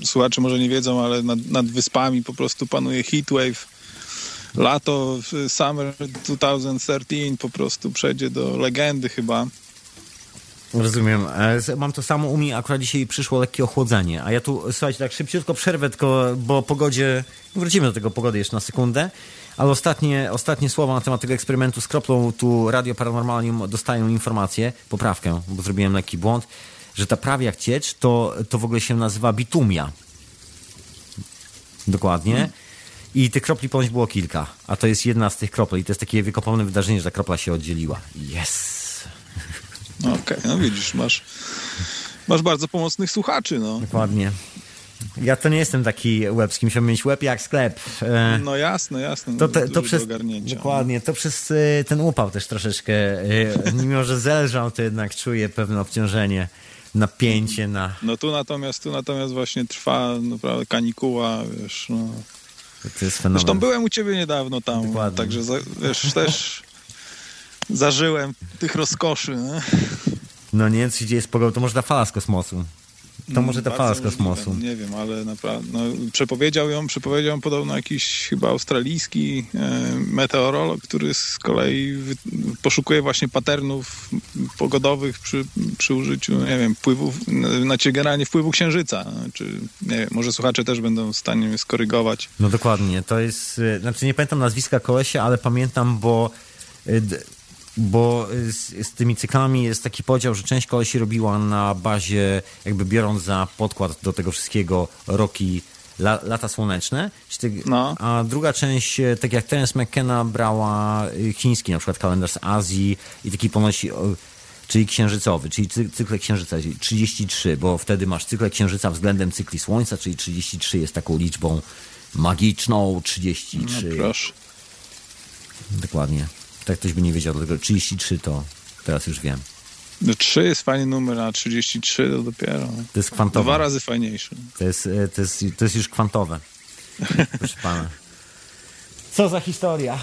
G: słuchacze może nie wiedzą, ale nad, nad wyspami po prostu panuje heatwave. Lato, summer 2013 po prostu przejdzie do legendy chyba.
A: Rozumiem. E, mam to samo u mnie, akurat dzisiaj przyszło lekkie ochłodzenie. A ja tu, słuchajcie, tak szybciutko przerwę, tylko bo pogodzie, wrócimy do tego pogody jeszcze na sekundę. Ale ostatnie, ostatnie słowa na temat tego eksperymentu z kroplą. Tu Radio Paranormalium dostają informację, poprawkę, bo zrobiłem lekki błąd, że ta prawie jak ciecz to, to w ogóle się nazywa bitumia. Dokładnie. Hmm. I tych kropli ponoć było kilka, a to jest jedna z tych kropli. I to jest takie wykopalne wydarzenie, że ta kropla się oddzieliła. Yes!
G: Okej, okay, no widzisz, masz, masz bardzo pomocnych słuchaczy. No.
A: Dokładnie. Ja to nie jestem taki łebski, musiałbym mieć łeb jak sklep.
G: E, no jasne, jasne. To, to, to przez,
A: dokładnie, to przez e, ten upał też troszeczkę, e, mimo że zelżał, to jednak czuję pewne obciążenie. napięcie na...
G: No tu natomiast, tu natomiast właśnie trwa naprawdę kanikuła, wiesz, no.
A: To jest fenomen.
G: Zresztą byłem u ciebie niedawno tam,
A: Dokładnie.
G: także za, wiesz, też zażyłem tych rozkoszy, nie?
A: No nie wiem, co się dzieje z pogodą, to może ta fala z kosmosu. To może ta fala z kosmosu.
G: Nie wiem, ale naprawdę. No, przepowiedział ją, przepowiedział ją podobno jakiś chyba australijski e, meteorolog, który z kolei wy, poszukuje właśnie patternów pogodowych przy, przy użyciu, nie wiem, wpływów, znaczy generalnie wpływu księżyca. Czy, nie wiem, może słuchacze też będą w stanie mnie skorygować.
A: No dokładnie, to jest, e, znaczy nie pamiętam nazwiska kolesia, ale pamiętam, bo e, bo e, z, z tymi cyklami jest taki podział, że część kolesi robiła na bazie, jakby biorąc za podkład do tego wszystkiego roki la, lata słoneczne,
G: No.
A: a druga część, e, tak jak Terence McKenna brała e, chiński, na przykład kalendarz z Azji i taki ponosi, czyli księżycowy, czyli cy, cykle księżyca, czyli 33, bo wtedy masz cykle księżyca względem cykli słońca, czyli 33 jest taką liczbą magiczną,
G: No
A: 33.
G: proszę.
A: Dokładnie. Tak ktoś by nie wiedział, dlatego 33 to teraz już wiem.
G: No 3 jest fajny numer, a 33 to dopiero.
A: To jest kwantowe.
G: Dwa razy fajniejszy.
A: To jest, e, to jest, to jest już kwantowe. Proszę pana. Co za historia?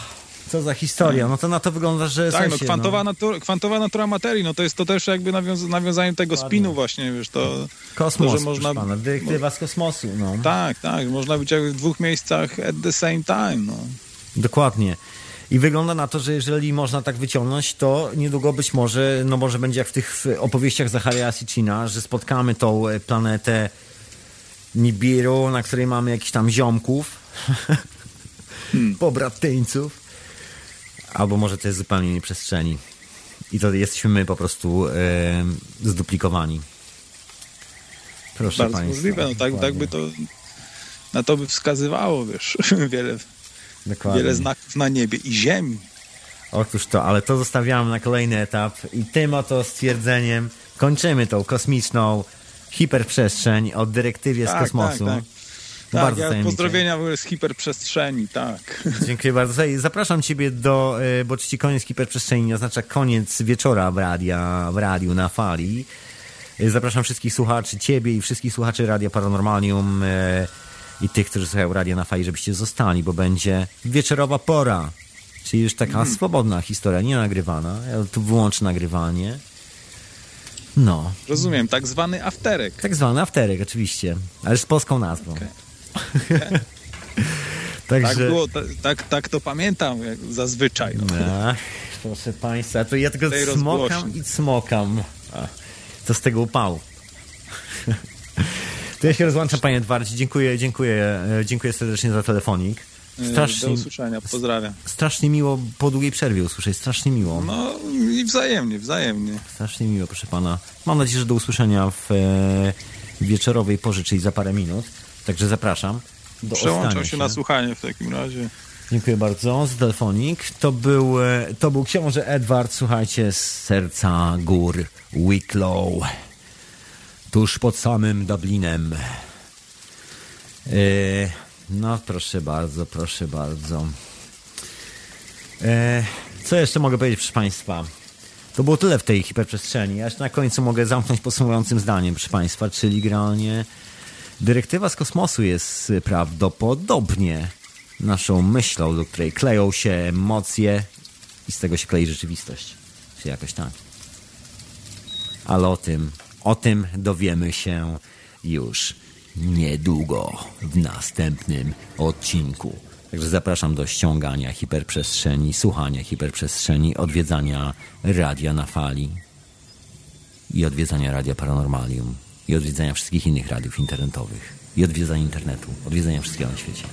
A: Co za historia? No to na to wygląda, że
G: Tak, no, kwantowa, natura, kwantowa natura materii, no to jest to też jakby nawiąz, nawiązanie tego spinu właśnie, wiesz, to...
A: Kosmos,
G: to, że można-
A: pana. Dyrektywa z kosmosu, no.
G: Tak, tak, można być jakby w dwóch miejscach at the same time, no.
A: Dokładnie. I wygląda na to, że jeżeli można tak wyciągnąć, to niedługo być może, no może będzie jak w tych opowieściach Zacharia Sitchina, że spotkamy tą e, planetę Nibiru, na której mamy jakichś tam ziomków, pobratyńców, albo może to jest zupełnie innej przestrzeni. I to jesteśmy my po prostu e, zduplikowani. Proszę
G: Bardzo
A: Państwa.
G: możliwe, no tak, tak by to... Na to by wskazywało, wiesz, wiele,
A: Dokładnie.
G: wiele znaków na niebie i ziemi.
A: Otóż to, ale to zostawiamy na kolejny etap i tym oto stwierdzeniem kończymy tą kosmiczną hiperprzestrzeń o dyrektywie z
G: Tak,
A: kosmosu.
G: tak, tak.
A: No
G: Tak,
A: bardzo
G: ja pozdrowienia z hiperprzestrzeni, tak.
A: Dziękuję bardzo. Słuchaj, zapraszam Ciebie do, e, bo czci koniec hiperprzestrzeni nie oznacza koniec wieczora w, radia, w radiu na fali. E, Zapraszam wszystkich słuchaczy, Ciebie i wszystkich słuchaczy Radia Paranormalium e, i tych, którzy słuchają Radia na fali, żebyście zostali, bo będzie wieczorowa pora. Czyli już taka
G: Mhm.
A: swobodna historia, nie nagrywana. Ja tu wyłączę nagrywanie. No,
G: Rozumiem, tak zwany afterek.
A: tak zwany afterek oczywiście, ale z polską nazwą. Także...
G: Tak było, ta, tak, tak to pamiętam jak zazwyczaj. No.
A: Ach, proszę państwa, to ja tylko
G: Tej
A: smokam i smokam. Co z tego upału? To ja się rozłączam, panie Edwardzie. Dziękuję, dziękuję, e, dziękuję serdecznie za telefonik.
G: Do
A: Strasznie,
G: usłyszenia, pozdrawiam.
A: strasznie miło po długiej przerwie usłyszeć, strasznie miło.
G: No i wzajemnie, wzajemnie.
A: Strasznie miło, proszę pana. Mam nadzieję, że do usłyszenia w e, wieczorowej porze, czyli za parę minut. Także zapraszam. Do
G: Przełączam się na słuchanie w takim razie.
A: Dziękuję bardzo za telefonik. To był, e, to był książę Edward, słuchajcie, z serca gór Wicklow. Tuż pod samym Dublinem. E, no, proszę bardzo, proszę bardzo. E, co jeszcze mogę powiedzieć, proszę Państwa? To było tyle w tej hiperprzestrzeni. Jeszcze na końcu mogę zamknąć podsumowującym zdaniem, proszę Państwa, czyli generalnie dyrektywa z kosmosu jest prawdopodobnie naszą myślą, do której kleją się emocje i z tego się klei rzeczywistość. Czy jakoś tak. Ale o tym, o tym dowiemy się już niedługo w następnym odcinku. Także zapraszam do ściągania hiperprzestrzeni, słuchania hiperprzestrzeni, odwiedzania radia na fali i odwiedzania radia paranormalium i odwiedzania wszystkich innych radiów internetowych i odwiedzania internetu, odwiedzania wszystkiego na świecie.